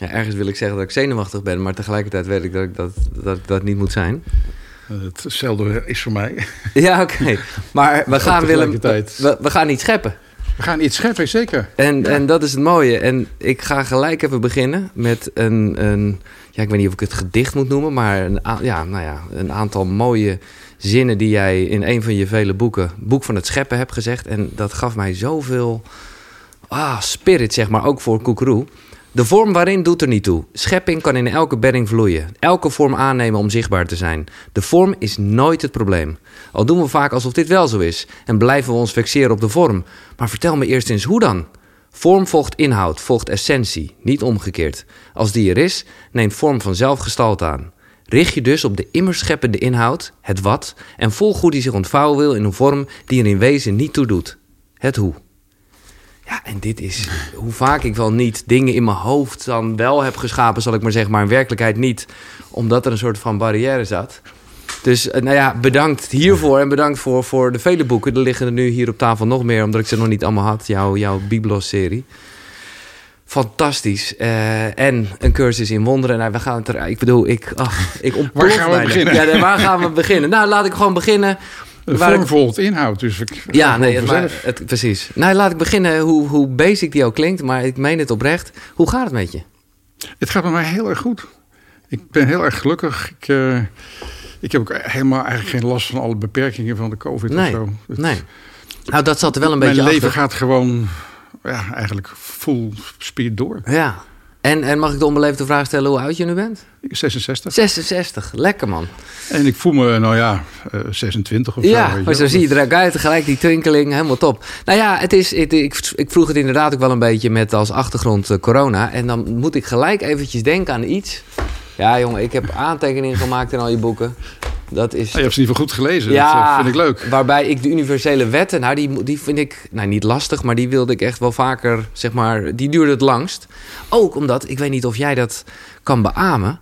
Ja, ergens wil ik zeggen dat ik zenuwachtig ben, maar tegelijkertijd weet ik dat ik dat, dat, ik dat niet moet zijn. Hetzelfde is voor mij. Ja, oké. Maar we gaan, Willem, we, we gaan iets scheppen. We gaan iets scheppen, zeker. En, en dat is het mooie. En ik ga gelijk even beginnen met een, een ja, ik weet niet of ik het gedicht moet noemen, maar een, ja, nou ja, een aantal mooie zinnen die jij in een van je vele boeken, Boek van het Scheppen, hebt gezegd. En dat gaf mij zoveel ah, spirit, zeg maar, ook voor Koekeroe. De vorm waarin doet er niet toe. Schepping kan in elke bedding vloeien. Elke vorm aannemen om zichtbaar te zijn. De vorm is nooit het probleem. Al doen we vaak alsof dit wel zo is en blijven we ons fixeren op de vorm. Maar vertel me eerst eens hoe dan? Vorm volgt inhoud, volgt essentie, niet omgekeerd. Als die er is, neemt vorm vanzelf gestalte aan. Richt je dus op de immer scheppende inhoud, het wat, en volg hoe die zich ontvouwen wil in een vorm die er in wezen niet toe doet. Het hoe. Ja, en dit is hoe vaak ik wel niet dingen in mijn hoofd dan wel heb geschapen, zal ik maar zeggen, maar in werkelijkheid niet, omdat er een soort van barrière zat. Dus eh, nou ja, bedankt hiervoor en bedankt voor, voor de vele boeken. Er liggen er nu hier op tafel nog meer, omdat ik ze nog niet allemaal had, jouw, jouw Biblos-serie. Fantastisch. Eh, en een cursus in wonderen. Nou, we gaan het er. Ik bedoel, ik, ach, ik ontplof Waar gaan we bijna. beginnen? Ja, waar gaan we beginnen? Nou, laat ik gewoon beginnen. De Waar vorm ik- volgt inhoud, dus ik... ja, nee, maar, het, precies. Nou, laat ik beginnen, hoe, hoe basic die ook klinkt, maar ik meen het oprecht. Hoe gaat het met je? Het gaat met mij heel erg goed. Ik ben heel erg gelukkig. Ik, eh, ik heb ook helemaal eigenlijk geen last van alle beperkingen van de COVID Nee, of zo. Het- Nee. Nou, dat zat er wel een Mijn beetje leven achter. gaat gewoon ja, eigenlijk full speed door. Ja. En, en mag ik de onbeleefde vraag stellen hoe oud je nu bent? Ik 66. 66. Lekker, man. En ik voel me, nou ja, eh, 26 of zo. Ja, maar zo zie je eruit uit. Tegelijk die twinkeling, helemaal top. Nou ja, het is, het, ik, ik vroeg het inderdaad ook wel een beetje met als achtergrond eh, corona. En dan moet ik gelijk eventjes denken aan iets. Ja, jongen, ik heb aantekeningen gemaakt in al je boeken. Dat is... Ah, je hebt ze ieder geval goed gelezen. Ja, dat eh, vind ik leuk. Waarbij ik de universele wetten, nou die, die vind ik nou, niet lastig, maar die wilde ik echt wel vaker, zeg maar, die duurde het langst. Ook omdat, ik weet niet of jij dat kan beamen,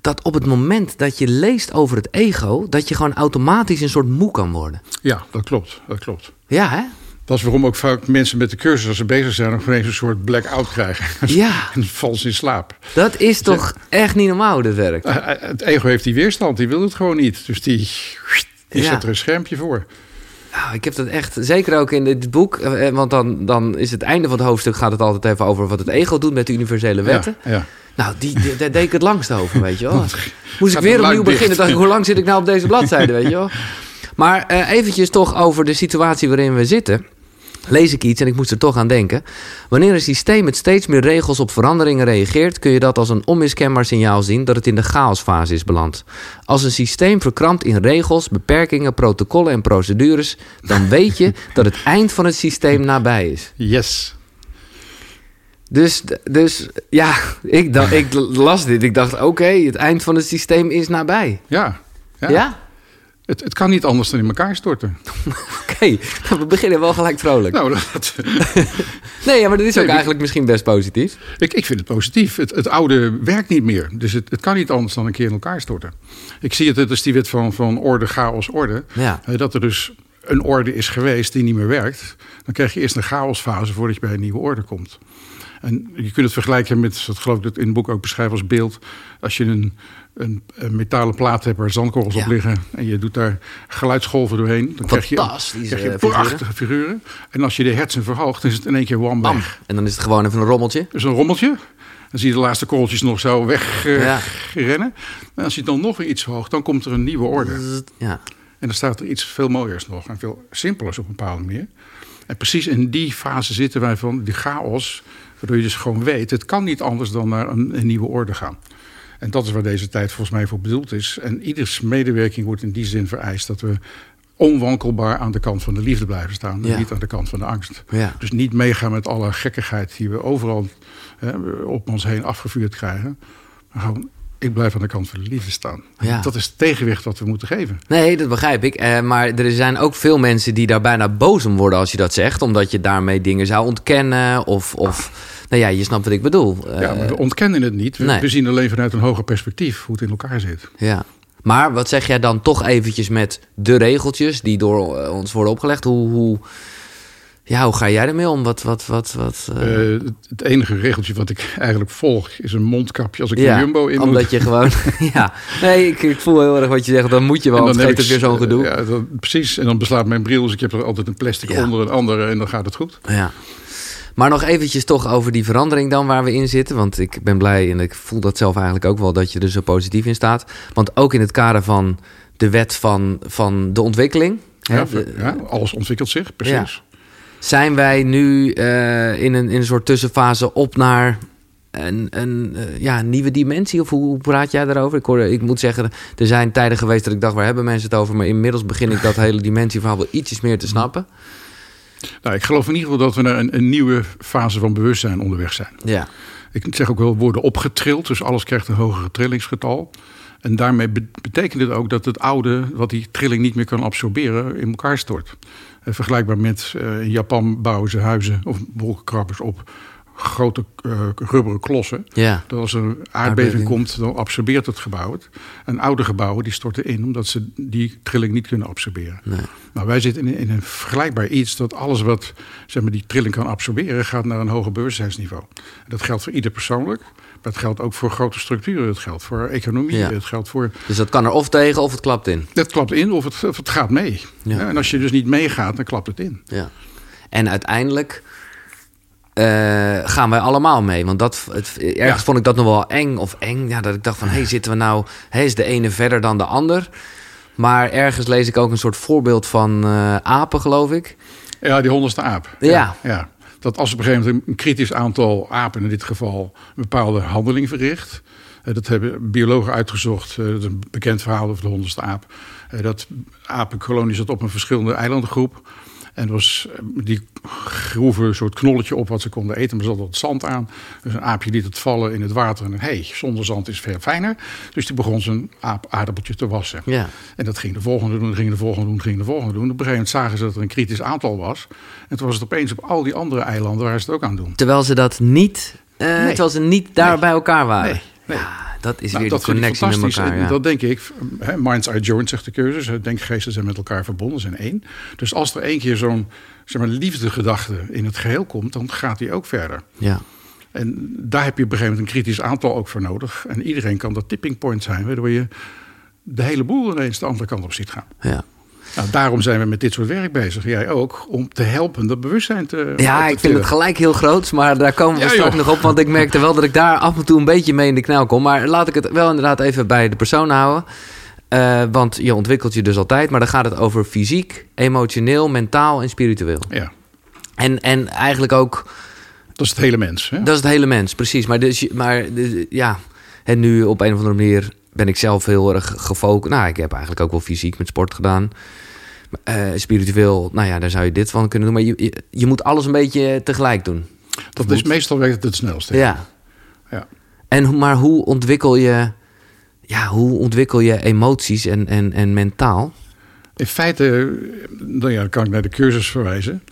dat op het moment dat je leest over het ego, dat je gewoon automatisch een soort moe kan worden. Ja, dat klopt. Dat klopt. Ja, hè? Dat is waarom ook vaak mensen met de cursus, als ze bezig zijn, nog ineens een soort blackout krijgen. Ja, en vals in slaap. dat is toch echt niet normaal dit werkt. Eh, eh, Het ego heeft die weerstand, die wil het gewoon niet. Dus die, die Ja. zet er een schermpje voor. Nou, ik heb dat echt, zeker ook in dit boek, eh, want dan, dan is het einde van het hoofdstuk gaat het altijd even over wat het ego doet met de universele wetten. Ja, ja. Nou, die, die- daar deed ik het langst over, weet je wel. Moest ik weer opnieuw beginnen. Dacht ik, hoe lang zit ik nou op deze bladzijde, weet je wel. Maar eh, eventjes toch over de situatie waarin we zitten. Lees ik iets en ik moest er toch aan denken. Wanneer een systeem met steeds meer regels op veranderingen reageert... kun je dat als een onmiskenbaar signaal zien dat het in de chaosfase is beland. Als een systeem verkrampt in regels, beperkingen, protocollen en procedures... dan weet je dat het eind van het systeem nabij is. Yes. Dus, dus ja, ik, dacht, ik las dit. Ik dacht, oké, het eind van het systeem is nabij. Ja. Ja? ja. Het, het kan niet anders dan in elkaar storten. Oké, nou, we beginnen wel gelijk vrolijk. Nou, dat, nee, ja, maar dat is ook Nee, eigenlijk misschien best positief. ik, ik vind het positief. Het, het oude werkt niet meer. Dus het, het kan niet anders dan een keer in elkaar storten. Ik zie het, het is die wet van, van orde, chaos, orde. Ja. Dat er dus een orde is geweest die niet meer werkt. Dan krijg je eerst een chaosfase voordat je bij een nieuwe orde komt. En je kunt het vergelijken met, dat geloof ik dat in het boek ook beschrijf als beeld. Als je een, een, een metalen plaat hebt waar zandkorrels Ja. op liggen. En je doet daar geluidsgolven doorheen. Dan krijg je, krijg je prachtige figuren. En als je de hersen verhoogt, dan is het in één keer one Bam. En dan is het gewoon even een rommeltje. Dus een rommeltje. Dan zie je de laatste korreltjes nog zo wegrennen. Ja. rennen. en als je het dan nog weer iets verhoogt, dan komt er een nieuwe orde. Ja. En dan staat er iets veel mooiers nog en veel simpelers op een bepaalde manier. En precies in die fase zitten wij van die chaos, waardoor je dus gewoon weet, het kan niet anders dan naar een, een nieuwe orde gaan. En dat is waar deze tijd volgens mij voor bedoeld is. En ieders medewerking wordt in die zin vereist dat we onwankelbaar aan de kant van de liefde blijven staan. Ja. En niet aan de kant van de angst. Ja. Dus niet meegaan met alle gekkigheid die we overal hè, op ons heen afgevuurd krijgen. Maar gewoon, ik blijf aan de kant van de liefde staan. Ja. Dat is het tegenwicht wat we moeten geven. Nee, dat begrijp ik. Eh, maar er zijn ook veel mensen die daar bijna boos om worden als je dat zegt. Omdat je daarmee dingen zou ontkennen. Of, of nou ja, je snapt wat ik bedoel. Eh, Ja, maar we ontkennen het niet. We, nee. we zien alleen vanuit een hoger perspectief hoe het in elkaar zit. Ja. Maar wat zeg jij dan toch eventjes met de regeltjes die door eh, ons worden opgelegd? Hoe, hoe, Ja, hoe ga jij ermee om? Wat, wat, wat, wat, uh... Uh, het enige regeltje wat ik eigenlijk volg is een mondkapje als ik ja, de Jumbo in omdat je gewoon... ja, nee, ik, ik, voel heel erg wat je zegt. Dan moet je wel, dan geeft het weer zo'n gedoe. Ja, dan, precies. En dan beslaat mijn bril, dus ik heb er altijd een plastic ja. onder een andere en dan gaat het goed. Ja. Maar nog eventjes toch over die verandering dan waar we in zitten. Want ik ben blij en ik voel dat zelf eigenlijk ook wel dat je er zo positief in staat. Want ook in het kader van de wet van, van de ontwikkeling... Ja, de, ja, alles ontwikkelt zich, precies. Zijn wij nu uh, in, een, in een soort tussenfase op naar een, een uh, ja, nieuwe dimensie? Of hoe, hoe, praat jij daarover? Ik, hoorde, ik moet zeggen, er zijn tijden geweest dat ik dacht, waar hebben mensen het over? Maar inmiddels begin ik dat hele dimensieverhaal wel ietsjes meer te snappen. Nou, ik geloof in ieder geval dat we naar een, een nieuwe fase van bewustzijn onderweg zijn. Ja. Ik zeg ook wel worden opgetrild, dus alles krijgt een hoger trillingsgetal. En daarmee betekent het ook dat het oude, wat die trilling niet meer kan absorberen, in elkaar stort. Uh, vergelijkbaar met uh, in Japan bouwen ze huizen of wolkenkrabbers op grote uh, rubberen klossen. Ja. Dat als er een aardbeving, aardbeving, komt, dan absorbeert het gebouw het. En oude gebouwen die storten in omdat ze die trilling niet kunnen absorberen. Nee. Nou, wij zitten in, in, een vergelijkbaar iets dat alles wat zeg maar, die trilling kan absorberen, gaat naar een hoger bewustzijnsniveau. En dat geldt voor ieder persoonlijk. Het geldt ook voor grote structuren. Het geldt voor economie. Ja. Het geldt voor... Dus dat kan er of tegen of het klapt in. Het klapt in of het, of het gaat mee. Ja. Ja, en als je dus niet meegaat, dan klapt het in. Ja. En uiteindelijk uh, gaan wij allemaal mee. Want dat, het, ergens vond ik dat nog wel eng of eng. Ja, dat ik dacht van, hey, zitten we nou... Hey, is de ene verder dan de ander? Maar ergens lees ik ook een soort voorbeeld van uh, apen, geloof ik. Ja, die honderdste aap. Ja. ja. Dat als op een gegeven moment een kritisch aantal apen... in dit geval een bepaalde handeling verricht... Uh, dat hebben biologen uitgezocht. Uh, dat is een bekend verhaal over de honderdste aap. dat apenkolonie zat op een verschillende eilandengroep... En was, die groeven een soort knolletje op wat ze konden eten. Maar er zat wat zand aan. Dus een aapje liet het vallen in het water. En hé, hey, zonder zand is veel fijner. Dus die begon zijn aap aardappeltje te wassen. Ja. En dat ging de volgende doen, ging de volgende doen, ging de volgende doen. Op een gegeven moment zagen ze dat er een kritisch aantal was. En toen was het opeens op al die andere eilanden waar ze het ook aan doen. Terwijl ze dat niet, uh, nee. terwijl ze niet daar nee. bij elkaar waren. Nee. nee. Dat is nou, weer dat de connectie met elkaar. En Ja. Dat denk ik. Hè, Minds Eye Joint zegt de cursus. Denkgeesten zijn met elkaar verbonden, zijn één. Dus als er één keer zo'n zeg maar, liefdegedachte in het geheel komt, dan gaat die ook verder. Ja. En daar heb je op een gegeven moment een kritisch aantal ook voor nodig. En iedereen kan dat tipping point zijn, waardoor je de hele boel ineens de andere kant op ziet gaan. Ja. Nou, daarom zijn we met dit soort werk bezig. Jij ook, om te helpen dat bewustzijn te. Ja, ik vind het gelijk heel groot, maar daar komen we Ja, straks nog op. Want ik merkte wel dat ik daar af en toe een beetje mee in de knel kom. Maar laat ik het wel inderdaad even bij de persoon houden. Uh, want je ontwikkelt je dus altijd, maar dan gaat het over fysiek, emotioneel, mentaal en spiritueel. Ja, En, en eigenlijk ook, dat is het hele mens. Hè? dat is het hele mens, precies. Maar, dus, maar dus, ja, en nu op een of andere manier ben ik zelf heel erg gefocust. Nou, ik heb eigenlijk ook wel fysiek met sport gedaan. Uh, spiritueel, nou ja, daar zou je dit van kunnen doen. Maar je, je, je moet alles een beetje tegelijk doen. dat is meestal werkt het het snelste. Ja. Ja. En, maar hoe ontwikkel je, ja, hoe ontwikkel je emoties en, en, en mentaal? In feite, nou ja, dan kan ik naar de cursus verwijzen.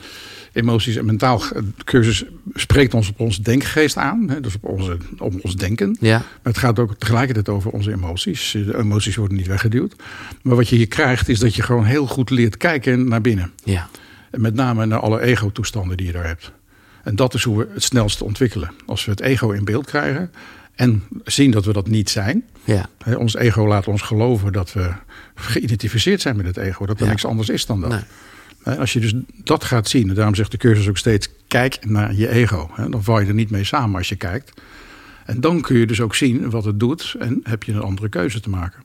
Emoties en mentaal. De cursus spreekt ons op onze denkgeest aan, hè, dus op, onze, op ons denken. Ja, Maar het gaat ook tegelijkertijd over onze emoties. De emoties worden niet weggeduwd. Maar wat je hier krijgt, is dat je gewoon heel goed leert kijken naar binnen. ja, En met name naar alle ego-toestanden die je daar hebt. En dat is hoe we het snelst ontwikkelen. Als we het ego in beeld krijgen en zien dat we dat niet zijn. ja, Hè, ons ego laat ons geloven dat we geïdentificeerd zijn met het ego. Dat er Ja. niks anders is dan dat. Nee. Als je dus dat gaat zien, en daarom zegt de cursus ook steeds: kijk naar je ego. Dan val je er niet mee samen als je kijkt. En dan kun je dus ook zien wat het doet en heb je een andere keuze te maken.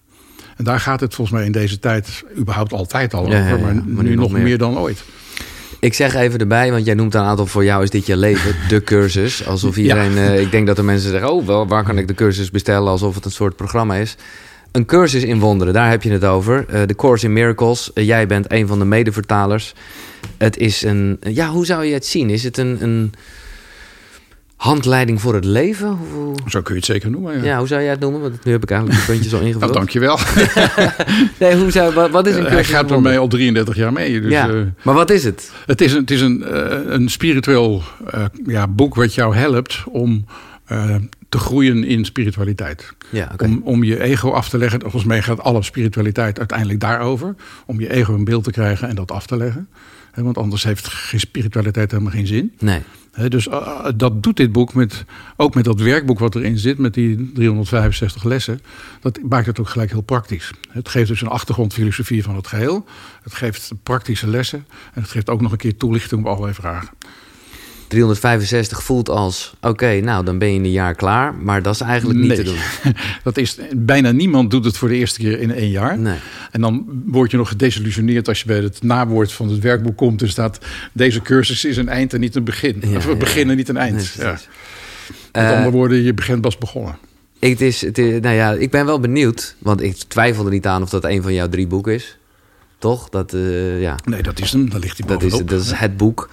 En daar gaat het volgens mij in deze tijd überhaupt altijd al Ja, ja, over, ja. maar, Maar nu, nog meer. meer. dan ooit. Ik zeg even erbij, want jij noemt een aantal voor jou is dit je leven, de cursus. Alsof iedereen, eh, ik denk dat er mensen zeggen, oh, wel, waar kan ik de cursus bestellen? Alsof het een soort programma is. Een cursus in wonderen, daar heb je het over. Eh, De Course in Miracles. Eh, jij bent een van de medevertalers. Het is een, ja, hoe zou je het zien? Is het een, een handleiding voor het leven? Hoe, Zo kun je het zeker noemen. Ja. ja, hoe zou jij het noemen? Want nu heb ik eigenlijk de puntjes al Nou, ingevuld. dankjewel. nee, hoe zou, wat, wat is een Eh, cursus Hij gaat er mij al 33 jaar mee. Dus, ja, maar wat is het? Het is een, het is een, een spiritueel ja, boek wat jou helpt om eh, te groeien in spiritualiteit. Ja. Om, om je ego af te leggen. Volgens mij gaat alle spiritualiteit uiteindelijk daarover. Om je ego in beeld te krijgen en dat af te leggen. Want anders heeft geen spiritualiteit helemaal geen zin. Nee. Dus uh, dat doet dit boek met, ook met dat werkboek wat erin zit, met die 365 lessen. Dat maakt het ook gelijk heel praktisch. Het geeft dus een achtergrondfilosofie van het geheel. Het geeft praktische lessen. En het geeft ook nog een keer toelichting op allerlei vragen. 365 voelt als, oké, nou dan ben je in een jaar klaar. Maar dat is eigenlijk niet Nee. te doen. Dat is, bijna niemand doet het voor de eerste keer in één jaar. Nee. En dan word je nog gedesillusioneerd als je bij het nawoord van het werkboek komt. Er staat, deze cursus is een eind en niet een begin. Ja, of ja, een begin ja. en niet een eind. Nee, ja. Met Eh, andere woorden, je begint pas begonnen. Het is, het is, nou ja, ik ben wel benieuwd, want ik twijfel er niet aan of dat een van jouw drie boeken is. Toch? Dat, eh, ja, Nee, dat is hem. Daar ligt hij dat, is, bovenop. dat is het boek.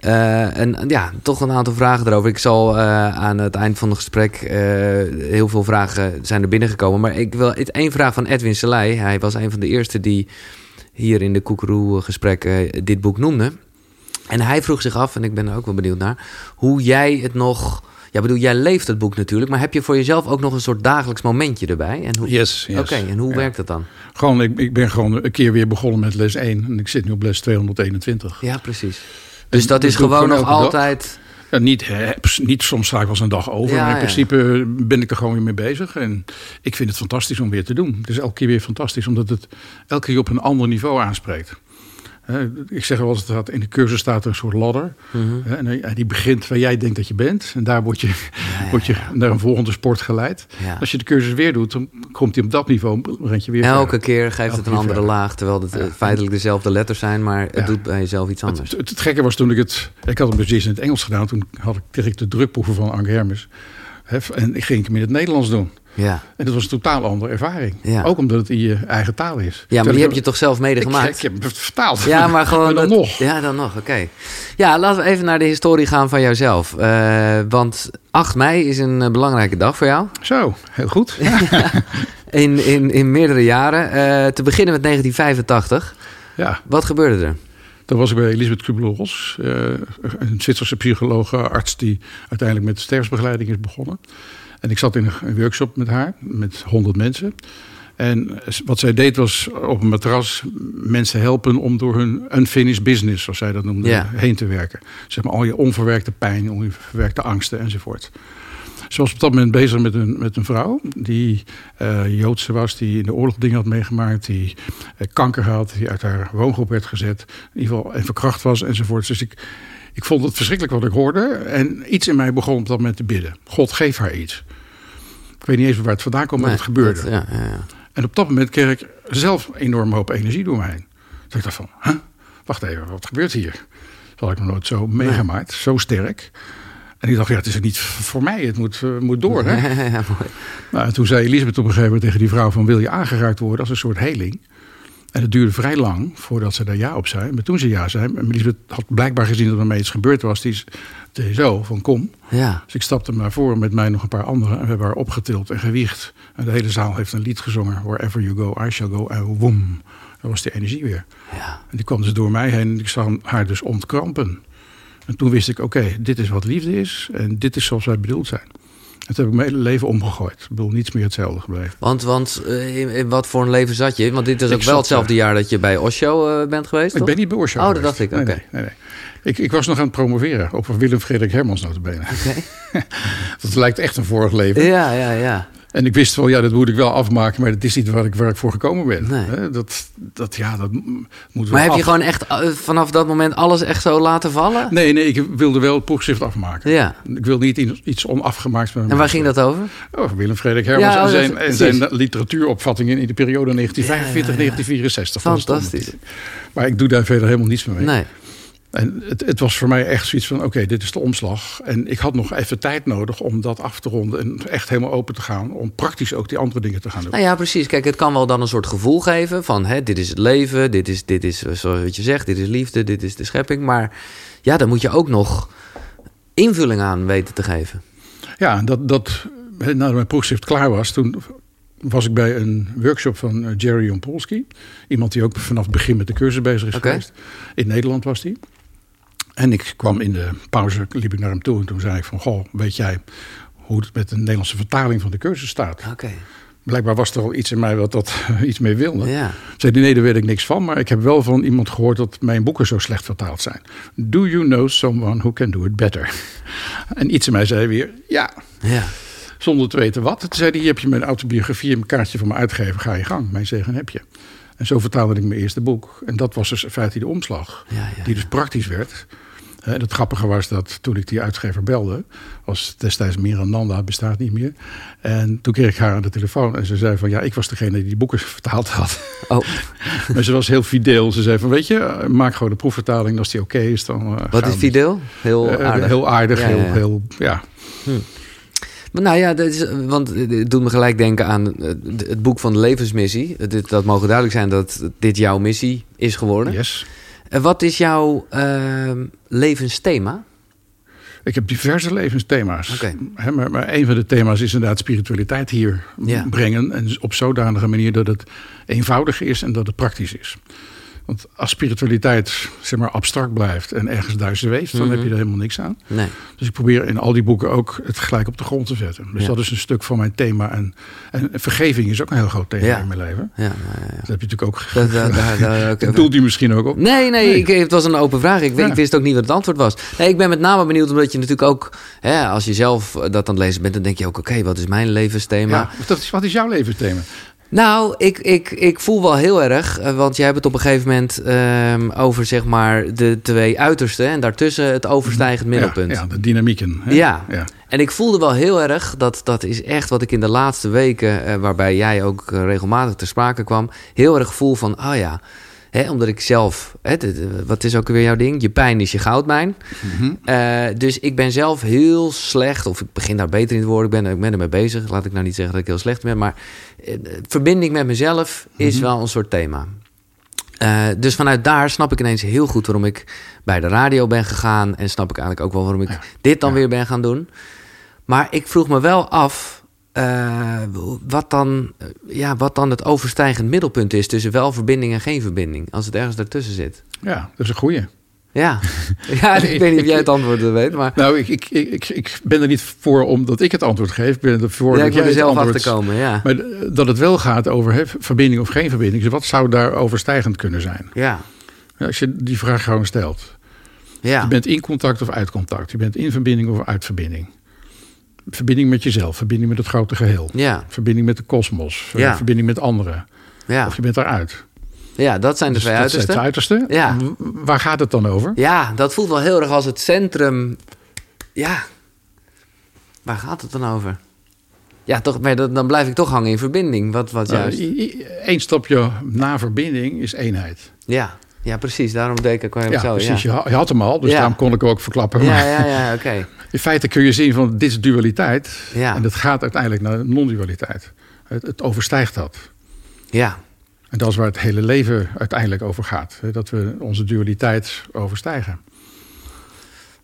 Eh, en ja, toch een aantal vragen erover. Ik zal eh, aan het eind van het gesprek... eh, heel veel vragen zijn er binnengekomen. Maar ik wil één vraag van Edwin Selei. Hij was een van de eerste die hier in de Koekeroe-gesprekken dit boek noemde. En hij vroeg zich af, en ik ben er ook wel benieuwd naar... hoe jij het nog... Ja, bedoel, jij leeft het boek natuurlijk... maar heb je voor jezelf ook nog een soort dagelijks momentje erbij? En hoe, Yes, yes. Oké, en hoe Ja. werkt dat dan? Gewoon, ik, ik ben gewoon een keer weer begonnen met les 1. En ik zit nu op les 221. Ja, precies. Dus dat dat is gewoon nog altijd... Ja, niet, hè, niet soms sta ik wel eens een dag over. Ja, maar in ja. principe ben ik er gewoon weer mee bezig. En ik vind het fantastisch om weer te doen. Het is elke keer weer fantastisch, omdat het elke keer op een ander niveau aanspreekt. Ik zeg wel eens, dat in de cursus staat er een soort ladder. Mhm. En die begint waar jij denkt dat je bent. En daar word je, word je naar een volgende sport geleid. Ja. Als je de cursus weer doet, dan komt hij op dat niveau. rent je weer Elke verder. keer geeft het een andere verder. laag, terwijl het eh, feitelijk dezelfde letters zijn, maar het doet bij jezelf iets anders. Het, het, het gekke was toen ik het... Ik had hem eerst in het Engels gedaan. Toen had ik, kreeg ik de drukproeven van Anke Hermes. En ik ging hem in het Nederlands doen. Ja, En dat was een totaal andere ervaring. Ja. Ook omdat het in je eigen taal is. ja maar Terwijl die heb je toch zelf mede ik, ik heb het vertaald. Ja, maar gewoon... dan dat- nog. Ja, dan nog, oké. Ja, laten we even naar de historie gaan van jouzelf. Eh, want 8 mei is een eh, belangrijke dag voor jou. Zo, heel goed. In, in, in meerdere jaren. Eh, te beginnen met 1985. Ja, Wat gebeurde er? dan was ik bij Elisabeth Kubler-Ross. een Zwitserse psycholoog, arts die uiteindelijk met sterfsbegeleiding is begonnen. En ik zat in een, workshop met haar, met 100 mensen. En wat zij deed was op een matras mensen helpen om door hun unfinished business, zoals zij dat noemde, heen te werken. Zeg maar al je onverwerkte pijn, onverwerkte angsten enzovoort. Ze was op dat moment bezig met een, met een vrouw die eh, Joodse was, die in de oorlog dingen had meegemaakt, die eh, kanker had, die uit haar woongroep werd gezet, in ieder geval en verkracht was enzovoort. Dus ik, ik vond het verschrikkelijk wat ik hoorde en iets in mij begon op dat moment te bidden. God, geef haar iets. Ik weet niet eens waar het vandaan kwam, maar Nee, het gebeurde. dat- ja, ja, ja. En op dat moment kreeg ik zelf een enorme hoop energie door me heen. Dus ik dacht van, huh? wacht even, wat gebeurt hier? Dat had ik nog nooit zo meegemaakt, zo sterk. En ik dacht, ja, het is niet voor mij, het moet, eh, moet door. Hè? Ja, mooi. Nou, en toen zei Elisabeth op een gegeven moment tegen die vrouw van... wil je aangeraakt worden als een soort heling? En het duurde vrij lang voordat ze daar ja op zei. Maar toen ze ja zei, en Elisabeth had blijkbaar gezien dat er mee iets gebeurd was... die zei zo van kom. Ja, Dus ik stapte naar voren met mij nog een paar anderen... en we hebben haar opgetild en gewiegd. En de hele zaal heeft een lied gezongen. Wherever you go, I shall go. En woem, dat was die energie weer. ja. En die kwam dus door mij heen en ik zag haar dus ontkrampen. En toen wist ik, oké, dit is wat liefde is... en dit is zoals wij bedoeld zijn. Toen heb ik mijn hele leven omgegooid. Ik bedoel, niets meer hetzelfde gebleven. Want, want eh, in, in wat voor een leven zat je? Want dit is ook Ik wel hetzelfde jaar dat je bij Osho eh, bent geweest, Ik toch? ben niet bij Osho Oh, dat geweest. dacht ik, Nee, oké. nee, nee, nee. Ik, ik was nog aan het promoveren op Willem Frederik Hermans notabene. Oké. Dat lijkt echt een vorig leven. Ja, ja, ja. En ik wist wel, ja, dat moet ik wel afmaken, maar dat is niet waar ik, waar ik voor gekomen ben. Nee. Dat, dat, ja, dat moet Maar heb je gewoon echt eh, vanaf dat moment alles echt zo laten vallen? Nee, nee, ik wilde wel het proefschrift afmaken. Ja. Ik wil niet iets- onafgemaakt En waar ging dat over? Oh, Willem Frederik Hermans Ja, oh, en zijn, en zijn literatuuropvattingen in de periode 1945-1964. van de stond Fantastisch. Maar ik doe daar verder helemaal niets meer mee. Nee. En het, het was voor mij echt zoiets van: oké, dit is de omslag. En ik had nog even tijd nodig om dat af te ronden. En echt helemaal open te gaan. Om praktisch ook die andere dingen te gaan doen. Nou ja, precies. Kijk, het kan wel dan een soort gevoel geven van hè, dit is het leven, dit is, dit is, eh, zoals je zegt, dit is liefde, dit is de schepping. Maar ja, dan moet je ook nog invulling aan weten te geven. Ja, dat, dat nadat mijn proefschrift klaar was, toen was ik bij een workshop van eh, Jerry Jompolski. Iemand die ook vanaf het begin met de cursus bezig is geweest. In Nederland was die. En ik kwam in de pauze, liep ik naar hem toe en toen zei ik van... Goh, weet jij hoe het met de Nederlandse vertaling van de cursus staat? Oké. Blijkbaar was er al iets in mij wat dat iets mee wilde. Ja. Zei die, nee, daar weet ik niks van. Maar ik heb wel van iemand gehoord dat mijn boeken zo slecht vertaald zijn. Do you know someone who can do it better? En iets in mij zei weer, ja, Ja. zonder te weten wat. Toen zei hij, hier heb je mijn autobiografie en een kaartje van mijn uitgever. Ga je gang, mijn zegen heb je. En zo vertaalde ik mijn eerste boek. En dat was dus in feite de omslag. Ja, ja, die dus praktisch werd. En het grappige was dat toen ik die uitgever belde, was destijds Miranda, bestaat niet meer. En toen kreeg ik haar aan de telefoon en ze zei van ja, ik was degene die die boeken vertaald had. Oh, maar ze was heel fideel. Ze zei van weet je, maak gewoon de proefvertaling. Als die oké is, dan. uh, wat is fideel? Heel Uh, aardig. heel aardig, Ja, heel, ja, heel, ja. Maar nou ja, dat is, want het doet me gelijk denken aan het boek van de levensmissie. Het- Dat mogen duidelijk zijn dat dit jouw missie is geworden. Yes. En wat is jouw eh, levensthema? Ik heb diverse levensthema's. Oké. Hè, maar, maar een van de thema's is inderdaad spiritualiteit hier Ja. brengen. En op zodanige manier dat het eenvoudig is en dat het praktisch is. Want als spiritualiteit zeg maar, abstract blijft en ergens daar zweeft, dan Mhm. heb je er helemaal niks aan. Nee. Dus ik probeer in al die boeken ook het gelijk op de grond te zetten. Dus Ja. dat is een stuk van mijn thema. En, en vergeving is ook een heel groot thema Ja. in mijn leven. Ja, nou. Dat heb je natuurlijk ook. Dat, dat, ook Dat doelt u misschien ook op. Nee, nee, Nee. Ik, het was een open vraag. Ik, ik wist ook niet wat het antwoord was. Nee, ik ben met name benieuwd omdat je natuurlijk ook... Hè, als je zelf dat aan het lezen bent, dan denk je ook... oké, wat is mijn levensthema? Wat is, wat is jouw levensthema? Nou, ik, ik, ik voel wel heel erg, eh, want jij hebt het op een gegeven moment ehm, over zeg maar de twee uitersten en daartussen het overstijgend middelpunt. Ja, ja, de dynamieken. hè? Ja. ja. En ik voelde wel heel erg, dat, dat is echt wat ik in de laatste weken, eh, waarbij jij ook eh, regelmatig ter sprake kwam, heel erg gevoel van, oh ja, hè, omdat ik zelf, wat is ook weer jouw ding? Je pijn is je goudmijn. Mhm. Eh, dus ik ben zelf heel slecht, of ik begin daar beter in te worden. Ik ben, ik ben ermee bezig. Laat ik nou niet zeggen dat ik heel slecht ben. Maar eh, verbinding met mezelf is Mhm. wel een soort thema. Eh, dus vanuit daar snap ik ineens heel goed waarom ik bij de radio ben gegaan. En snap ik eigenlijk ook wel waarom ik Ja. dit dan Ja. weer ben gaan doen. Maar ik vroeg me wel af eh, wat, dan, eh, ja, wat dan het overstijgend middelpunt is tussen wel verbinding en geen verbinding. Als het ergens daartussen zit. ja, dat is een goeie. Ja, ja ik weet niet of jij het antwoord weet, maar Nou, ik, ik, ik, ik, ben er niet voor omdat ik het antwoord geef. Ik ben er voor ja, dat jij er zelf antwoord... achter komen. Ja. Maar eh, dat het wel gaat over hè, verbinding of geen verbinding. Dus wat zou daar overstijgend kunnen zijn? Ja, Als je die vraag gewoon stelt. ja. Je bent in contact of uit contact. Je bent in verbinding of uit verbinding. Verbinding met jezelf. Verbinding met het grote geheel. Ja, Verbinding met de kosmos. Ja. Verbinding met anderen. ja. Of je bent eruit. ja, dat zijn de Dus twee dat zijn uitersten. het uiterste. Ja. Waar gaat het dan over? Ja, dat voelt wel heel erg als het centrum. Ja, waar gaat het dan over? Ja, toch, maar dan blijf ik toch hangen in verbinding. Wat, wat Nou, juist. Eén stapje na verbinding is eenheid. Ja, ja, precies. Daarom deed ik ook even Ja, zo. precies. Ja. Je, ha- je had hem al, dus Ja. daarom kon ik hem ook verklappen. Ja, Maar ja, ja, oké. In feite kun je zien van dit is dualiteit. Ja. En dat gaat uiteindelijk naar non-dualiteit. Het, het overstijgt dat. Ja, En dat is waar het hele leven uiteindelijk over gaat. Dat we onze dualiteit overstijgen.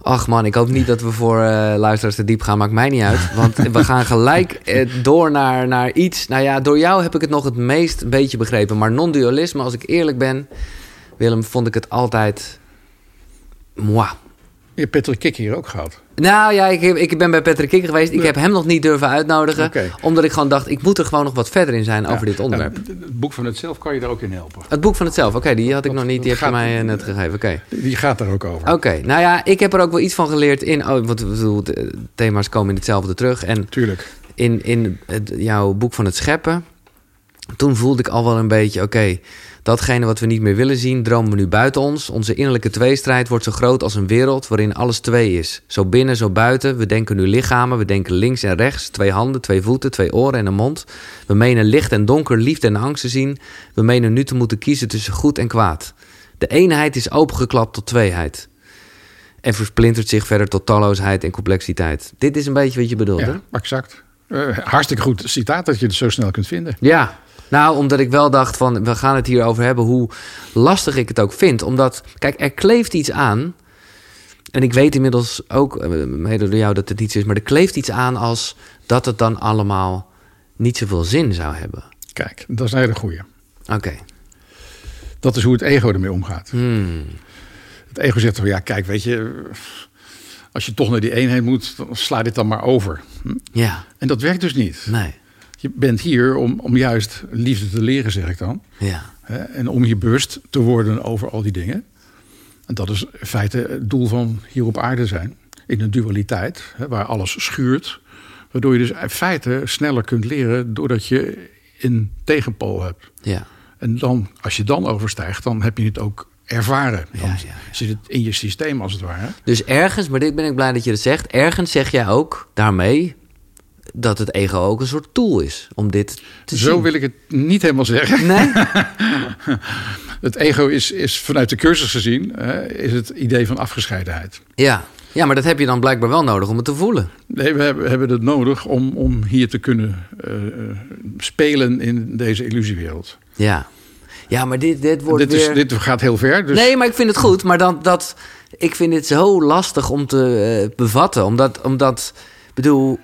ach man, ik hoop niet dat we voor eh, luisteraars te diep gaan. Maakt mij niet uit. Want we gaan gelijk eh, door naar, naar iets. Nou ja, door jou heb ik het nog het meest een beetje begrepen. Maar non-dualisme, als ik eerlijk ben, Willem, vond ik het altijd. Moi. Je hebt Patrick Kik hier ook gehad. Nou ja, ik, heb- ik ben bij Patrick Kikker geweest. Ik heb hem nog niet durven uitnodigen. Omdat ik gewoon dacht, ik moet er gewoon nog wat verder in zijn over dit onderwerp. Nou, het boek van het zelf kan je daar ook in helpen. Het boek van het zelf, oké, die had ik Dat- nog niet. Die heb je mij eh, net gegeven, oké. Die gaat daar ook over. Oké, nou ja, ik heb er ook wel iets van geleerd in... Oh, want ik bedoel, thema's komen in hetzelfde terug. En Tuurlijk. in, in het, jouw boek van het scheppen... toen voelde ik al wel een beetje, oké... datgene wat we niet meer willen zien, dromen we nu buiten ons. Onze innerlijke tweestrijd wordt zo groot als een wereld... waarin alles twee is. Zo binnen, zo buiten. We denken nu lichamen, we denken links en rechts. Twee handen, twee voeten, twee oren en een mond. We menen licht en donker, liefde en angst te zien. We menen nu te moeten kiezen tussen goed en kwaad. De eenheid is opengeklapt tot tweeheid. En versplintert zich verder tot talloosheid en complexiteit. Dit is een beetje wat je bedoelt, hè? Ja, exact. Eh, hartstikke goed citaat dat je het zo snel kunt vinden. Ja. Nou, omdat ik wel dacht van, we gaan het hier over hebben hoe lastig ik het ook vind. Omdat, kijk, er kleeft iets aan. En ik weet inmiddels ook, eh, mede door jou, dat het iets is. Maar er kleeft iets aan als dat het dan allemaal niet zoveel zin zou hebben. Kijk, dat is een hele goeie. Oké. Dat is hoe het ego ermee omgaat. Hmm. Het ego zegt van ja, kijk, weet je, als je toch naar die eenheid moet, dan sla dit dan maar over. Hm? Ja, En dat werkt dus niet. nee. Je bent hier om, om juist liefde te leren, zeg ik dan. Ja. En om je bewust te worden over al die dingen. En dat is in feite het doel van hier op aarde zijn. In een dualiteit, waar alles schuurt. Waardoor je dus in feite sneller kunt leren doordat je een tegenpool hebt. Ja. En dan, als je dan overstijgt, dan heb je het ook ervaren. Dan Ja, ja, ja. zit het in je systeem als het ware. Dus ergens, maar dit ben ik blij dat je dat zegt. Ergens zeg jij ook daarmee dat het ego ook een soort tool is om dit te Zo zien. wil ik het niet helemaal zeggen. Nee? Het ego is, is vanuit de cursus gezien, is het idee van afgescheidenheid. Ja. ja, maar dat heb je dan blijkbaar wel nodig om het te voelen. Nee, we hebben, hebben het nodig om, om hier te kunnen eh, eh, spelen in deze illusiewereld. Ja. Ja, maar dit, dit wordt Dit, weer... is, dit gaat heel ver. Dus Nee, maar ik vind het goed. Maar dan, dat, ik vind het zo lastig om te eh, bevatten. Omdat, omdat, ik bedoel...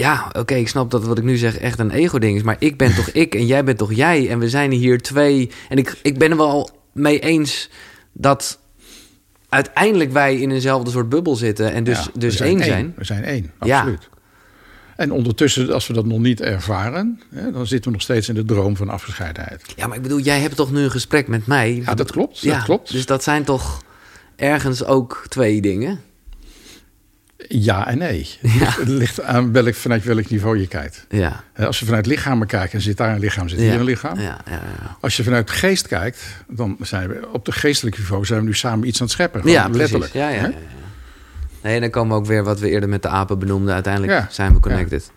Ja, oké, ik snap dat wat ik nu zeg echt een ego-ding is. Maar ik ben toch ik en jij bent toch jij. En we zijn hier twee. En ik, ik ben er wel mee eens dat uiteindelijk wij in eenzelfde soort bubbel zitten. En dus, ja, dus één zijn. We zijn één, Ja. absoluut. En ondertussen, als we dat nog niet ervaren, hè, dan zitten we nog steeds in de droom van afgescheidenheid. Ja, maar ik bedoel, jij hebt toch nu een gesprek met mij? Ja, dat klopt. Dat klopt. Dus dat zijn toch ergens ook twee dingen? Ja en nee. Het ligt aan welk, vanuit welk niveau je kijkt. Ja. Als je vanuit lichamen kijkt, en zit daar een lichaam, zit ja. hier een lichaam. Ja, ja, ja. Als je vanuit geest kijkt, dan zijn we op de geestelijke niveau zijn we nu samen iets aan het scheppen. Gewoon Ja, letterlijk. Ja, ja. Nee, dan komen we ook weer wat we eerder met de apen benoemden. Uiteindelijk zijn we connected.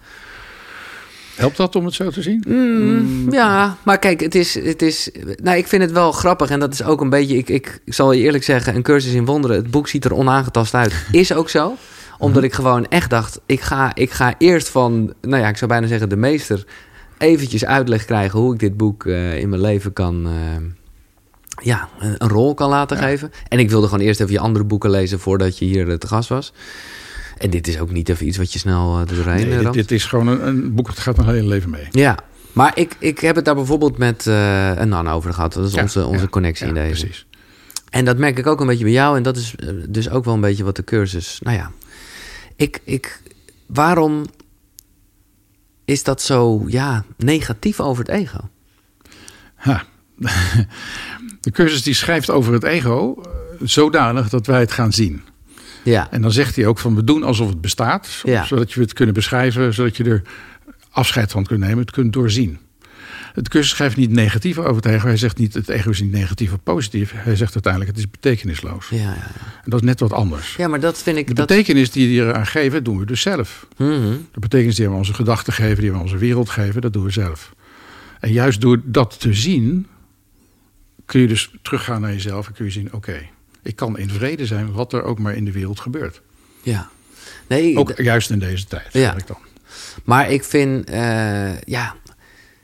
Helpt dat om het zo te zien? Mm, ja, maar kijk, het is, het is... Nou, ik vind het wel grappig. En dat is ook een beetje... Ik, ik, ik zal je eerlijk zeggen, een cursus in wonderen... Het boek ziet er onaangetast uit. Is ook zo. Omdat ik gewoon echt dacht... Ik ga, ik ga eerst van... Nou ja, ik zou bijna zeggen de meester... eventjes uitleg krijgen hoe ik dit boek eh, in mijn leven kan... eh, ja, een, een rol kan laten Ja. geven. En ik wilde gewoon eerst even je andere boeken lezen... voordat je hier eh, te gast was. En dit is ook niet even iets wat je snel uh, doorheen Nee, dit, is gewoon een, een boek dat gaat een hele leven mee. Ja, maar ik, ik heb het daar bijvoorbeeld met een Nan over gehad. Dat is Ja, onze, onze ja, connectie in deze. Precies. En dat merk ik ook een beetje bij jou. En dat is dus ook wel een beetje wat de cursus... Nou ja, ik, ik, waarom is dat zo ja, negatief over het ego? Ha. De cursus die schrijft over het ego eh, zodanig dat wij het gaan zien. Ja, En dan zegt hij ook van we doen alsof het bestaat, Ja. zodat je het kunnen beschrijven, zodat je er afscheid van kunt nemen, het kunt doorzien. Het cursus schrijft niet negatief over het ego. Hij zegt niet het ego is niet negatief of positief. Hij zegt uiteindelijk het is betekenisloos. ja, ja, ja. En dat is net wat anders. ja maar dat vind ik... De dat, betekenis die die eraan geven, doen we dus zelf. Mhm. De betekenis die we onze gedachten geven, die we onze wereld geven, dat doen we zelf. En juist door dat te zien, kun je dus teruggaan naar jezelf en kun je zien: oké, ik kan in vrede zijn wat er ook maar in de wereld gebeurt. Ja. Nee, Ook juist in deze tijd, Ja. ik dan. Maar ik vind, eh, ja,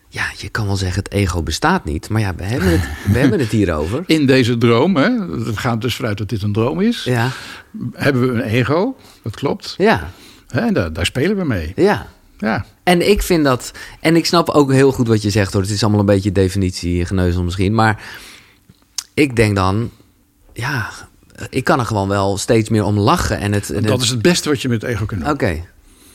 ja, je kan wel zeggen het ego bestaat niet. Maar ja, we hebben het, we hebben het hierover. In deze droom, hè, het gaat dus vanuit dat dit een droom is, Ja, hebben we een ego, dat klopt. ja, Hè, en daar, daar spelen we mee. ja. Ja, En ik vind dat, en ik snap ook heel goed wat je zegt hoor. Het is allemaal een beetje definitie geneuzel misschien. Maar ik denk dan, ja, ik kan er gewoon wel steeds meer om lachen. En het, en dat het- is het beste wat je met ego kunt doen. Oké,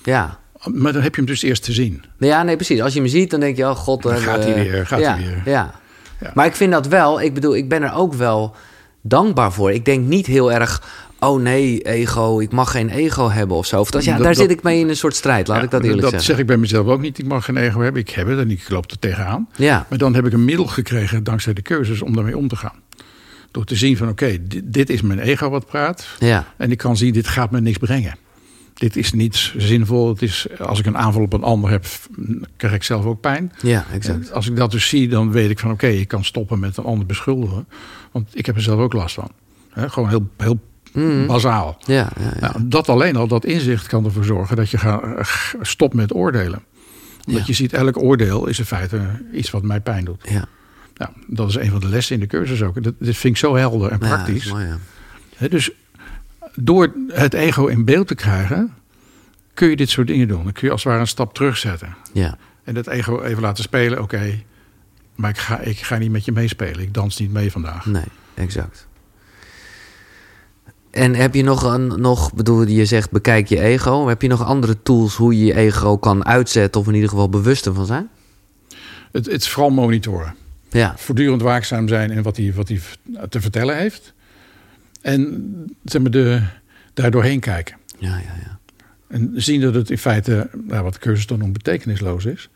ja. Maar dan heb je hem dus eerst te zien. Ja, nee, precies. Als je me ziet, dan denk je, oh god. Dan eh, gaat hij weer, gaat ja, hij weer. Ja. Ja. Maar ik vind dat wel, ik bedoel, ik ben er ook wel dankbaar voor. Ik denk niet heel erg, oh nee, ego, ik mag geen ego hebben of zo. Of dat, ja, Dat- daar dat- zit ik mee in een soort strijd, laat Ja, ik dat eerlijk dat zeggen. zeg ik bij mezelf ook niet. Ik mag geen ego hebben. Ik heb het en ik loop er tegenaan. Ja, Maar dan heb ik een middel gekregen dankzij de cursus om daarmee om te gaan. Door te zien van oké, dit, dit is mijn ego wat praat. ja, En ik kan zien, dit gaat me niks brengen. Dit is niet zinvol. Het is, als ik een aanval op een ander heb, krijg ik zelf ook pijn. ja, exact. En als ik dat dus zie, dan weet ik van oké, ik kan stoppen met een ander beschuldigen. Want ik heb er zelf ook last van. Gewoon heel, heel Mhm. bazaal. Ja, ja, ja. Nou, dat alleen al, dat inzicht kan ervoor zorgen dat je gaat, stopt met oordelen. Omdat Ja. je ziet, elk oordeel is in feite iets wat mij pijn doet. ja. Nou, dat is een van de lessen in de cursus ook. Dat, dit vind ik zo helder en praktisch. is mooi, ja. Hè, dus door het ego in beeld te krijgen, kun je dit soort dingen doen. Dan kun je als het ware een stap terugzetten. ja. En dat ego even laten spelen. Oké, maar ik ga, ik ga niet met je meespelen. Ik dans niet mee vandaag. Nee, exact. En heb je nog een, nog, bedoel je zegt bekijk je ego. Heb je nog andere tools hoe je je ego kan uitzetten of in ieder geval bewust ervan zijn? Het, het is vooral monitoren. Ja, Voortdurend waakzaam zijn in wat hij, wat hij te vertellen heeft. En zeg maar, de, daar doorheen kijken. ja, ja. ja. En zien dat het in feite, nou, wat de cursus dan noemt, betekenisloos is.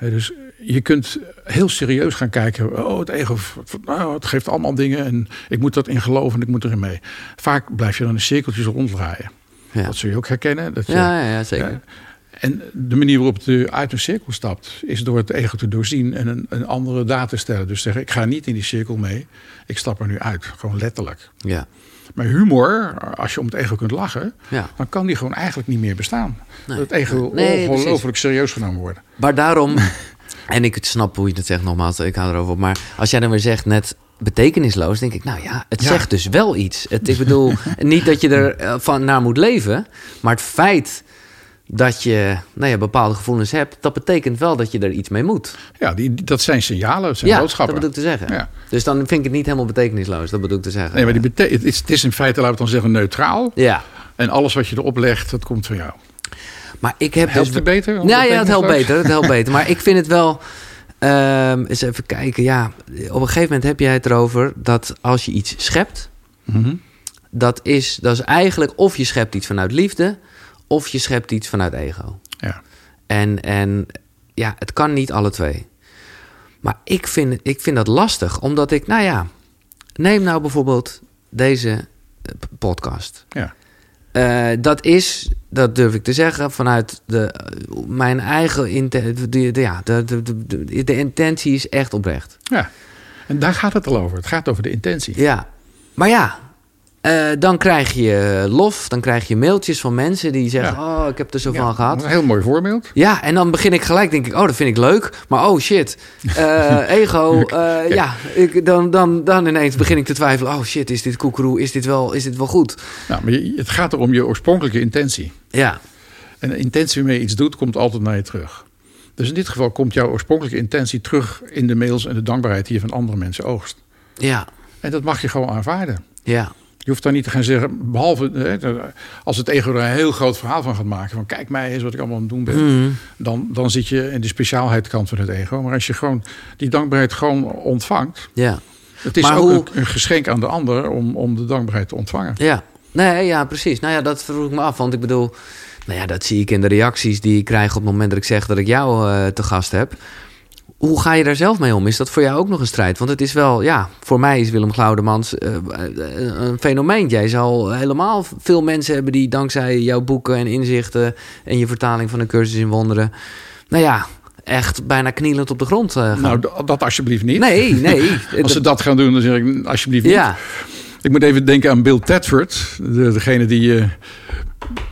Dus je kunt heel serieus gaan kijken. Oh, het ego, nou, het geeft allemaal dingen en ik moet dat in geloven en ik moet erin mee. Vaak blijf je dan in cirkeltjes ronddraaien. Ja. Dat zul je ook herkennen. Dat je, Ja, ja, zeker. Ja. En de manier waarop het eh, uit een cirkel stapt, is door het ego te doorzien en een, een andere daad te stellen. Dus zeggen, ik ga niet in die cirkel mee, ik stap er nu uit. Gewoon letterlijk. Ja, Maar humor, als je om het ego kunt lachen, ja. dan kan die gewoon eigenlijk niet meer bestaan. Nee. Het ego Nee, ongelooflijk serieus genomen worden. Maar daarom, en ik snap hoe je het zegt nogmaals, ik hou erover op. Maar als jij dan weer zegt net betekenisloos, denk ik, nou ja, het Ja. zegt dus wel iets. Het, ik bedoel, niet dat je er eh, van naar moet leven, maar het feit dat je nou ja, bepaalde gevoelens hebt, dat betekent wel dat je er iets mee moet. Ja, die, dat zijn signalen, dat zijn Ja, dat boodschappen. bedoel ik te zeggen. Ja. Dus dan vind ik het niet helemaal betekenisloos, dat bedoel ik te zeggen. Nee, maar die bete- het, is, het is in feite, laten we dan zeggen, neutraal. Ja, En alles wat je erop legt, dat komt van jou. maar ik heb Helpt dus... het beter? Ja, ja, het helpt beter. Het helpt beter. Maar ik vind het wel. ehm, eens even kijken. Ja, op een gegeven moment heb jij het erover dat als je iets schept, Mhm. dat is, dat is eigenlijk of je schept iets vanuit liefde, of je schept iets vanuit ego. Ja. En, en ja, het kan niet alle twee. Maar ik vind, ik vind dat lastig, omdat ik, nou ja, neem nou bijvoorbeeld deze eh, podcast. Ja. Eh, dat is, dat durf ik te zeggen, vanuit de, mijn eigen intentie. Ja, de, de, de, de intentie is echt oprecht. ja. En daar gaat het al over. Het gaat over de intentie. Ja, maar ja, eh, dan krijg je lof, dan krijg je mailtjes van mensen die zeggen: Oh, ik heb er zo Ja, van gehad. Een heel mooi voorbeeld. Ja, en dan begin ik gelijk, denk ik, oh, dat vind ik leuk. Maar oh shit, eh, ego, eh, ja, ik, dan, dan, dan ineens begin ik te twijfelen. Oh shit, is dit koekeroe, is dit wel, is dit wel goed? Nou, maar je- het gaat er om je oorspronkelijke intentie. Ja, En de intentie waarmee je iets doet, komt altijd naar je terug. Dus in dit geval komt jouw oorspronkelijke intentie terug in de mails en de dankbaarheid die je van andere mensen oogst. ja, En dat mag je gewoon aanvaarden. ja, Je hoeft daar niet te gaan zeggen, behalve hè, als het ego er een heel groot verhaal van gaat maken. Van kijk mij eens wat ik allemaal aan het doen ben. Mhm. Dan, dan zit je in de speciaalheidkant van het ego. Maar als je gewoon die dankbaarheid gewoon ontvangt. ja. Het is Maar ook hoe- een, een geschenk aan de ander om, om de dankbaarheid te ontvangen. Ja, nee, ja, precies. Nou ja, dat vroeg ik me af. Want ik bedoel, nou ja, dat zie ik in de reacties die ik krijg op het moment dat ik zeg dat ik jou eh, te gast heb. Hoe ga je daar zelf mee om? Is dat voor jou ook nog een strijd? Want het is wel, ja, voor mij is Willem Glaudemans eh, eh, een fenomeen. Jij zal helemaal veel mensen hebben die dankzij jouw boeken en inzichten en je vertaling van een cursus in wonderen, nou ja, echt bijna knielend op de grond eh, gaan. Nou, dat alsjeblieft niet. nee, nee. Als ze dat gaan doen, dan zeg ik alsjeblieft niet. ja, Ik moet even denken aan Bill Tedford. De, degene die eh,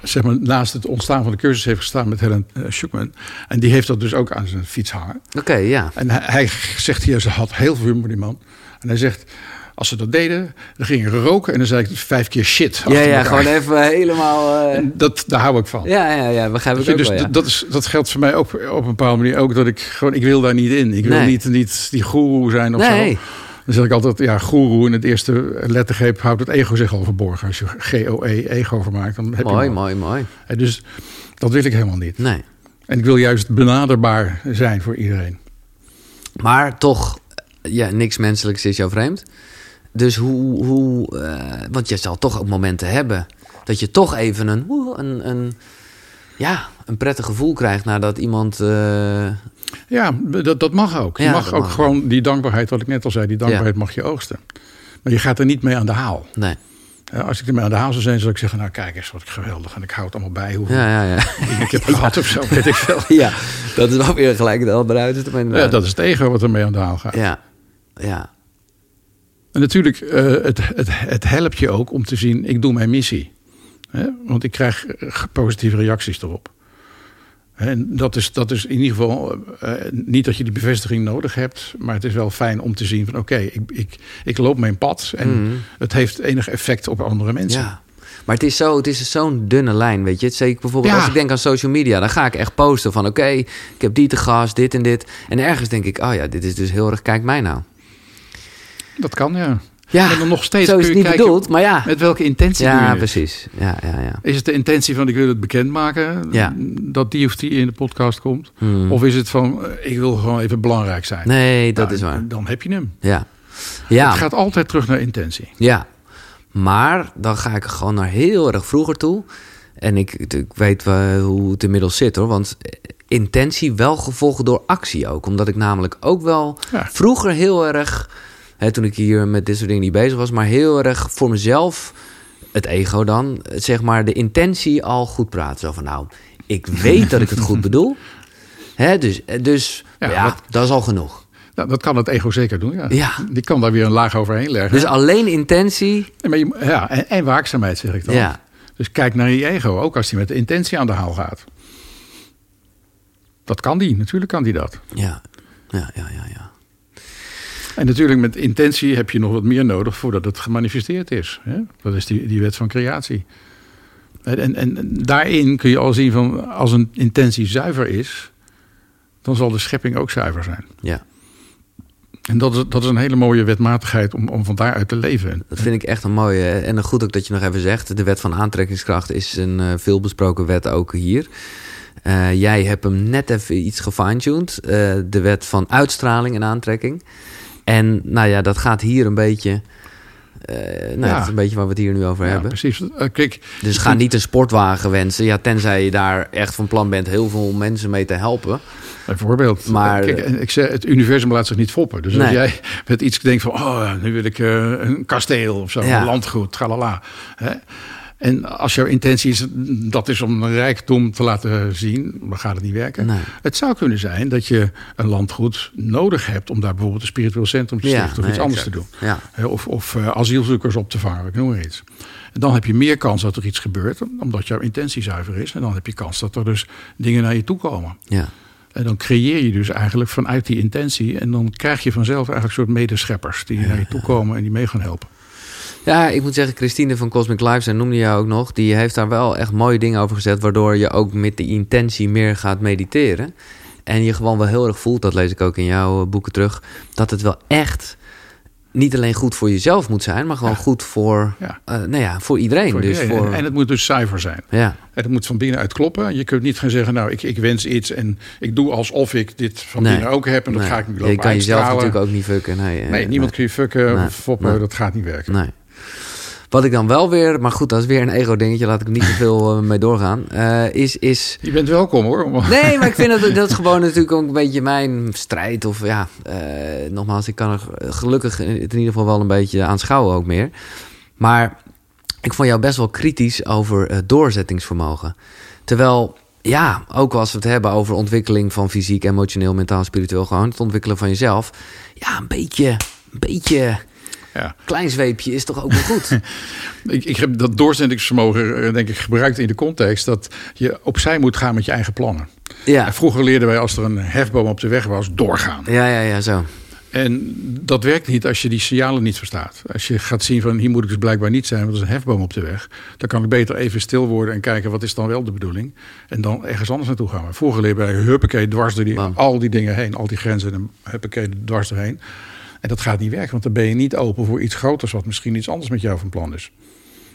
zeg maar, naast het ontstaan van de cursus heeft gestaan met Helen uh, Schuckman. En die heeft dat dus ook aan zijn fiets hangen. oké, ja. En hij, hij zegt hier, ze had heel veel humor die man. En hij zegt, als ze dat deden, dan gingen ze roken. En dan zei ik vijf keer shit. Ja, ja, elkaar. gewoon even helemaal... eh, dat, daar hou ik van. Ja, ja, ja, begrijp ik ook dus wel, ja. d- dat, is, dat geldt voor mij ook op een bepaalde manier ook. Dat ik gewoon, ik wil daar niet in. Ik wil niet, niet die goeroe zijn of Nee. zo. Dan zeg ik altijd, ja, goeroe in het eerste lettergreep houdt het ego zich al verborgen. Als je G-O-E, ego vermaakt, dan heb Mooi, je al. mooi, mooi. En Dus dat wil ik helemaal niet. Nee. En ik wil juist benaderbaar zijn voor iedereen. Maar toch, ja, niks menselijks is jou vreemd. Dus hoe, hoe eh, want je zal toch ook momenten hebben dat je toch even een, een, een, ja, een prettig gevoel krijgt nadat iemand, eh, Ja, dat, dat mag ook. Je Ja, mag ook mag. gewoon die dankbaarheid, wat ik net al zei, die dankbaarheid mag je oogsten. Maar je gaat er niet mee aan de haal. nee, Als ik ermee aan de haal zou zijn, zou ik zeggen, nou kijk eens wat geweldig. En ik hou het allemaal bij hoeveel ja, ja, ja. ik heb gehad of zo, weet ik veel. ja, dat is wel weer gelijk het andere uiterste. Ja, dat is het ego wat ermee aan de haal gaat. ja, ja, En natuurlijk, eh, het, het, het helpt je ook om te zien, ik doe mijn missie. Hè? Want ik krijg positieve reacties erop. En dat is, dat is in ieder geval eh, niet dat je die bevestiging nodig hebt, maar het is wel fijn om te zien van oké, ik, ik, ik loop mijn pad en Mhm. het heeft enig effect op andere mensen. ja. Maar het is zo, het is zo'n dunne lijn, weet je. Zeker bijvoorbeeld Ja. als ik denk aan social media, dan ga ik echt posten van oké, ik heb die te gast, dit en dit. En ergens denk ik, oh ja, dit is dus heel erg, kijk mij nou. Dat kan ja. Ja, en dan nog steeds zo is het niet kijken bedoeld, maar ja. met welke intentie Ja, precies. Ja, ja, ja. Is het de intentie van ik wil het bekendmaken Ja. dat die of die in de podcast komt? Hmm. Of is het van eh, ik wil gewoon even belangrijk zijn? Nee, dat Nou, is waar. Dan heb je hem. Ja. Ja. Het gaat altijd terug naar intentie. Ja, maar dan ga ik gewoon naar heel erg vroeger toe. En ik, ik weet wel hoe het inmiddels zit hoor. Want intentie wel gevolgd door actie ook. Omdat ik namelijk ook wel Ja. vroeger heel erg... Hè, toen ik hier met dit soort dingen niet bezig was... maar heel erg voor mezelf, het ego dan... zeg maar de intentie al goed praten. Zo van nou, ik weet dat ik het goed bedoel. Hè, dus dus Ja, ja, dat- dat is al genoeg. Nou, dat kan het ego zeker doen. Ja. Ja. Die kan daar weer een laag overheen leggen. Dus alleen intentie... En, ja, en, en waakzaamheid zeg ik dan. Ja. Dus kijk naar je ego, ook als hij met de intentie aan de haal gaat. Dat kan die, natuurlijk kan die dat. Ja, ja, ja, ja. ja. En natuurlijk met intentie heb je nog wat meer nodig voordat het gemanifesteerd is. Hè? Dat is die, die wet van creatie. En, en, en daarin kun je al zien van als een intentie zuiver is, dan zal de schepping ook zuiver zijn. ja. En dat is, dat is een hele mooie wetmatigheid om, om van daaruit te leven. Dat vind ik echt een mooie. En goed ook dat je nog even zegt. De wet van aantrekkingskracht is een uh, veelbesproken wet ook hier. Uh, jij hebt hem net even iets gefine-tuned. Uh, de wet van uitstraling en aantrekking. En nou ja, dat gaat hier een beetje... Uh, nou, ja. dat is een beetje waar we het hier nu over ja, hebben. Precies. Uh, kijk, dus ga niet een sportwagen wensen. Ja, tenzij je daar echt van plan bent heel veel mensen mee te helpen. Bijvoorbeeld. Maar, Kijk, ik zeg, het universum laat zich niet foppen. Dus nee. als jij met iets denkt van... oh, nu wil ik uh, een kasteel of zo, ja. een landgoed, tralala. Hè? En als jouw intentie is, dat is om een rijkdom te laten zien, dan gaat het niet werken. Nee. Het zou kunnen zijn dat je een landgoed nodig hebt om daar bijvoorbeeld een spiritueel centrum te stichten ja, of nee, iets anders exact. te doen. Ja. Of, of uh, asielzoekers op te vangen, ik noem maar iets. En dan heb je meer kans dat er iets gebeurt, omdat jouw intentie zuiver is. En dan heb je kans dat er dus dingen naar je toe komen. Ja. En dan creëer je dus eigenlijk vanuit die intentie. En dan krijg je vanzelf eigenlijk een soort medescheppers die naar je toe komen en die mee gaan helpen. Ja, ik moet zeggen, Christine van Cosmic Lives, en noemde jou ook nog, die heeft daar wel echt mooie dingen over gezet, waardoor je ook met de intentie meer gaat mediteren. En je gewoon wel heel erg voelt, dat lees ik ook in jouw boeken terug, dat het wel echt niet alleen goed voor jezelf moet zijn, maar gewoon ja. goed voor, ja. Uh, nou ja, voor iedereen. Voor dus iedereen. voor... En het moet dus zuiver zijn. Ja. En het moet van binnenuit kloppen. Je kunt niet gaan zeggen, nou, ik, ik wens iets en ik doe alsof ik dit van nee. binnen ook heb. En dat nee. ga ik nu lopen Je kan jezelf natuurlijk ook niet fucken. Nee, nee niemand kun je fucken of foppen. Dat gaat niet werken. Nee. Wat ik dan wel weer, maar goed, dat is weer een ego-dingetje, laat ik niet te veel uh, mee doorgaan. Uh, is, is. Je bent welkom hoor. Nee, maar ik vind dat dat is gewoon natuurlijk ook een beetje mijn strijd. Of ja, uh, nogmaals, ik kan er gelukkig in ieder geval wel een beetje aanschouwen ook meer. Maar ik vond jou best wel kritisch over uh, doorzettingsvermogen. Terwijl, ja, ook als we het hebben over ontwikkeling van fysiek, emotioneel, mentaal, spiritueel, gewoon het ontwikkelen van jezelf. Ja, een beetje, een beetje. Ja. Klein zweepje is toch ook wel goed? ik, ik heb dat doorzettingsvermogen, denk ik, gebruikt in de context dat je opzij moet gaan met je eigen plannen. Ja. En vroeger leerden wij als er een hefboom op de weg was, doorgaan. Ja, ja, ja, zo. En dat werkt niet als je die signalen niet verstaat. Als je gaat zien van hier moet ik dus blijkbaar niet zijn, want er is een hefboom op de weg. Dan kan ik beter even stil worden en kijken wat is dan wel de bedoeling. En dan ergens anders naartoe gaan. Vroeger leerden wij huppakee dwars door die, al die dingen heen, al die grenzen en huppakee dwars doorheen. En dat gaat niet werken, want dan ben je niet open voor iets groters, wat misschien iets anders met jou van plan is.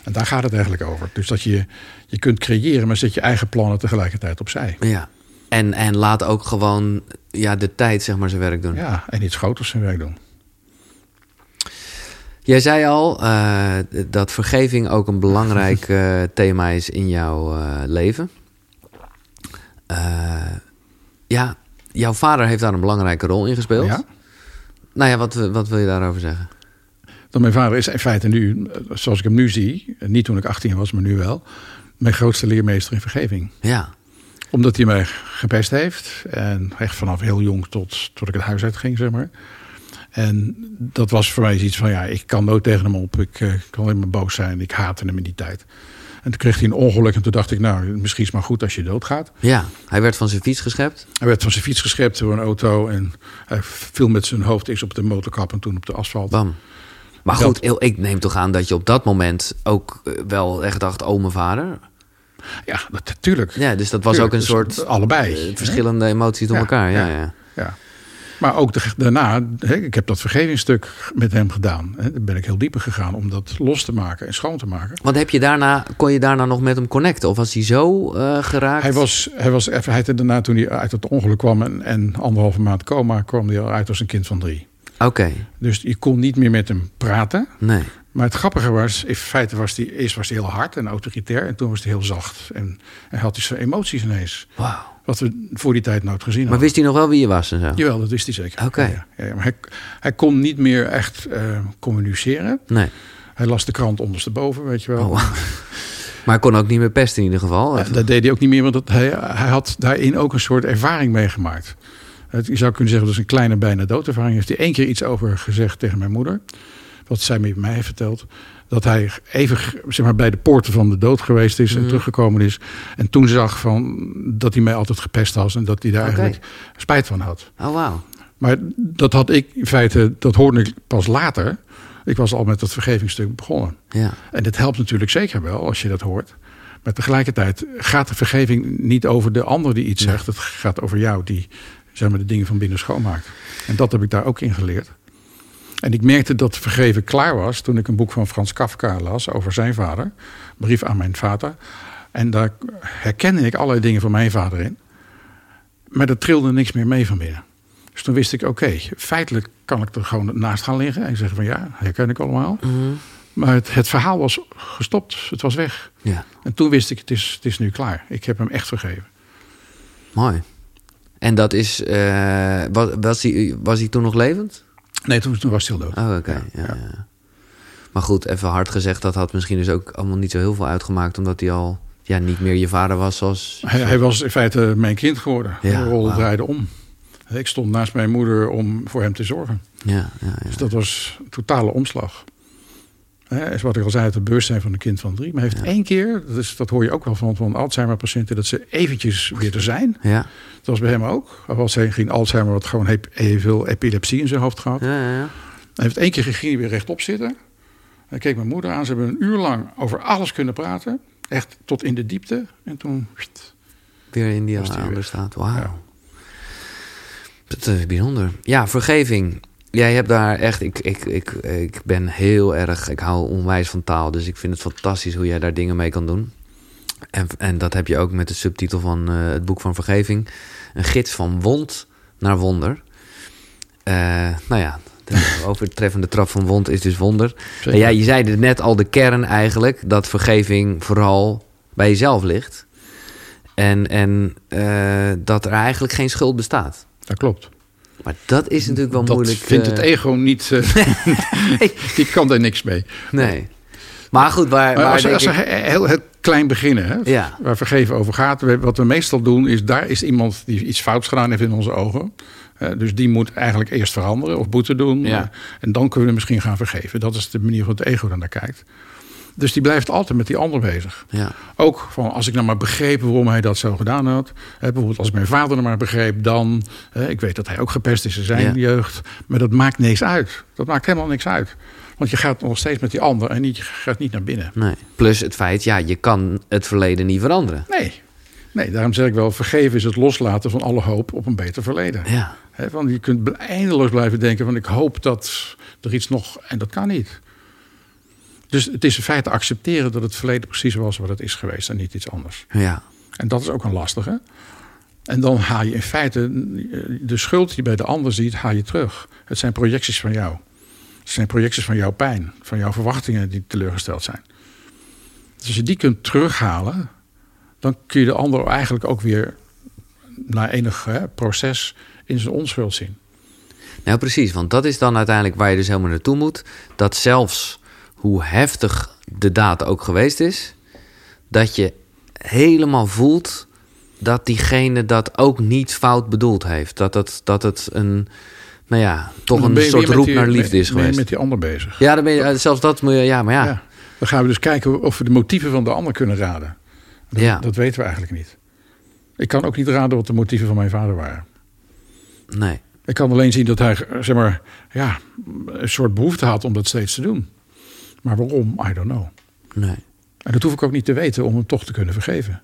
En daar gaat het eigenlijk over. Dus dat je, je kunt creëren, maar zet je eigen plannen tegelijkertijd opzij. Ja. En, en laat ook gewoon ja, de tijd zeg maar zijn werk doen. Ja, en iets groters zijn werk doen. Jij zei al uh, dat vergeving ook een belangrijk uh, thema is in jouw uh, leven. ja, jouw vader heeft daar een belangrijke rol in gespeeld. Ja. Nou ja, wat, wat wil je daarover zeggen? Dat mijn vader is in feite nu, zoals ik hem nu zie, niet toen ik 18 was, maar nu wel, mijn grootste leermeester in vergeving. Ja. Omdat hij mij gepest heeft. En echt vanaf heel jong tot, tot ik het huis uit ging, zeg maar. En dat was voor mij iets van, ja, ik kan nooit tegen hem op. Ik uh, kan alleen maar boos zijn. Ik haatte hem in die tijd. En toen kreeg hij een ongeluk en toen dacht ik, nou, misschien is het maar goed als je doodgaat. Ja, hij werd van zijn fiets geschept. Hij werd van zijn fiets geschept door een auto en hij viel met zijn hoofd eerst op de motorkap en toen op de asfalt. Bam. Maar goed, dat... ik neem toch aan dat je op dat moment ook eh, wel echt dacht, oh mijn vader. Ja, natuurlijk. Ja, dus dat was tuurlijk, ook een dus soort allebei uh, verschillende emoties door ja, elkaar. Ja, ja, ja. ja. Maar ook de, daarna, ik heb dat vergevingsstuk met hem gedaan. Hè, daar ben ik heel dieper gegaan om dat los te maken en schoon te maken. Want heb je daarna, kon je daarna nog met hem connecten? Of was hij zo uh, geraakt? Hij was, hij was even, hij daarna toen hij uit het ongeluk kwam en, en anderhalve maand coma, kwam hij al uit als een kind van drie. Oké. Dus je kon niet meer met hem praten. Nee. Maar het grappige was, in feite was hij eerst was hij heel hard en autoritair. En toen was hij heel zacht. En hij had hij zijn emoties ineens. Wat we voor die tijd nooit gezien hadden. Maar wist hij nog wel wie je was en zo? Jawel, dat wist hij zeker. Oké. Ja, ja, maar hij, hij kon niet meer echt uh, communiceren. Nee. Hij las de krant ondersteboven, weet je wel. Oh, wow. Maar hij kon ook niet meer pesten in ieder geval. Ja, dat deed hij ook niet meer, want dat, hij, hij had daarin ook een soort ervaring meegemaakt. Je zou kunnen zeggen, dat is een kleine bijna doodervaring. Heeft hij één keer iets over gezegd tegen mijn moeder. Wat zij met mij heeft verteld. Dat hij even zeg maar, bij de poorten van de dood geweest is en Mhm. teruggekomen is. En toen zag van, dat hij mij altijd gepest had. En dat hij daar eigenlijk spijt van had. Oh, wauw. Maar dat had ik in feite, dat hoorde ik pas later. Ik was al met dat vergevingsstuk begonnen. Ja. En dit helpt natuurlijk zeker wel als je dat hoort. Maar tegelijkertijd gaat de vergeving niet over de ander die iets zegt. Het gaat over jou die zeg maar, de dingen van binnen schoonmaakt. En dat heb ik daar ook in geleerd. En ik merkte dat vergeven klaar was toen ik een boek van Frans Kafka las over zijn vader. Brief aan mijn vader. En daar herkende ik allerlei dingen van mijn vader in. Maar er trilde niks meer mee van binnen. Dus toen wist ik, oké, feitelijk kan ik er gewoon naast gaan liggen. En zeggen van ja, herken ik allemaal. Mhm. Maar het, het verhaal was gestopt. Het was weg. Ja, En toen wist ik, het is, het is nu klaar. Ik heb hem echt vergeven. mooi. En dat is, eh, was, was, hij, was hij toen nog levend? Nee, toen, toen was hij al dood. Oh, oké. Ja, ja. Maar goed, even hard gezegd, dat had misschien dus ook allemaal niet zo heel veel uitgemaakt, omdat hij al ja, niet meer je vader was zoals. Hij, hij was in feite mijn kind geworden. De rol draaide om. Ik stond naast mijn moeder om voor hem te zorgen. Ja, ja, ja. Dus dat was een totale omslag. Hè, is wat ik al zei, het bewustzijn van een kind van drie. Maar hij heeft Ja. één keer, dat, is, dat hoor je ook wel van, van Alzheimer-patiënten, dat ze eventjes weer er zijn. Ja, Dat was bij hem ook. Hij was geen Alzheimer, wat gewoon heb, veel epilepsie in zijn hoofd gehad. ja, ja, ja. Hij heeft één keer ging hij weer rechtop zitten. Hij keek mijn moeder aan. Ze hebben een uur lang over alles kunnen praten. Echt tot in de diepte. En toen... pst, Weer in die andere staat. Wauw. Dat is bijzonder. Ja, vergeving. Jij hebt daar echt. Ik, ik, ik, ik ben heel erg. Ik hou onwijs van taal. Dus ik vind het fantastisch hoe jij daar dingen mee kan doen. En, en dat heb je ook met de subtitel van eh, het boek van vergeving: Een gids van wond naar wonder. Eh, nou ja, de overtreffende trap van wond is dus wonder. En ja, je zei het net al de kern eigenlijk, dat vergeving vooral bij jezelf ligt. En, en eh, dat er eigenlijk geen schuld bestaat. Dat klopt. Maar dat is natuurlijk wel dat moeilijk. vindt eh, het ego niet... eh, die kan daar niks mee. Nee. Maar goed, waar, Maar waar als, denk als we ik- heel, heel klein beginnen, hè, Ja. waar vergeven over gaat. Wat we meestal doen, is daar is iemand die iets fouts gedaan heeft in onze ogen. Eh, dus die moet eigenlijk eerst veranderen of boete doen. Ja. Eh, en dan kunnen we misschien gaan vergeven. Dat is de manier waarop het ego dan naar kijkt. Dus die blijft altijd met die ander bezig. Ja, Ook van als ik nou maar begreep waarom hij dat zo gedaan had. Hè, bijvoorbeeld als ik mijn vader nou maar begreep, dan. Hè, ik weet dat hij ook gepest is in zijn Ja. jeugd. Maar dat maakt niks uit. Dat maakt helemaal niks uit. Want je gaat nog steeds met die ander en niet, je gaat niet naar binnen. nee. Plus het feit, ja, je kan het verleden niet veranderen. Nee. Nee, daarom zeg ik wel, vergeven is het loslaten van alle hoop op een beter verleden. Ja, Hè, want je kunt eindeloos blijven denken van ik hoop dat er iets nog... En dat kan niet. Dus het is in feite accepteren dat het verleden precies was wat het is geweest en niet iets anders. ja, En dat is ook een lastige. En dan haal je in feite de schuld die je bij de ander ziet, haal je terug. Het zijn projecties van jou. Het zijn projecties van jouw pijn, van jouw verwachtingen die teleurgesteld zijn. Dus als je die kunt terughalen, dan kun je de ander eigenlijk ook weer na enig hè, proces in zijn onschuld zien. nou precies. Want dat is dan uiteindelijk waar je dus helemaal naartoe moet. Dat zelfs hoe heftig de daad ook geweest is, dat je helemaal voelt dat diegene dat ook niet fout bedoeld heeft. Dat het, dat het een, nou ja, toch een soort roep die- naar liefde is ben je geweest. met die ander bezig. Ja, dan ben je, zelfs dat moet je, ja, maar ja. Ja. Dan gaan we dus kijken of we de motieven van de ander kunnen raden. Dat, Ja. dat weten we eigenlijk niet. Ik kan ook niet raden wat de motieven van mijn vader waren. Nee. Ik kan alleen zien dat hij zeg maar, ja, een soort behoefte had om dat steeds te doen. Maar waarom? I don't know. Nee. En dat hoef ik ook niet te weten om hem toch te kunnen vergeven.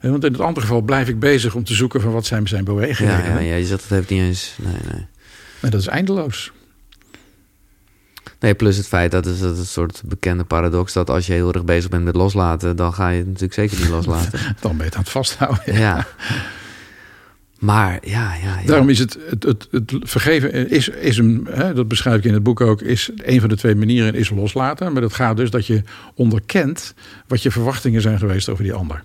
Want in het andere geval blijf ik bezig om te zoeken van wat zijn zijn bewegingen. Ja, ja, ja, je zegt het heeft niet eens. Nee, nee. En dat is eindeloos. Nee, plus het feit dat is dat een soort bekende paradox dat als je heel erg bezig bent met loslaten, dan ga je het natuurlijk zeker niet loslaten. Dan ben je het aan het vasthouden. ja. Maar ja, ja, ja. Daarom is het, het, het, het vergeven, is, is een, hè, dat beschrijf ik in het boek ook, is een van de twee manieren is loslaten. Maar dat gaat dus dat je onderkent wat je verwachtingen zijn geweest over die ander.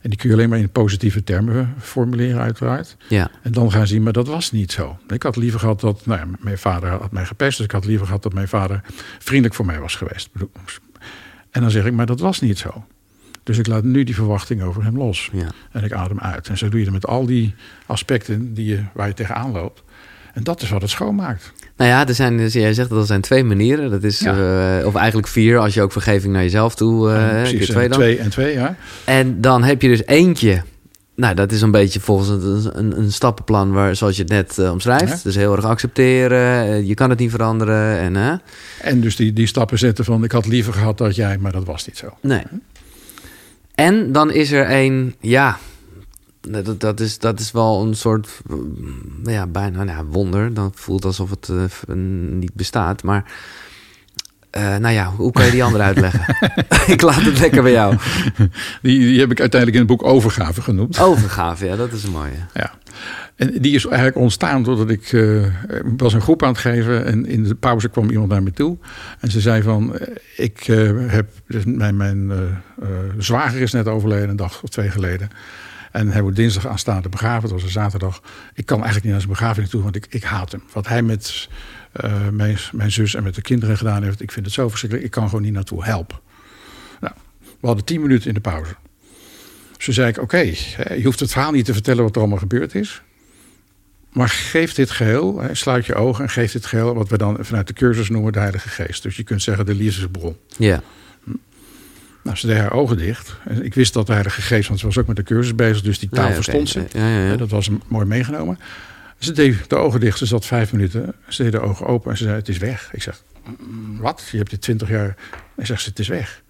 En die kun je alleen maar in positieve termen formuleren, uiteraard. Ja. En dan gaan zien, maar dat was niet zo. Ik had liever gehad dat, nou ja, mijn vader had mij gepest, dus ik had liever gehad dat mijn vader vriendelijk voor mij was geweest. En dan zeg ik, maar dat was niet zo. Dus ik laat nu die verwachting over hem los. Ja. En ik adem uit. En zo doe je het met al die aspecten die je, waar je tegenaan loopt. En dat is wat het schoonmaakt. Nou ja, er zijn, dus jij zegt dat er zijn twee manieren. Dat is, Ja. eh, of eigenlijk vier, als je ook vergeving naar jezelf toe. keer precies, twee en dan. twee en twee, ja. En dan heb je dus eentje. Nou, dat is een beetje volgens een, een, een stappenplan waar, zoals je het net eh, omschrijft. Ja. Dus heel erg accepteren. je kan het niet veranderen. En? En dus die, die stappen zetten van, ik had liever gehad dat jij, maar dat was niet zo. Nee. En dan is er een, ja, dat, dat, is, dat is wel een soort, ja, bijna nou ja, wonder. Dan voelt alsof het eh, niet bestaat. Maar, eh, nou ja, hoe kan je die andere uitleggen? Ik laat het lekker bij jou. Die, die heb ik uiteindelijk in het boek Overgave genoemd. Overgave, ja, dat is een mooie. Ja. En die is eigenlijk ontstaan doordat ik ik was een groep aan het geven en in de pauze kwam iemand naar me toe en ze zei van eh, ik heb dus mijn, mijn zwager is net overleden een dag of twee geleden en hij wordt dinsdag aanstaande begraven. Het was een zaterdag. Ik kan eigenlijk niet naar zijn begrafenis toe, want ik, ik haat hem. Wat hij met eh, mijn, mijn zus en met de kinderen gedaan heeft, ik vind het zo verschrikkelijk. Ik kan gewoon niet naartoe helpen. Nou, we hadden tien minuten in de pauze. Dus toen zei ik, oké, je hoeft het verhaal niet te vertellen wat er allemaal gebeurd is. Maar geef dit geheel, hè, sluit je ogen en geef dit geheel... wat we dan vanuit de cursus noemen de Heilige Geest. Dus je kunt zeggen de liefdesbron. Ja, Nou, ze deed haar ogen dicht. En ik wist dat de Heilige Geest, want ze was ook met de cursus bezig... dus die taal verstond ze. Ja, Dat was hem mooi meegenomen. Ze deed de ogen dicht, ze zat vijf minuten. Ze deed de ogen open en ze zei, het is weg. Ik zeg, "Mm, wat? Je hebt dit twintig jaar... Hij zegt, het is weg.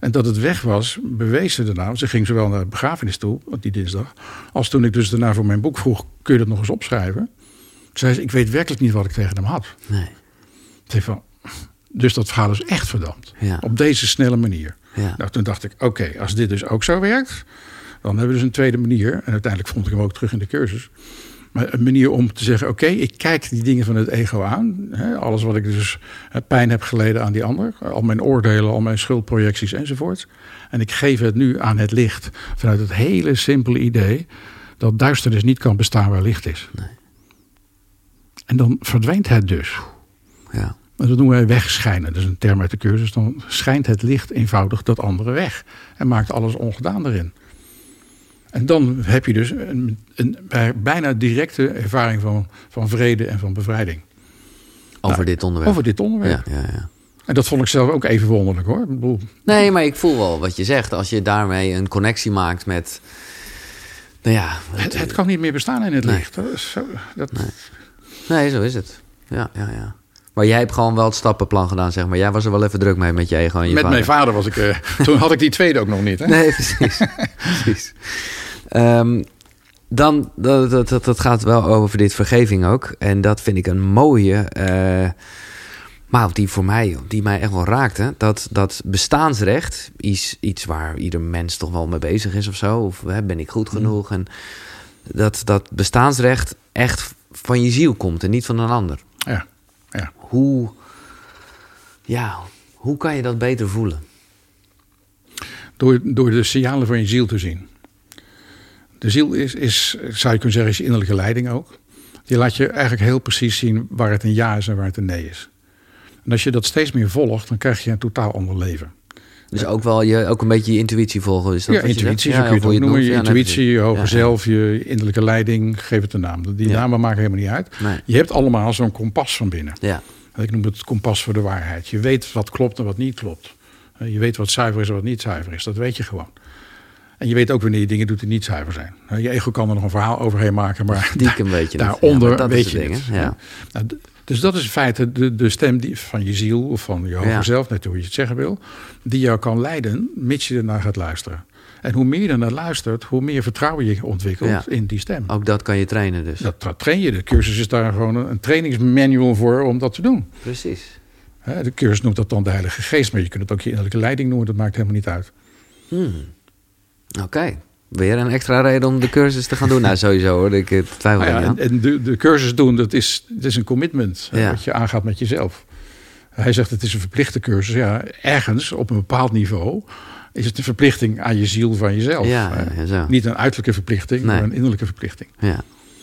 En dat het weg was, bewees ze daarna. Ze ging zowel naar de begrafenis toe, die dinsdag... als toen ik dus daarna voor mijn boek vroeg... kun je dat nog eens opschrijven? Toen zei ze, ik weet werkelijk niet wat ik tegen hem had. Nee, Ze van, dus dat verhaal is echt verdampt. ja, Op deze snelle manier. ja. Nou, toen dacht ik, oké, als dit dus ook zo werkt... dan hebben we dus een tweede manier. En uiteindelijk vond ik hem ook terug in de cursus. Maar een manier om te zeggen, oké, ik kijk die dingen van het ego aan. Hè, alles wat ik dus pijn heb geleden aan die ander. Al mijn oordelen, al mijn schuldprojecties enzovoort. En ik geef het nu aan het licht. Vanuit het hele simpele idee... dat duisternis niet kan bestaan waar licht is. Nee. En dan verdwijnt het dus. ja. En dat noemen wij wegschijnen. Dat is een term uit de cursus. Dan schijnt het licht eenvoudig dat andere weg. En maakt alles ongedaan erin. En dan heb je dus een, een bijna directe ervaring van, van vrede en van bevrijding. Over Nou, dit onderwerp. Over dit onderwerp. Ja, ja, ja. En dat vond ik zelf ook even wonderlijk hoor. Bedoel, Nee, maar ik voel wel wat je zegt. Als je daarmee een connectie maakt met. Nou ja. het, het kan niet meer bestaan in het Nee. licht. Dat is zo, dat, Nee. Nee, zo is het. Ja, ja, ja. Maar jij hebt gewoon wel het stappenplan gedaan, zeg maar. Jij was er wel even druk mee met je ego en je Met vader. mijn vader was ik... eh, toen had ik die tweede ook nog niet. Hè? Nee, precies. precies. Ehm, dan, dat, dat, dat, gaat wel over dit vergeving ook. En dat vind ik een mooie... eh, maar die voor mij, die mij echt wel raakte. Dat, dat bestaansrecht is iets waar ieder mens toch wel mee bezig is of zo. Of hè, ben ik goed genoeg? En dat, dat bestaansrecht echt van je ziel komt en niet van een ander. Ja, ja. Hoe, ja, hoe kan je dat beter voelen? Door, door de signalen van je ziel te zien. De ziel is, is, zou je kunnen zeggen, is je innerlijke leiding ook. Die laat je eigenlijk heel precies zien waar het een ja is en waar het een nee is. En als je dat steeds meer volgt, dan krijg je een totaal ander leven. Dus ook wel je, ook een beetje je intuïtie volgen. Is dat ja, je intuïtie, zo Ja, kun je het noemen. Je Ja, intuïtie, je hoger zelf, je innerlijke leiding, geef het een naam. Die namen maken helemaal niet uit. Nee. Je hebt allemaal zo'n kompas van binnen. Ja, Ik noem het kompas voor de waarheid. Je weet wat klopt en wat niet klopt. Je weet wat zuiver is en wat niet zuiver is. Dat weet je gewoon. En je weet ook wanneer je dingen doet die niet zuiver zijn. Je ego kan er nog een verhaal overheen maken, maar stiekem weet je het. daaronder Ja, maar dat weet is je het ding, het. hè? Ja. Nou, dus dat is in feite de, de stem die, van je ziel of van je hoger Ja. zelf, net hoe je het zeggen wil, die jou kan leiden, mits je ernaar gaat luisteren. En hoe meer je er naar luistert, hoe meer vertrouwen je ontwikkelt Ja. in die stem. Ook dat kan je trainen dus. Dat, dat train je. De cursus is daar gewoon een, een trainingsmanual voor om dat te doen. Precies. De cursus noemt dat dan de Heilige Geest, maar je kunt het ook je innerlijke leiding noemen. Dat maakt helemaal niet uit. Hmm. Oké. Weer een extra reden om de cursus te gaan doen? nou, sowieso hoor. Ik eh, twijfel Nou ja, aan. en de, de cursus doen, dat is, dat is een commitment Ja. wat je aangaat met jezelf. Hij zegt het is een verplichte cursus. Ja, ergens op een bepaald niveau is het een verplichting aan je ziel van jezelf. Ja, zo. Niet een uiterlijke verplichting, Nee. maar een innerlijke verplichting. Ja.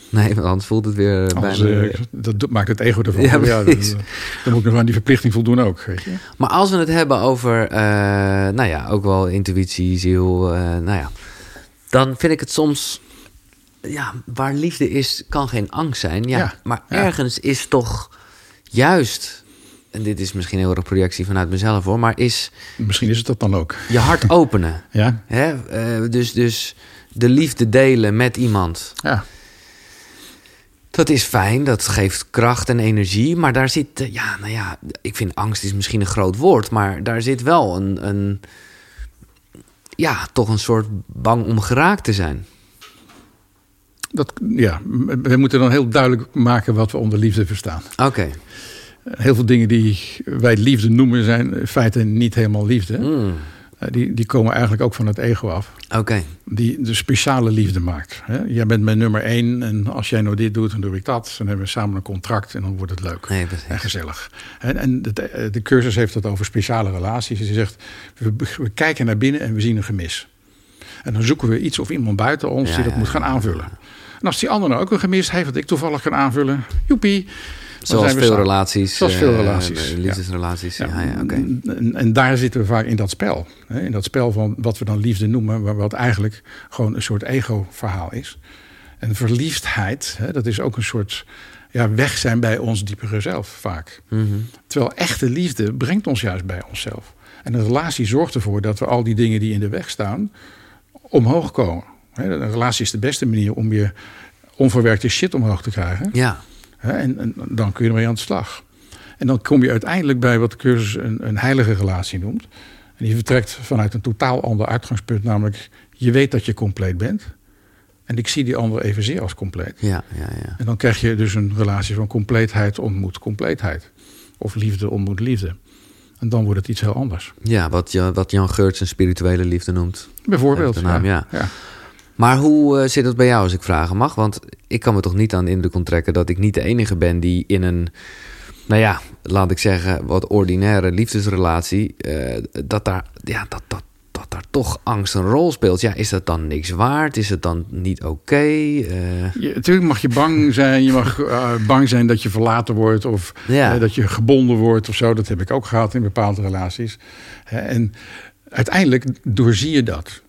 Nee, want anders voelt het weer eh, Anders, bijna... eh, dat maakt het ego ervan. Ja, Ja, dan, moet ik nog aan die verplichting voldoen ook. Weet je? Maar als we het hebben over, eh, nou ja, ook wel intuïtie, ziel, nou ja. Dan vind ik het soms, ja, waar liefde is, kan geen angst zijn. Ja, Ja, maar ergens is toch juist, en dit is misschien heel erg projectie vanuit mezelf hoor, maar is Misschien is het dat dan ook. je hart openen. Ja, Hè? Dus, dus de liefde delen met iemand. ja. Dat is fijn, dat geeft kracht en energie. Maar daar zit, eh, ja, nou ja, ik vind angst is misschien een groot woord. Maar daar zit wel een, een ja, toch een soort bang om geraakt te zijn. Dat, ja, we moeten dan heel duidelijk maken wat we onder liefde verstaan. Oké. Heel veel dingen die wij liefde noemen zijn in feite niet helemaal liefde. Mm, Eh, Die, die komen eigenlijk ook van het ego af. Oké. Die de speciale liefde maakt. Hè? Jij bent mijn nummer één en als jij nou dit doet, dan doe ik dat. Dan hebben we samen een contract en dan wordt het leuk. Nee. En gezellig. En, en de, de cursus heeft het over speciale relaties. Hij zegt, we, we kijken naar binnen en we zien een gemis. En dan zoeken we iets of iemand buiten ons Ja, die dat ja, moet gaan ja, aanvullen. En als die ander nou ook een gemis heeft, wat ik toevallig kan aanvullen, joepie. Zoals veel relaties. Zoals veel eh, relaties, eh, ja. liefdesrelaties. Ja, ja, oké. en, daar zitten we vaak in dat spel. Hè? In dat spel van wat we dan liefde noemen, maar wat eigenlijk gewoon een soort ego-verhaal is. En verliefdheid, hè, dat is ook een soort ja, weg zijn bij ons diepere zelf vaak. Mhm. Terwijl echte liefde brengt ons juist bij onszelf. En een relatie zorgt ervoor dat we al die dingen die in de weg staan, omhoog komen. Een relatie is de beste manier om je onverwerkte shit omhoog te krijgen. Ja, En, en dan kun je ermee aan de slag. En dan kom je uiteindelijk bij wat de cursus een, een heilige relatie noemt. En die vertrekt vanuit een totaal ander uitgangspunt, namelijk je weet dat je compleet bent. En ik zie die ander evenzeer als compleet. ja, ja, ja. En dan krijg je dus een relatie van compleetheid ontmoet compleetheid. Of liefde ontmoet liefde. En dan wordt het iets heel anders. Ja, wat, Jan- wat Jan Geurts een spirituele liefde noemt. Bijvoorbeeld. Naam, ja. ja. Maar hoe eh, zit het bij jou als ik vragen mag? Want ik kan me toch niet aan de indruk onttrekken dat ik niet de enige ben die in een, nou ja, laat ik zeggen, wat ordinaire liefdesrelatie, eh, dat, daar, ja, dat, dat, dat daar toch angst een rol speelt. Ja, is dat dan niks waard? Is het dan niet oké? Eh, Je, natuurlijk mag je bang zijn. Je mag eh, bang zijn dat je verlaten wordt. Of Ja. eh, dat je gebonden wordt of zo. Dat heb ik ook gehad in bepaalde relaties. En uiteindelijk doorzie je dat.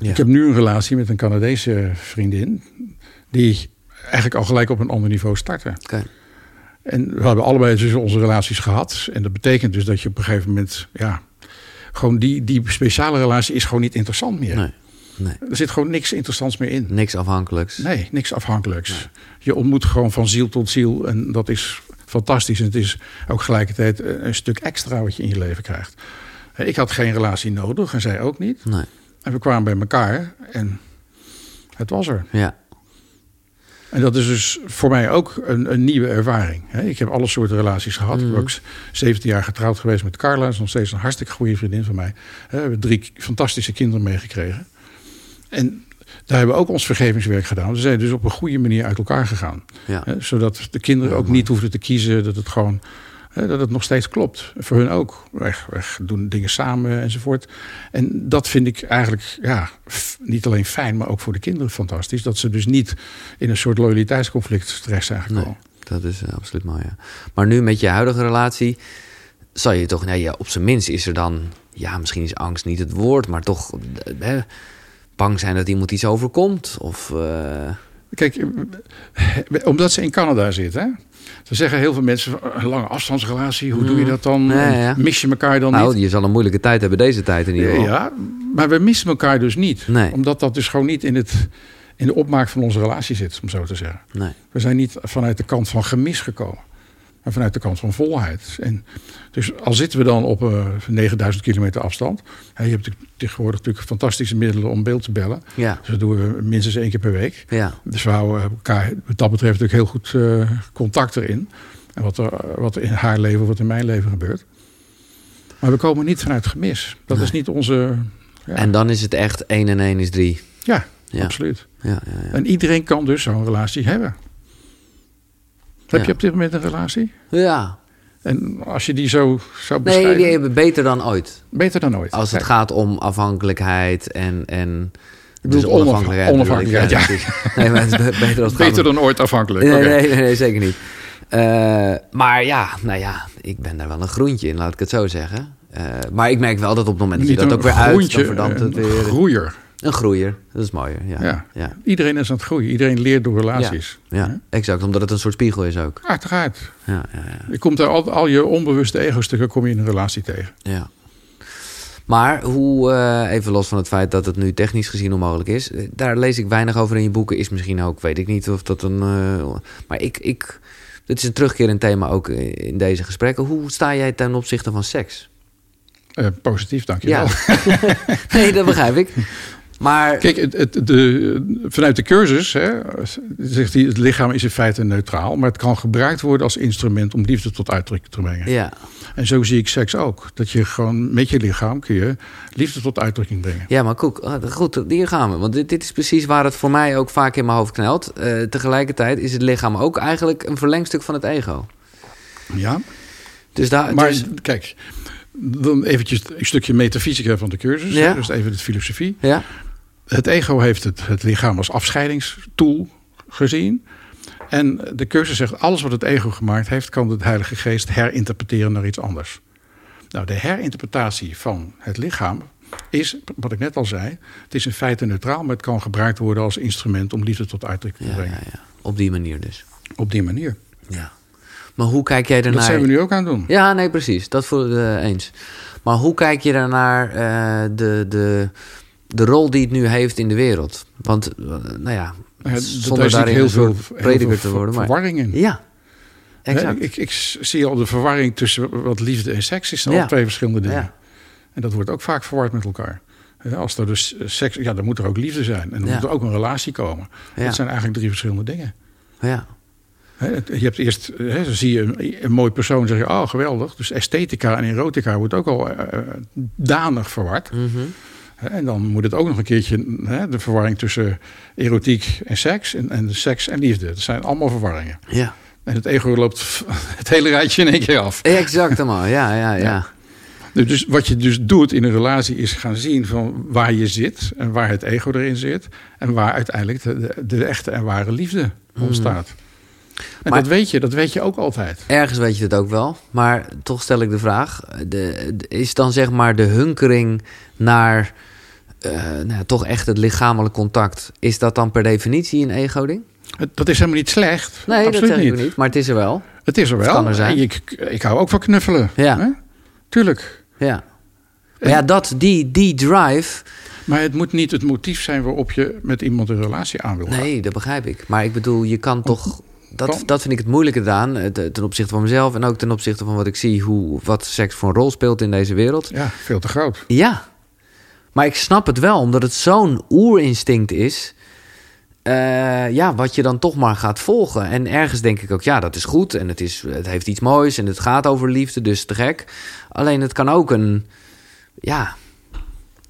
Ja. Ik heb nu een relatie met een Canadese vriendin. Die eigenlijk al gelijk op een ander niveau startte. En we hebben allebei dus onze relaties gehad. En dat betekent dus dat je op een gegeven moment... Ja, gewoon die, die speciale relatie is gewoon niet interessant meer. Nee, nee, Er zit gewoon niks interessants meer in. niks afhankelijks. Nee, niks afhankelijks. Je ontmoet gewoon van ziel tot ziel. En dat is fantastisch. En het is ook gelijkertijd een een stuk extra wat je in je leven krijgt. Eh, Ik had geen relatie nodig en zij ook niet. Nee, En we kwamen bij elkaar en het was er. ja, En dat is dus voor mij ook een, een nieuwe ervaring. hè. Ik heb alle soorten relaties gehad. Ik Mhm. ben ook 17 jaar getrouwd geweest met Carla. Is nog steeds een hartstikke goede vriendin van mij. We hebben drie fantastische kinderen meegekregen. En daar hebben we ook ons vergevingswerk gedaan. We zijn dus op een goede manier uit elkaar gegaan. ja. Zodat de kinderen ook niet hoefden te kiezen. Dat het gewoon dat het nog steeds klopt. Voor hun ook. We, doen dingen samen enzovoort. En dat vind ik eigenlijk ja, niet alleen fijn, maar ook voor de kinderen fantastisch. Dat ze dus niet in een soort loyaliteitsconflict terecht zijn gekomen. Nee, dat is eh, absoluut mooi, ja. Maar nu met je huidige relatie... zal je toch... Nou ja, op zijn minst is er dan... Ja, misschien is angst niet het woord... maar toch eh, hè, bang zijn dat iemand iets overkomt. Of... eh, Kijk, eh, omdat ze in Canada zitten, hè, dan zeggen heel veel mensen: een lange afstandsrelatie, hoe doe je dat dan? Ja, En ja. Mis je elkaar dan nou, niet? je zal een moeilijke tijd hebben deze tijd in ieder geval. Ja, maar we missen elkaar dus niet. Nee. Omdat dat dus gewoon niet in, het, in de opmaak van onze relatie zit, om zo te zeggen. Nee. We zijn niet vanuit de kant van gemis gekomen. Maar vanuit de kant van volheid. En dus al zitten we dan op uh, 9000 kilometer afstand. Hè, je hebt tegenwoordig natuurlijk fantastische middelen om beeld te bellen. Ja. Dus dat doen we minstens één keer per week. Ja. Dus we houden elkaar wat dat betreft natuurlijk heel goed uh, contact erin. En wat er, wat er in haar leven, wat in mijn leven gebeurt. Maar we komen niet vanuit gemis. Dat Nee. is niet onze... Ja, En dan is het echt 1 en 1 is 3. ja, Ja. absoluut. Ja, ja, ja. En iedereen kan dus zo'n relatie hebben. Heb je op dit moment een relatie? ja. En als je die zo zou Nee, beschrijven, die hebben beter dan ooit. beter dan ooit. Als het gaat om afhankelijkheid en... en dus onafhankelijkheid, ja. Nee, maar het is be- beter als het gaat Beter dan ooit afhankelijk. Nee, nee, nee, nee, zeker niet. Eh, maar ja, nou ja, ik ben daar wel een groentje in, laat ik het zo zeggen. Eh, maar ik merk wel dat op het moment dat je dat ook weer uit, groentje, dan verdampt het weer. groeier. Een groeier, dat is mooier. Ja, Ja. ja. Iedereen is aan het groeien. Iedereen leert door relaties. ja, exact. Omdat het een soort spiegel is ook. Uiteraard. Ja, ja, ja. Je komt daar al, al je onbewuste ego-stukken kom je in een relatie tegen. ja. Maar hoe, eh, even los van het feit dat het nu technisch gezien onmogelijk is, eh, daar lees ik weinig over in je boeken. Is misschien ook, weet ik niet of dat een. eh, maar ik, ik, dit is een terugkerend thema ook in deze gesprekken. Hoe sta jij ten opzichte van seks? Eh, positief, dankjewel. Ja. nee, dat begrijp ik. Maar Kijk, het, het, de, vanuit de cursus hè, zegt hij... het lichaam is in feite neutraal... maar het kan gebruikt worden als instrument... om liefde tot uitdrukking te brengen. ja, En zo zie ik seks ook. Dat je gewoon met je lichaam kun je liefde tot uitdrukking brengen. ja, maar Koek, ah, goed, hier gaan we. Want dit, dit is precies waar het voor mij ook vaak in mijn hoofd knelt. Eh, tegelijkertijd is het lichaam ook eigenlijk een verlengstuk van het ego. Ja, Dus daar. maar dus- kijk... Dan eventjes een stukje metafysica van de cursus. Ja. Dus even de filosofie. ja, Het ego heeft het, het lichaam als afscheidingstool gezien. En de cursus zegt, alles wat het ego gemaakt heeft... kan de Heilige Geest herinterpreteren naar iets anders. Nou, de herinterpretatie van het lichaam is, wat ik net al zei... het is in feite neutraal, maar het kan gebruikt worden als instrument... om liefde tot uitdrukking te brengen. ja, ja. Op die manier dus. Op die manier. Ja. Maar hoe kijk jij ernaar? Dat zijn we nu ook aan het doen. Ja, nee, precies. Dat voel ik eh, eens. Maar hoe kijk je daarnaar eh, de, de, de rol die het nu heeft in de wereld? Want, eh, nou ja, Eh, zonder daarin heel veel, prediker te worden. Maar, verwarring in. ja, exact. Ik, ik zie al de verwarring tussen wat liefde en seks is. zijn Ja. al twee verschillende dingen. Ja. En dat wordt ook vaak verward met elkaar. Hè, Als er dus seks, ja, dan moet er ook liefde zijn. En dan Ja. moet er ook een relatie komen. Dat zijn eigenlijk drie verschillende dingen. ja. Je hebt eerst, dan zie je een, een mooi persoon, zeg je, oh geweldig. Dus esthetica en erotica wordt ook al eh, eh, danig verward. Hè, En dan moet het ook nog een keertje, hè, de verwarring tussen erotiek en seks. En, en seks en liefde. Dat zijn allemaal verwarringen. ja. En het ego loopt het hele rijtje in één keer af. Exact allemaal. Ja, ja, ja. Ja. Dus wat je dus doet in een relatie is gaan zien van waar je zit en waar het ego erin zit en waar uiteindelijk de, de, de echte en ware liefde ontstaat. En. Maar- dat weet je, dat weet je ook altijd. Ergens weet je het ook wel. Maar toch stel ik de vraag: de, de- is dan zeg maar de hunkering naar eh, nou, toch echt het lichamelijk contact, is dat dan per definitie een ego-ding? Dat is helemaal niet slecht. Nee, Absoluut dat zeg ik niet. niet. Maar het is er wel. Het is er Het wel. kan er zijn. En ik, ik hou ook van knuffelen. Ja. Hè? Tuurlijk. Ja. Maar ja, dat, die, die drive. Maar het moet niet het motief zijn waarop je met iemand een relatie aan wil gaan. Nee, dat begrijp ik. Maar ik bedoel, je kan toch. Dat, dat vind ik het moeilijke eraan. eh, te- Ten opzichte van mezelf en ook ten opzichte van wat ik zie, hoe, wat seks voor een rol speelt in deze wereld. Ja, veel te groot. Ja. Maar ik snap het wel, omdat het zo'n oerinstinct is. eh, ja, wat je dan toch maar gaat volgen. En ergens denk ik ook, ja, dat is goed. En het, is, het heeft iets moois en het gaat over liefde, dus te gek. Alleen het kan ook een. Ja,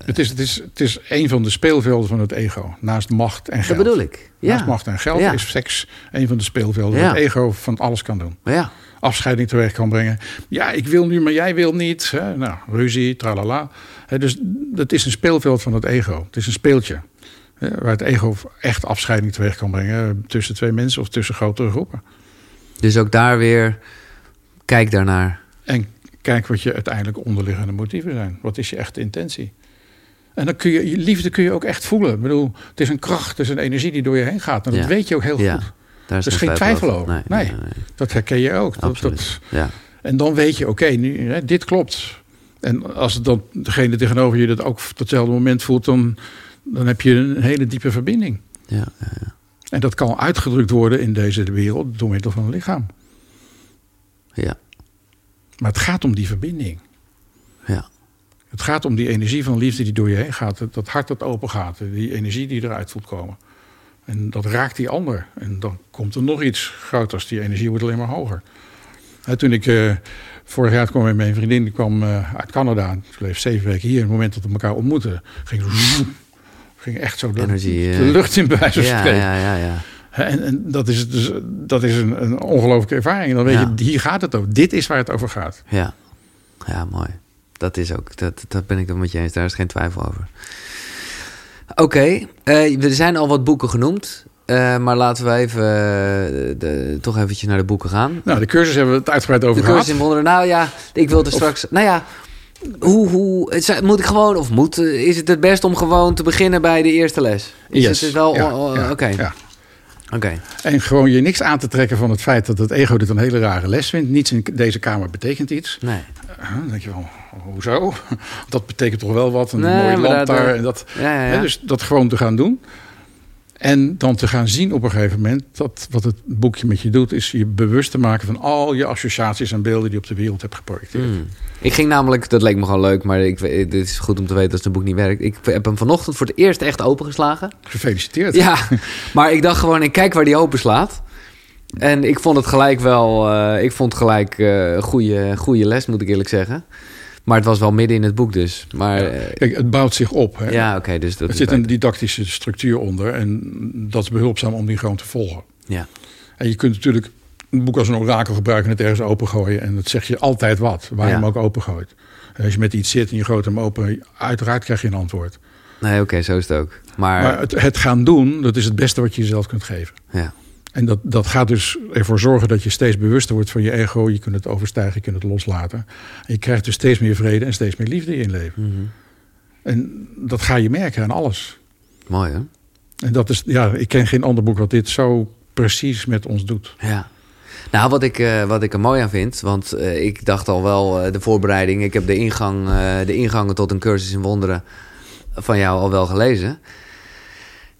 Het is, het, is, het is een van de speelvelden van het ego. Naast macht en dat geld. bedoel ik. Ja. Naast macht en geld Ja. is seks een van de speelvelden Ja. waar het ego van alles kan doen. ja. Afscheiding teweeg kan brengen. Ja, ik wil nu, maar jij wil niet. Hè? Nou, ruzie, tralala. Dus dat is een speelveld van het ego. Het is een speeltje. Hè, waar het ego echt afscheiding teweeg kan brengen. Tussen twee mensen of tussen grotere groepen. Dus ook daar weer, kijk daarnaar. En kijk wat je uiteindelijk onderliggende motieven zijn. Wat is je echte intentie? En dan kun je, je liefde kun je ook echt voelen. Ik bedoel, het is een kracht, het is een energie die door je heen gaat. En dat Ja. weet je ook heel Ja. goed. Daar is, Er is geen twijfel over. Nee. Dat herken je ook. Absoluut. dat, Ja. En dan weet je, oké, nu hè, dit klopt. En als het dan degene tegenover je dat ook op hetzelfde moment voelt, dan, dan heb je een hele diepe verbinding. Ja, ja, En dat kan uitgedrukt worden in deze wereld door middel van een lichaam. Ja. Maar het gaat om die verbinding. Het gaat om die energie van liefde die door je heen gaat. Dat hart dat open gaat. Die energie die eruit voelt komen. En dat raakt die ander. En dan komt er nog iets groters. Die energie wordt alleen maar hoger. En toen ik uh, vorig jaar kwam met mijn vriendin, die kwam uh, uit Canada. Ze bleef zeven weken hier. En het moment dat we elkaar ontmoetten, ging, ging echt zo de, Energie, de lucht in bij wijze van ja, ja, ja, ja. En, en, dat is, dus, dat is een, een ongelooflijke ervaring. En dan weet Ja. je, hier gaat het over. Dit is waar het over gaat. Ja, ja mooi. Dat is ook, dat, dat ben ik het met je eens. Daar is geen twijfel over. Oké, eh, er zijn al wat boeken genoemd. eh, maar laten we even eh, de, toch eventjes naar de boeken gaan. Nou, de cursus hebben we het uitgebreid over De gehad. cursus in wonderen. Nou ja, ik wilde straks... Nou ja, hoe, hoe, moet ik gewoon... Of moet, is het het best om gewoon te beginnen bij de eerste les? Is Yes. het wel... Ja, oh, oh, ja, Oké, ja. En gewoon je niks aan te trekken van het feit dat het ego dit een hele rare les vindt. Niets in deze kamer betekent iets. Nee. Uh, dan denk je wel, hoezo? Dat betekent toch wel wat. Een Nee, mooie maar land daar- daar. En dat, Ja, ja, ja. Hè, dus dat gewoon te gaan doen. En dan te gaan zien op een gegeven moment dat wat het boekje met je doet, is je bewust te maken van al je associaties en beelden die je op de wereld hebt geprojecteerd. Hmm. Ik ging namelijk, dat leek me gewoon leuk, maar ik, weet- dit is goed om te weten dat het boek niet werkt. Ik heb hem vanochtend voor het eerst echt opengeslagen. Gefeliciteerd. Ja, maar ik dacht gewoon, ik kijk waar die open slaat. En ik vond het gelijk wel, eh, ik vond gelijk eh, een goede, goede les, moet ik eerlijk zeggen. Maar het was wel midden in het boek dus. Maar eh, Kijk, het bouwt zich op. Hè. ja, oké, dus dat er zit een didactische structuur onder en dat is behulpzaam om die gewoon te volgen. Ja, En je kunt natuurlijk een boek als een orakel gebruiken en het ergens opengooien. En dat zeg je altijd wat, waar je Ja. hem ook opengooit. En als je met iets zit en je gooit hem open, uiteraard krijg je een antwoord. nee, oké, zo is het ook. Maar, Maar het, het gaan doen, dat is het beste wat je jezelf kunt geven. ja, En dat, dat gaat dus ervoor zorgen dat je steeds bewuster wordt van je ego. Je kunt het overstijgen, je kunt het loslaten. En je krijgt dus steeds meer vrede en steeds meer liefde in je leven. Mhm. En dat ga je merken aan alles. mooi hè? En dat is, ja, ik ken geen ander boek wat dit zo precies met ons doet. Ja. Nou, wat ik, eh, wat ik er mooi aan vind, want eh, ik dacht al wel eh, de voorbereiding, ik heb de, ingang, de ingangen tot een cursus in wonderen van jou al wel gelezen.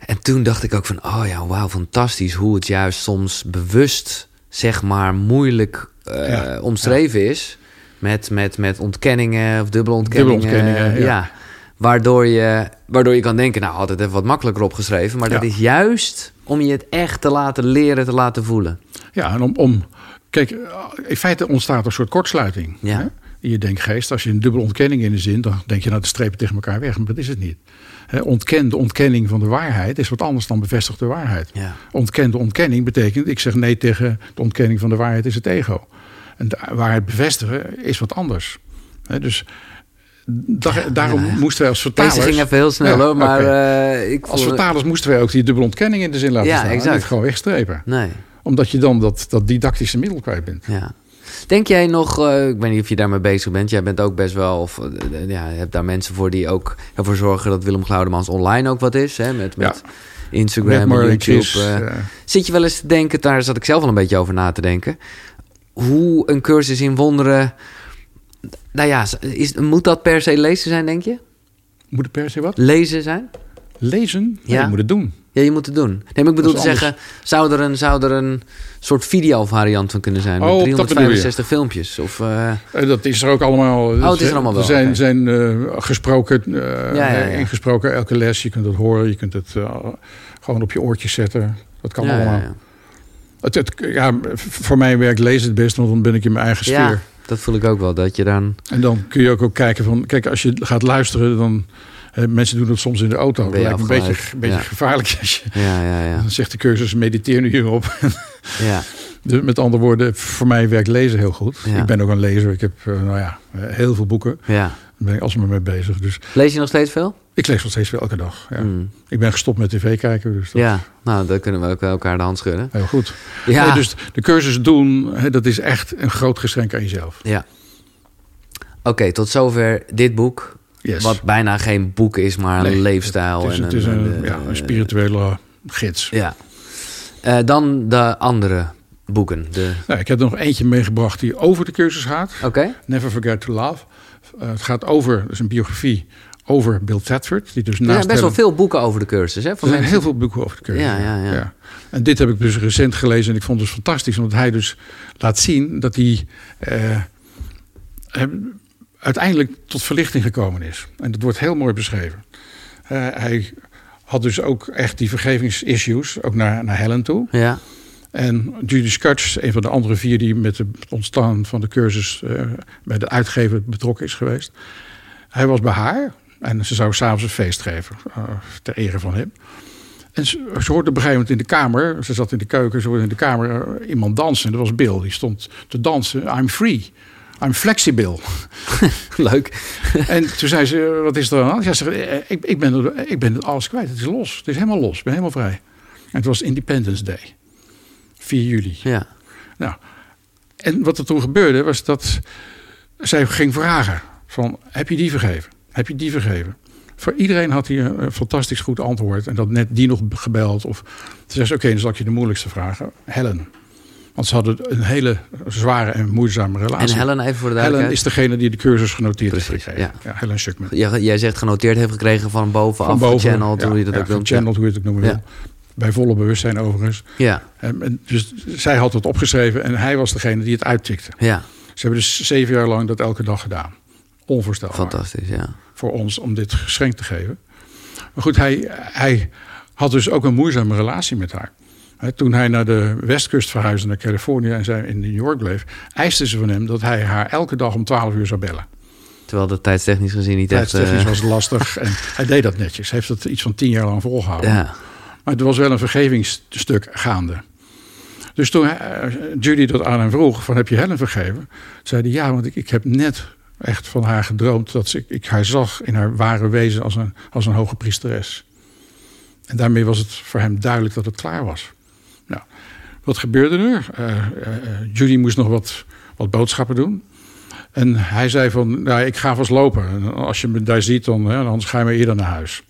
En toen dacht ik ook van, oh ja, wauw, fantastisch hoe het juist soms bewust, zeg maar, moeilijk Ja. omschreven is. Met, met, met ontkenningen of dubbele ontkenningen. Dubbele ontkenningen, ja. ja. Waardoor, je, waardoor je kan denken, nou had het even wat makkelijker opgeschreven. Maar dat is juist om je het echt te laten leren, te laten voelen. Ja, en om, om kijk, in feite ontstaat er een soort kortsluiting. Ja. Hè? In je denkgeest. Als je een dubbele ontkenning in de zin, dan denk je nou de strepen tegen elkaar weg. Maar dat is het niet. Hè, ontken, de ontkenning van de waarheid is wat anders dan bevestigde waarheid. Ja. Ontkende ontkenning betekent, ik zeg nee tegen de ontkenning van de waarheid is het ego. En de waarheid bevestigen is wat anders. Dus da- daarom ja, moesten wij als vertalers... Deze ging even heel snel hoor, maar eh, ik Als vertalers moesten wij ook die dubbele ontkenning in de zin laten staan. en niet gewoon wegstrepen. Nee, Omdat je dan dat, dat didactische middel kwijt bent. ja. Denk jij nog, eh, ik weet niet of je daarmee bezig bent, jij bent ook best wel, of eh, ja, je hebt daar mensen voor die ook ervoor zorgen dat Willem Glaudemans online ook wat is, hè, met, met Instagram Met en YouTube. eh. eh, Zit je wel eens te denken, daar zat ik zelf wel een beetje over na te denken, hoe een cursus in wonderen, nou ja, is, moet dat per se lezen zijn, denk je? moet het per se wat? Lezen zijn? Lezen? Nee, Ja. je moet het doen. Ja, je moet het doen. Nee, maar ik bedoel te zeggen, zou er, een, zou er een soort videovariant van kunnen zijn? Oh, met dat bedoel je. 365 filmpjes? Of, eh, Eh, Dat is er ook allemaal. Oh, het is er allemaal wel, Er zijn, zijn eh, gesproken, eh, Ja, ja, ja. ingesproken elke les. Je kunt het horen, je kunt het eh, gewoon op je oortjes zetten. Dat kan allemaal. ja, ja. Het, het, ja, voor mij werkt lezen het best, want dan ben ik in mijn eigen sfeer. Ja, dat voel ik ook wel. Dat je dan... En dan kun je ook, ook kijken van... Kijk, als je gaat luisteren, dan... eh, mensen doen dat soms in de auto. Dat lijkt een beetje, een beetje Ja. gevaarlijk. Als je, Ja, ja, ja. Dan zegt de cursus, mediteer nu hierop. ja. Dus met andere woorden, voor mij werkt lezen heel goed. Ik ben ook een lezer. Ik heb eh, nou ja, heel veel boeken. ja. Daar ben ik alsmaar mee bezig. Dus Lees je nog steeds veel? ik lees nog steeds wel elke dag. Ja. Hmm. Ik ben gestopt met tv kijken. Dus dat Ja, nou, dan kunnen we ook elkaar de hand schudden. heel goed. Ja, Nee, dus de cursus doen, dat is echt een groot geschenk aan jezelf. ja. Oké, tot zover dit boek. Yes. Wat bijna geen boek is, maar een leefstijl. het is, en het is een, eh, ja, een spirituele gids. Ja. Eh, dan de andere boeken. De... Nou, ik heb er nog eentje meegebracht die over de cursus gaat. Oké. Never Forget to Love. Eh, het gaat over, is een biografie over Bill Thetford. Die dus Er naast zijn best wel veel boeken over de cursus, hè? er zijn mensen- heel veel boeken over de cursus. Ja, ja, ja. En dit heb ik dus recent gelezen en ik vond het dus fantastisch. Omdat hij dus laat zien dat hij uiteindelijk tot verlichting gekomen is. En dat wordt heel mooi beschreven. Eh, hij had dus ook echt die vergevingsissues, ook naar, naar Helen toe. Ja, En Judy Scutch, een van de andere vier die met het ontstaan van de cursus eh, bij de uitgever betrokken is geweest. Hij was bij haar en ze zou s'avonds een feest geven eh, ter ere van hem. En ze, ze hoorde op een gegeven moment in de kamer, ze zat in de keuken, ze hoorde in de kamer iemand dansen. En dat was Bill, die stond te dansen. I'm free. I'm flexible. leuk. En toen zei ze, wat is er aan de hand? Ja, ze eh, ik, ik, ben, ik ben alles kwijt. Het is los. Het is helemaal los. Ik ben helemaal vrij. En het was Independence Day. 4 juli. Ja, Nou, en wat er toen gebeurde was dat zij ging vragen van, heb je die vergeven? Heb je die vergeven? Voor iedereen had hij een, fantastisch goed antwoord. En dat net die nog gebeld. Of toen zei ze, oké, dan zal ik je de moeilijkste vragen. Helen. Want ze hadden een hele zware en moeizame relatie. en Helen, even voor de Helen duidelijkheid. is degene die de cursus genoteerd heeft gekregen. Ja. Helen Schuckman. Jij, jij zegt genoteerd heeft gekregen van bovenaf, Van boven. channel, hoe je dat ja, ook noemt. Channel, hoe je het ook noemen wil. Bij volle bewustzijn overigens. Ja, En, en dus zij had het opgeschreven en hij was degene die het uittikte. ja, Ze hebben dus zeven jaar lang dat elke dag gedaan. Onvoorstelbaar fantastisch, ja. voor ons om dit geschenk te geven. Maar goed, hij, hij had dus ook een moeizame relatie met haar. Toen hij naar de westkust verhuisde, naar Californië en zij in New York bleef, eiste ze van hem dat hij haar elke dag om 12 uur zou bellen. Terwijl dat tijdstechnisch gezien niet echt... Tijdstechnisch eh, was het lastig en hij deed dat netjes. Hij heeft het iets van tien jaar lang volgehouden. ja, Maar er was wel een vergevingsstuk gaande. Dus toen eh, Judy dat aan hem vroeg, van heb je Helen vergeven? Zei hij, ja, want ik, ik heb net echt van haar gedroomd... dat ik, ik haar zag in haar ware wezen als een, als een hoge priesteres. En daarmee was het voor hem duidelijk dat het klaar was. Wat gebeurde er? Eh, eh, Judy moest nog wat, wat boodschappen doen. En hij zei van, nou, ik ga vast lopen. En als je me daar ziet, dan, hè, anders ga je maar eerder naar huis.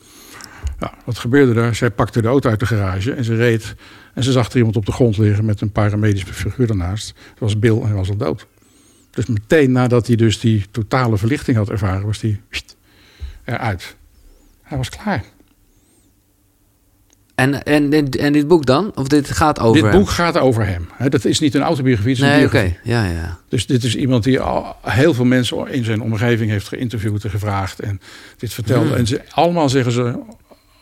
Wat gebeurde er? Zij pakte de auto uit de garage en ze reed. En ze zag er iemand op de grond liggen met een paramedische figuur daarnaast. Dat was Bill en hij was al dood. Dus meteen nadat hij dus die totale verlichting had ervaren, was hij eruit. Hij was klaar. En, en, en, dit boek dan? Of dit gaat over Dit hem? boek gaat over hem. Dat is niet een autobiografie, het is een Nee. Ja, ja. Dus dit is iemand die al heel veel mensen in zijn omgeving heeft geïnterviewd en gevraagd. En dit vertelde. Hmm. En ze, allemaal zeggen ze,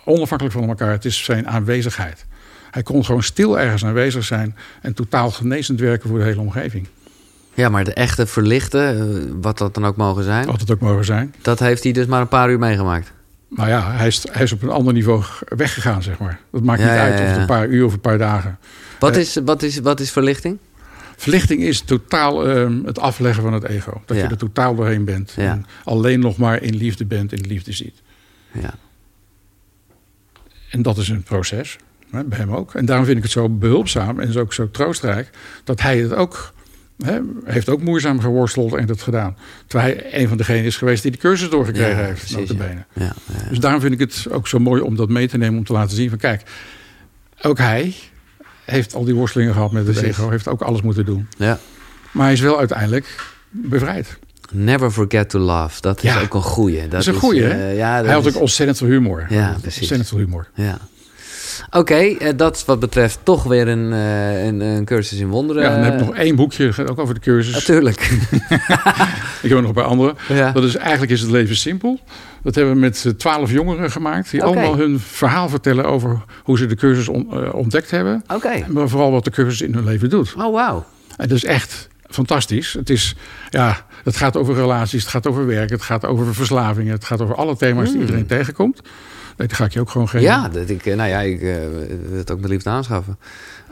onafhankelijk van elkaar, het is zijn aanwezigheid. Hij kon gewoon stil ergens aanwezig zijn en totaal genezend werken voor de hele omgeving. Ja, maar de echte verlichten, eh, wat dat dan ook mogen zijn... Wat het ook mogen zijn. dat heeft hij dus maar een paar uur meegemaakt. Maar ja, hij is, hij is op een ander niveau weggegaan, zeg maar. Dat maakt niet uit of het een paar uur of een paar dagen. Wat, Eh, is, wat, is, wat is verlichting? Verlichting is totaal ehm, het afleggen van het ego. Dat Ja. je er totaal doorheen bent. Ja. En alleen nog maar in liefde bent, in liefde ziet. Ja. En dat is een proces. Hè, bij hem ook. En daarom vind ik het zo behulpzaam en ook zo troostrijk. Dat hij het ook... Hè, heeft ook moeizaam geworsteld en dat gedaan. Terwijl hij een van degenen is geweest die de cursus doorgekregen Ja, heeft. precies. Ja, ja. Dus daarom vind ik het ook zo mooi om dat mee te nemen. Om te laten zien van kijk, ook hij heeft al die worstelingen gehad met het Precies. ego. Heeft ook alles moeten doen. ja. Maar hij is wel uiteindelijk bevrijd. Never forget to laugh. Dat is ook een goeie. Dat, is een goeie, eh, ja, dat hij had is- ook ontzettend veel humor. Ja, precies. Ontzettend veel humor. Ja. Oké, eh, dat is wat betreft toch weer een, eh, een, een cursus in wonderen. Ja, dan heb ik nog één boekje, gaat ook over de cursus. Natuurlijk. Ik heb er nog een paar andere. ja. Dat is eigenlijk is het leven simpel. Dat hebben we met twaalf jongeren gemaakt. Die allemaal hun verhaal vertellen over hoe ze de cursus on- eh, ontdekt hebben. Oké. Maar vooral wat de cursus in hun leven doet. Oh, wauw. En dat is echt fantastisch. Het, is, ja, het gaat over relaties, het gaat over werk, het gaat over verslavingen. Het gaat over alle thema's die iedereen tegenkomt. Nee, die ga ik je ook gewoon geven. Ja, dat ik, eh, nou ja, ik eh, wil het ook met liefde aanschaffen.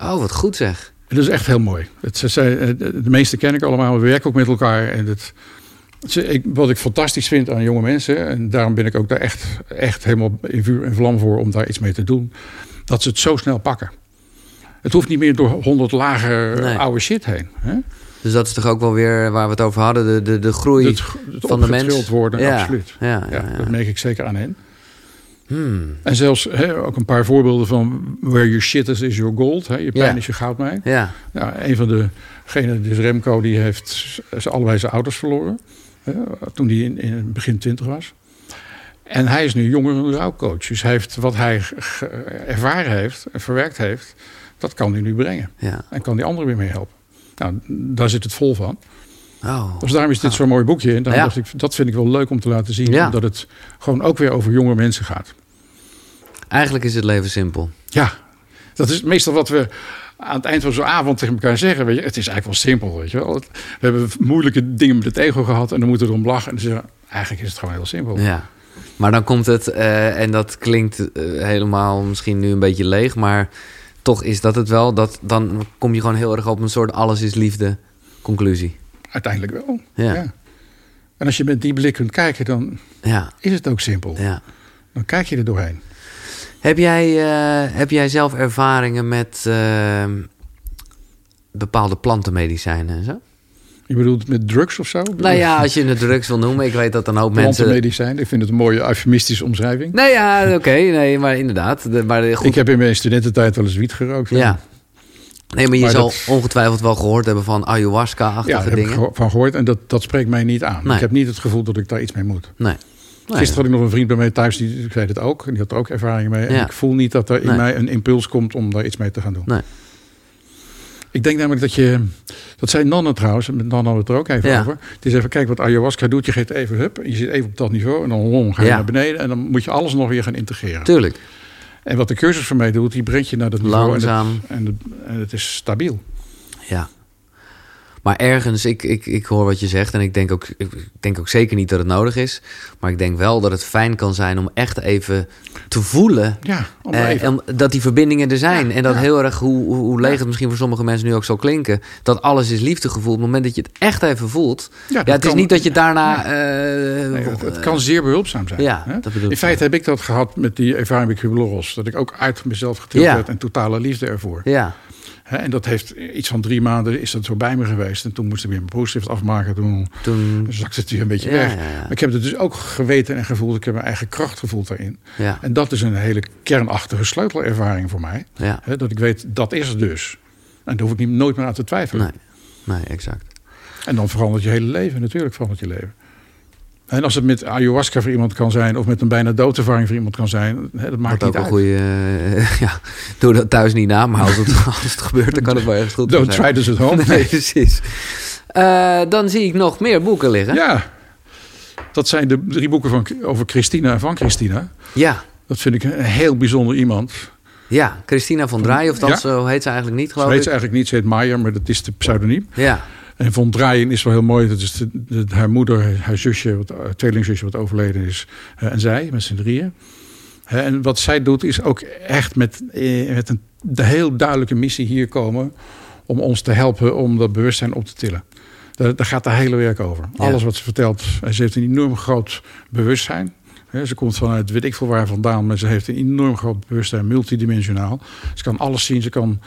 Oh, wat goed zeg. Dat is echt heel mooi. Het, ze, ze- eh, de meeste ken ik allemaal. We werken ook met elkaar. En het, ze- ik, wat ik fantastisch vind aan jonge mensen... en daarom ben ik ook daar echt, echt helemaal in vuur en vlam voor... om daar iets mee te doen... dat ze het zo snel pakken. Het hoeft niet meer door honderd lagen Nee. oude shit heen. Hè? Dus dat is toch ook wel weer waar we het over hadden, de, de, de groei Het, het van de mens. worden, ja. absoluut. Ja, ja, Ja, ja. Dat merk ik zeker aan hen. Hmm. En zelfs ook een paar voorbeelden van... where your shit is, is your gold. Je pijn Ja. is je goudmijn. ja. Ja, een van degenen, dus Remco, die heeft allebei zijn ouders verloren. toen hij in, in begin twintig was. En hij is nu jongeren rouwcoach. Dus hij heeft wat hij ervaren heeft en verwerkt heeft, dat kan hij nu brengen. Ja. En kan die anderen weer mee helpen. Nou, daar zit het vol van. Oh. Dus daarom is dit zo'n mooi boekje. En dan Ja. dacht ik, dat vind ik wel leuk om te laten zien. Ja. Dat het gewoon ook weer over jonge mensen gaat. Eigenlijk is het leven simpel. Ja, dat is meestal wat we aan het eind van zo'n avond tegen elkaar zeggen. Weet je, het is eigenlijk wel simpel. Weet je wel. We hebben moeilijke dingen met het ego gehad en dan moeten we erom lachen. En dan zeggen eigenlijk is het gewoon heel simpel. Ja. Maar dan komt het, eh, en dat klinkt eh, helemaal misschien nu een beetje leeg, maar toch is dat het wel. Dat, dan kom je gewoon heel erg op een soort alles is liefde conclusie. Uiteindelijk wel. Ja. Ja. En als je met die blik kunt kijken, dan Ja, is het ook simpel. ja. Dan kijk je er doorheen. Heb jij, eh, heb jij zelf ervaringen met eh, bepaalde plantenmedicijnen en zo? Je bedoelt met drugs of zo? Nou ja, als je het drugs wil noemen. Ik weet dat een hoop mensen... Plantenmedicijn. Ik vind het een mooie eufemistische omschrijving. Nee, ja, oké. nee, maar inderdaad. De, maar de, goed, Ik heb in mijn studententijd wel eens wiet gerookt. Ja. Nee, maar je Maar zal dat- ongetwijfeld wel gehoord hebben van Ja, ayahuasca-achtige daar heb ik dingen. van gehoord. En dat, dat spreekt mij niet aan. Nee. Ik heb niet het gevoel dat ik daar iets mee moet. Nee. Nee. Gisteren had ik nog een vriend bij mij thuis, die zei het ook. En die had er ook ervaring mee. En Ja. ik voel niet dat er in Nee. mij een impuls komt om daar iets mee te gaan doen. Nee. Ik denk namelijk dat je... Dat zei Nanne trouwens, met Nanne hadden we het er ook even Ja. over. Het is even, kijk wat ayahuasca doet. Je geeft even hup, je zit even op dat niveau. En dan ga je Ja. naar beneden. En dan moet je alles nog weer gaan integreren. Tuurlijk. En wat de cursus voor mij doet, die brengt je naar dat niveau. Langzaam. En, het, en, het, en het is stabiel. Ja. Maar ergens, ik, ik, ik hoor wat je zegt en ik denk, ook, ik denk ook zeker niet dat het nodig is. Maar ik denk wel dat het fijn kan zijn om echt even te voelen Ja, om eh, even... dat die verbindingen er zijn. Ja, en dat ja. heel erg, hoe, hoe, leeg het misschien voor sommige mensen nu ook zal klinken, dat alles is liefdegevoel. Op het moment dat je het echt even voelt. Ja, het is niet dat je daarna. Eh, Nee, het, het kan zeer behulpzaam zijn. Ja, hè? dat bedoel In feite heb ik dat gehad met die ervaring bij Cubeloros. Dat ik ook uit mezelf getild werd en totale liefde ervoor. Ja, Hè, en dat heeft iets van drie maanden is dat zo bij me geweest. En toen moest ik weer mijn proefschrift afmaken. Toen toen. zakte het weer een beetje Ja, weg. ja, ja. Maar ik heb het dus ook geweten en gevoeld. Ik heb mijn eigen kracht gevoeld daarin. En dat is een hele kernachtige sleutelervaring voor mij. dat ik weet, dat is het dus. En daar hoef ik niet, nooit meer aan te twijfelen. Nee, nee, exact. En dan verandert je hele leven. Natuurlijk verandert je leven. En als het met ayahuasca voor iemand kan zijn... of met een bijna doodervaring voor iemand kan zijn... Hè, dat maakt Wat niet ook een uit. goede. eh, ja, doe dat thuis niet na, maar als het, als het gebeurt, dan kan het wel ergens goed Don't zijn. try this at home. Nee, precies. Eh, dan zie ik nog meer boeken liggen. Ja, dat zijn de drie boeken van, over Christina en van Christina. Ja, Dat vind ik een heel bijzonder iemand. ja. Christina van Draaien, of dat Ja. zo heet ze eigenlijk niet, Ze geloof heet ik. ze eigenlijk niet, ze heet Maier, maar dat is de pseudoniem. Ja, En Von Draaien is wel heel mooi. Dat is de, de- haar moeder, haar zusje, wat, haar tweelingzusje wat overleden is. eh, en zij, met z'n drieën. En wat zij doet is ook echt met, eh, met een de heel duidelijke missie hier komen... om ons te helpen om dat bewustzijn op te tillen. Daar, daar gaat haar hele werk over. Ja. Alles wat ze vertelt. en Ze heeft een enorm groot bewustzijn. Ze komt vanuit weet ik veel waar vandaan... maar ze heeft een enorm groot bewustzijn, multidimensionaal. Ze kan alles zien, ze kan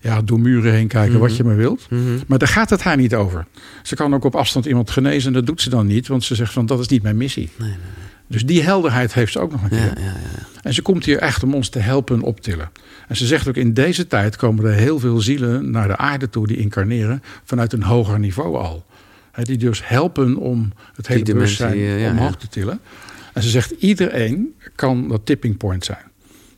ja, door muren heen kijken, Mhm. wat je maar wilt. mhm. Maar daar gaat het haar niet over. Ze kan ook op afstand iemand genezen en dat doet ze dan niet, want ze zegt van dat is niet mijn missie. Nee, nee, Dus die helderheid heeft ze ook nog een keer. ja, ja, ja. En ze komt hier echt om ons te helpen optillen. En ze zegt ook in deze tijd komen er heel veel zielen naar de aarde toe die incarneren vanuit een hoger niveau al. Die dus helpen om het hele Die bewustzijn eh, omhoog te tillen. En ze zegt iedereen kan dat tipping point zijn.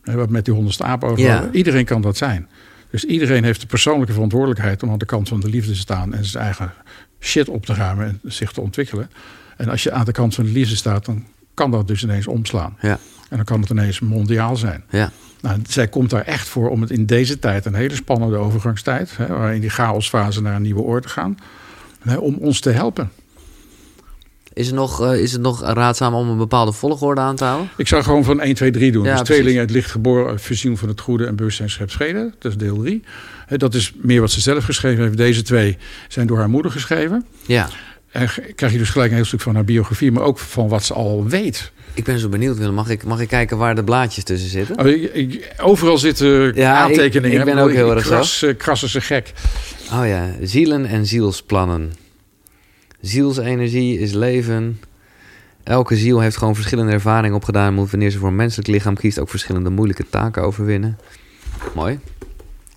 Wat met die honderdste aap over. Iedereen kan dat zijn. Dus iedereen heeft de persoonlijke verantwoordelijkheid om aan de kant van de liefde te staan en zijn eigen shit op te ruimen en zich te ontwikkelen. En als je aan de kant van de liefde staat, dan kan dat dus ineens omslaan. Ja, En dan kan het ineens mondiaal zijn. ja. Nou, zij komt daar echt voor om het in deze tijd, een hele spannende overgangstijd, hè, waarin die chaosfase naar een nieuwe orde gaan, hè, om ons te helpen. Is, het nog, eh, is het nog raadzaam om een bepaalde volgorde aan te houden? Ik zou gewoon van 1, 2, 3 doen. Ja, dus tweelingen, het licht geboren, visioen van het goede en bewustzijn schept vrede. Dat is deel 3. Dat is meer wat ze zelf geschreven heeft. Deze twee zijn door haar moeder geschreven. Ja. En krijg je dus gelijk een heel stuk van haar biografie, maar ook van wat ze al weet. Ik ben zo benieuwd, Willem. Mag ik, mag ik kijken waar de blaadjes tussen zitten? Oh, ik- ik- overal zitten Ja, ik- aantekeningen. ik ben ook heel erg zo. kras, eh, Krassen ze gek. Oh ja, zielen en zielsplannen. Zielsenergie is leven. Elke ziel heeft gewoon verschillende ervaringen opgedaan... en moet wanneer ze voor een menselijk lichaam kiest... ook verschillende moeilijke taken overwinnen. Mooi.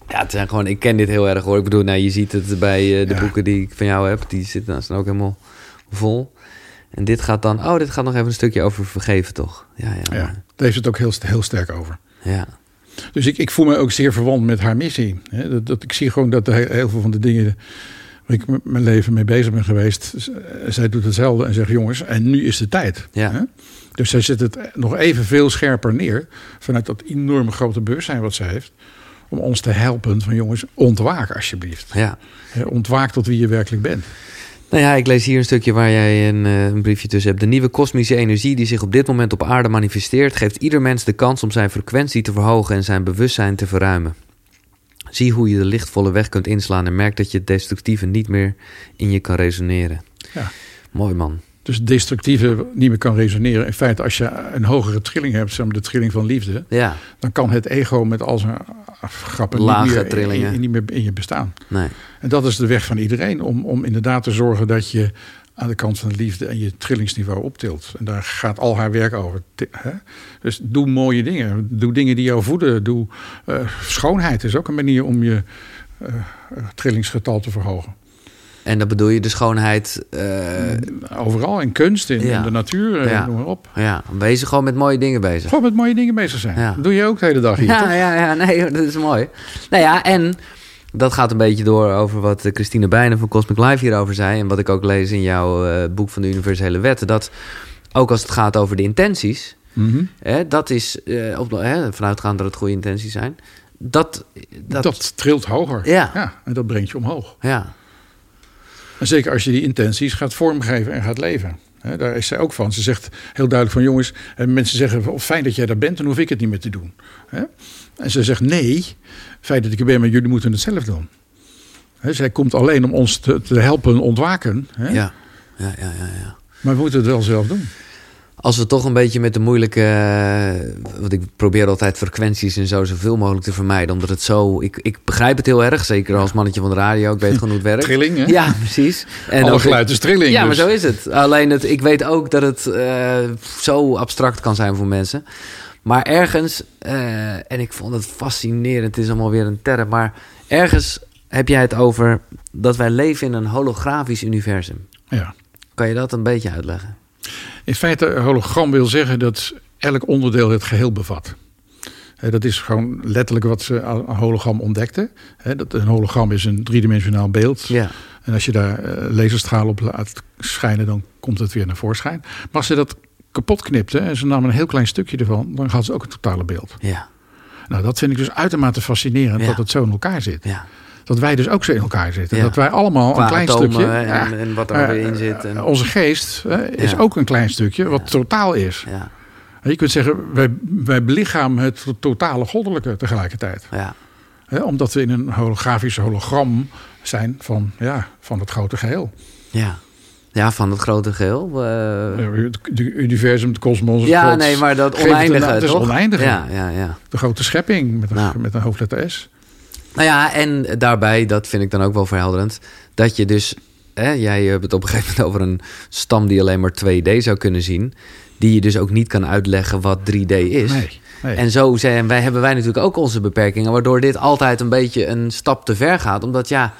Ja, het zijn gewoon, ik ken dit heel erg hoor. Ik bedoel, nou, je ziet het bij eh, de Ja. boeken die ik van jou heb. Die zitten, staan ook helemaal vol. En dit gaat dan, oh, dit gaat nog even een stukje over vergeven, toch? Ja, ja. Ja, daar heeft het ook heel, heel sterk over. ja. Dus ik, ik voel me ook zeer verwant met haar missie. Dat, dat, ik zie gewoon dat heel veel van de dingen waar ik mijn leven mee bezig ben geweest. zij doet hetzelfde en zegt: jongens, en nu is de tijd. Ja. Hè? Dus zij zet het nog even veel scherper neer. Vanuit dat enorme grote bewustzijn wat zij heeft. Om ons te helpen van jongens, ontwaak alsjeblieft. ja. Ontwaak tot wie je werkelijk bent. Nou ja, ik lees hier een stukje waar jij een, eh, een briefje tussen hebt. De nieuwe kosmische energie die zich op dit moment op aarde manifesteert, geeft ieder mens de kans om zijn frequentie te verhogen en zijn bewustzijn te verruimen. Zie hoe je de lichtvolle weg kunt inslaan en merk dat je het destructieve niet meer in je kan resoneren. Ja. Mooi man. Dus het destructieve niet meer kan resoneren. In feite, als je een hogere trilling hebt, zeg maar de trilling van liefde, Ja, dan kan het ego met al zijn grappen Lage niet meer, trillingen. In, niet meer in je bestaan. nee. En dat is de weg van iedereen, om, om inderdaad te zorgen dat je aan de kant van de liefde en je trillingsniveau optilt. En daar gaat al haar werk over. Hè? Dus doe mooie dingen. Doe dingen die jou voeden. Doe, eh, schoonheid is ook een manier om je eh, eh, trillingsgetal te verhogen. En dan bedoel je de schoonheid. Overal, in kunst, in, Ja. in de natuur, Ja. noem maar op. ja, wees gewoon met mooie dingen bezig. Gewoon met mooie dingen bezig zijn. Ja. Dat doe je ook de hele dag hier, toch? Ja, ja, ja, nee, dat is mooi. Nou ja, en dat gaat een beetje door over wat eh, Christine Bijnen van Cosmic Life hierover zei. En wat ik ook lees in jouw eh, boek van de Universele Wetten. Dat ook als het gaat over de intenties. Mhm. Hè, dat is, op, hè, vanuitgaan dat het goede intenties zijn. Dat, dat, Dat, trilt hoger. Ja. En dat brengt je omhoog. ja, En zeker als je die intenties gaat vormgeven en gaat leven. Hè, daar is zij ook van. Ze zegt heel duidelijk van jongens, en mensen zeggen "Oh, fijn dat jij daar bent, dan hoef ik het niet meer te doen. Hè? En ze zegt nee, feit dat ik er ben, maar jullie moeten het zelf doen. Hè, zij komt alleen om ons te, te helpen ontwaken. Ja, ja, ja, ja, ja. Maar we moeten het wel zelf doen. Als we toch een beetje met de moeilijke. Want ik probeer altijd frequenties en zo zoveel mogelijk te vermijden. Omdat het zo. Ik, ik begrijp het heel erg. Zeker als mannetje van de radio. Ik weet gewoon hoe het werkt. Trilling, hè? Ja, precies. En Alle geluid is trilling. Ja, maar dus- zo is het. Alleen het, ik weet ook dat het eh, zo abstract kan zijn voor mensen. Maar ergens, eh, en ik vond het fascinerend, het is allemaal weer een term, maar ergens heb jij het over dat wij leven in een holografisch universum. Ja. Kan je dat een beetje uitleggen? In feite, een hologram wil zeggen dat elk onderdeel het geheel bevat. Dat is gewoon letterlijk wat ze aan een hologram ontdekten. Een hologram is een driedimensionaal beeld. Ja, En als je daar eh, laserstralen op laat schijnen, dan komt het weer naar voorschijn. Maar als ze dat kapot knipten en ze namen een heel klein stukje ervan, dan hadden ze ook het totale beeld. ja, Nou, dat vind ik dus uitermate fascinerend Ja. dat het zo in elkaar zit. ja. Dat wij dus ook zo in elkaar zitten. Ja. Dat wij allemaal Qua een klein stukje. en, ja, en wat er eh, weer in zit. En, Onze geest is ook een klein stukje wat totaal is. ja, En Je kunt zeggen, wij, wij belichamen het totale goddelijke tegelijkertijd. ja, Hè, omdat we in een holografisch hologram zijn van, ja, van het grote geheel. ja. Ja, van het grote geheel. eh, Het de universum, het kosmos. ja, God, nee, maar dat het oneindige, naam. Het is toch? oneindige. Ja, ja, ja. De grote schepping met een, Nou. met een hoofdletter S. Nou ja, en daarbij, dat vind ik dan ook wel verhelderend, dat je dus, hè, jij hebt het op een gegeven moment over een stam die alleen maar 2D zou kunnen zien, die je dus ook niet kan uitleggen wat 3D is. Nee, nee. En zo zijn wij, hebben wij natuurlijk ook onze beperkingen, waardoor dit altijd een beetje een stap te ver gaat. Omdat ja,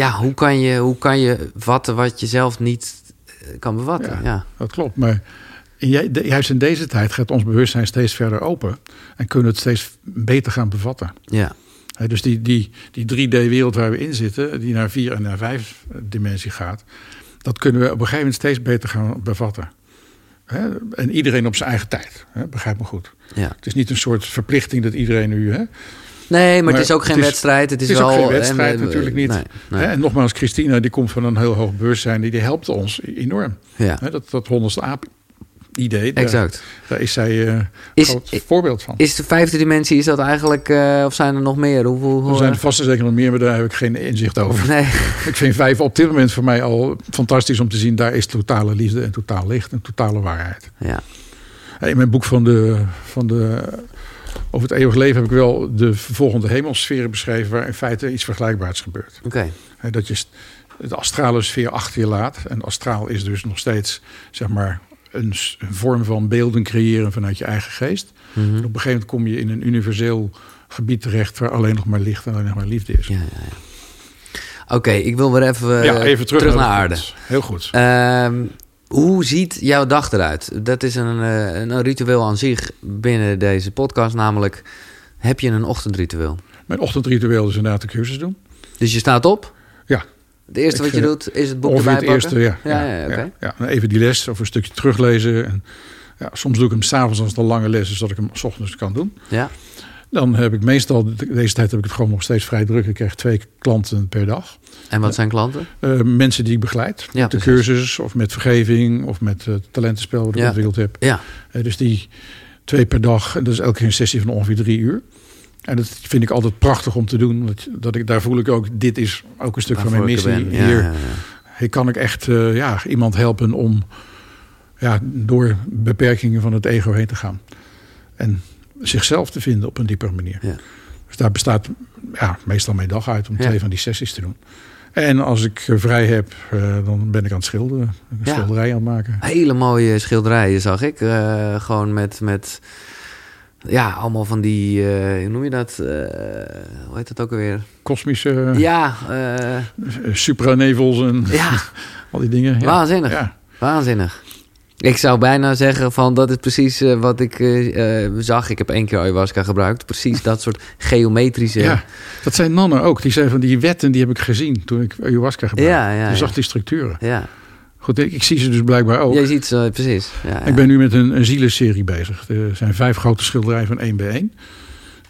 ja hoe, kan je, hoe kan je vatten wat je zelf niet eh, kan bevatten? Ja. Ja, dat klopt. Maar juist in deze tijd gaat ons bewustzijn steeds verder open. En kunnen we het steeds beter gaan bevatten. ja, dus die, die, die 3D-wereld waar we in zitten, die naar 4 en naar 5 dimensie gaat, dat kunnen we op een gegeven moment steeds beter gaan bevatten. En iedereen op zijn eigen tijd. Hè, begrijp me goed. ja. Het is niet een soort verplichting dat iedereen nu. Nee, maar, Maar het is ook geen het is- wedstrijd. Het is, het is ook geen eh, wedstrijd, eh, natuurlijk niet. Nee, nee. Hè, en nogmaals, Christina die komt van een heel hoog bewustzijn, die, die helpt ons enorm. Ja, dat, dat honderdste aap-idee, daar, exact. daar is zij een Is, groot voorbeeld van. Is de vijfde dimensie, is dat eigenlijk, eh, of zijn er nog meer? Hoe, Er zijn eh, vast en zeker nog meer, maar daar heb ik geen inzicht over. Nee, Ik vind vijf op dit moment voor mij al fantastisch om te zien. Daar is totale liefde en totaal licht en totale waarheid. ja, In mijn boek van de, van de, over het eeuwig leven heb ik wel de volgende hemelsferen beschreven... waar in feite iets vergelijkbaars gebeurt. oké. Dat je de astrale sfeer achter je laat. En astraal is dus nog steeds zeg maar, een, vorm van beelden creëren vanuit je eigen geest. Mhm. En op een gegeven moment kom je in een universeel gebied terecht... waar alleen nog maar licht en alleen nog maar liefde is. Ja, ja, ja. Oké, ik wil weer even, ja, even terug, terug naar, naar de aarde. Heel goed. Ehm, hoe ziet jouw dag eruit? Dat is een, eh, een, een ritueel aan zich binnen deze podcast. Namelijk, heb je een ochtendritueel? Mijn ochtendritueel is inderdaad de cursus doen. Dus je staat op. Ja. Het eerste wat je eh, doet is het boek erbij het pakken? eerste, ja. Ja, ja, oké. ja. En even die les of een stukje teruglezen. En, ja, soms doe ik hem s'avonds als het een lange les is, zodat ik hem 's ochtends kan doen. Ja. Dan heb ik meestal, deze tijd heb ik het gewoon nog steeds vrij druk. Ik krijg twee klanten per dag. En wat zijn klanten? Eh, mensen die ik begeleid. Ja, de cursus of met vergeving of met het talentenspel wat ik Ja. ontwikkeld heb. Ja. Eh, dus die twee per dag. En dat is elke keer een sessie van ongeveer drie uur. En dat vind ik altijd prachtig om te doen. Dat, dat ik, daar voel ik ook, dit is ook een stuk van mijn missie. Ja, Hier, hier kan ik echt ja, iemand helpen om ja, door beperkingen van het ego heen te gaan. En zichzelf te vinden op een diepere manier. Ja. Dus daar bestaat ja, meestal mijn dag uit om Ja. twee van die sessies te doen. En als ik eh, vrij heb, eh, dan ben ik aan het schilderen. Een Ja. schilderij aan het maken. Hele mooie schilderijen zag ik. Eh, gewoon met, met... Ja, allemaal van die... hoe noem je dat? Hoe heet dat ook alweer? Kosmische Ja, supranevels en ja, al die dingen. Ja. waanzinnig. Ja. Waanzinnig. Ik zou bijna zeggen van dat is precies eh, wat ik eh, eh, zag. Ik heb één keer ayahuasca gebruikt. Precies dat soort geometrische... Ja, dat zijn nannen ook. Die zijn van die wetten, die heb ik gezien toen ik ayahuasca gebruikte. Ja, ja, Je zag ja. die structuren. ja. Goed, ik, ik zie ze dus blijkbaar ook. Jij ziet ze precies. Ja, ja. Ik ben nu met een, een zielenserie bezig. Er zijn vijf grote schilderijen van één bij één.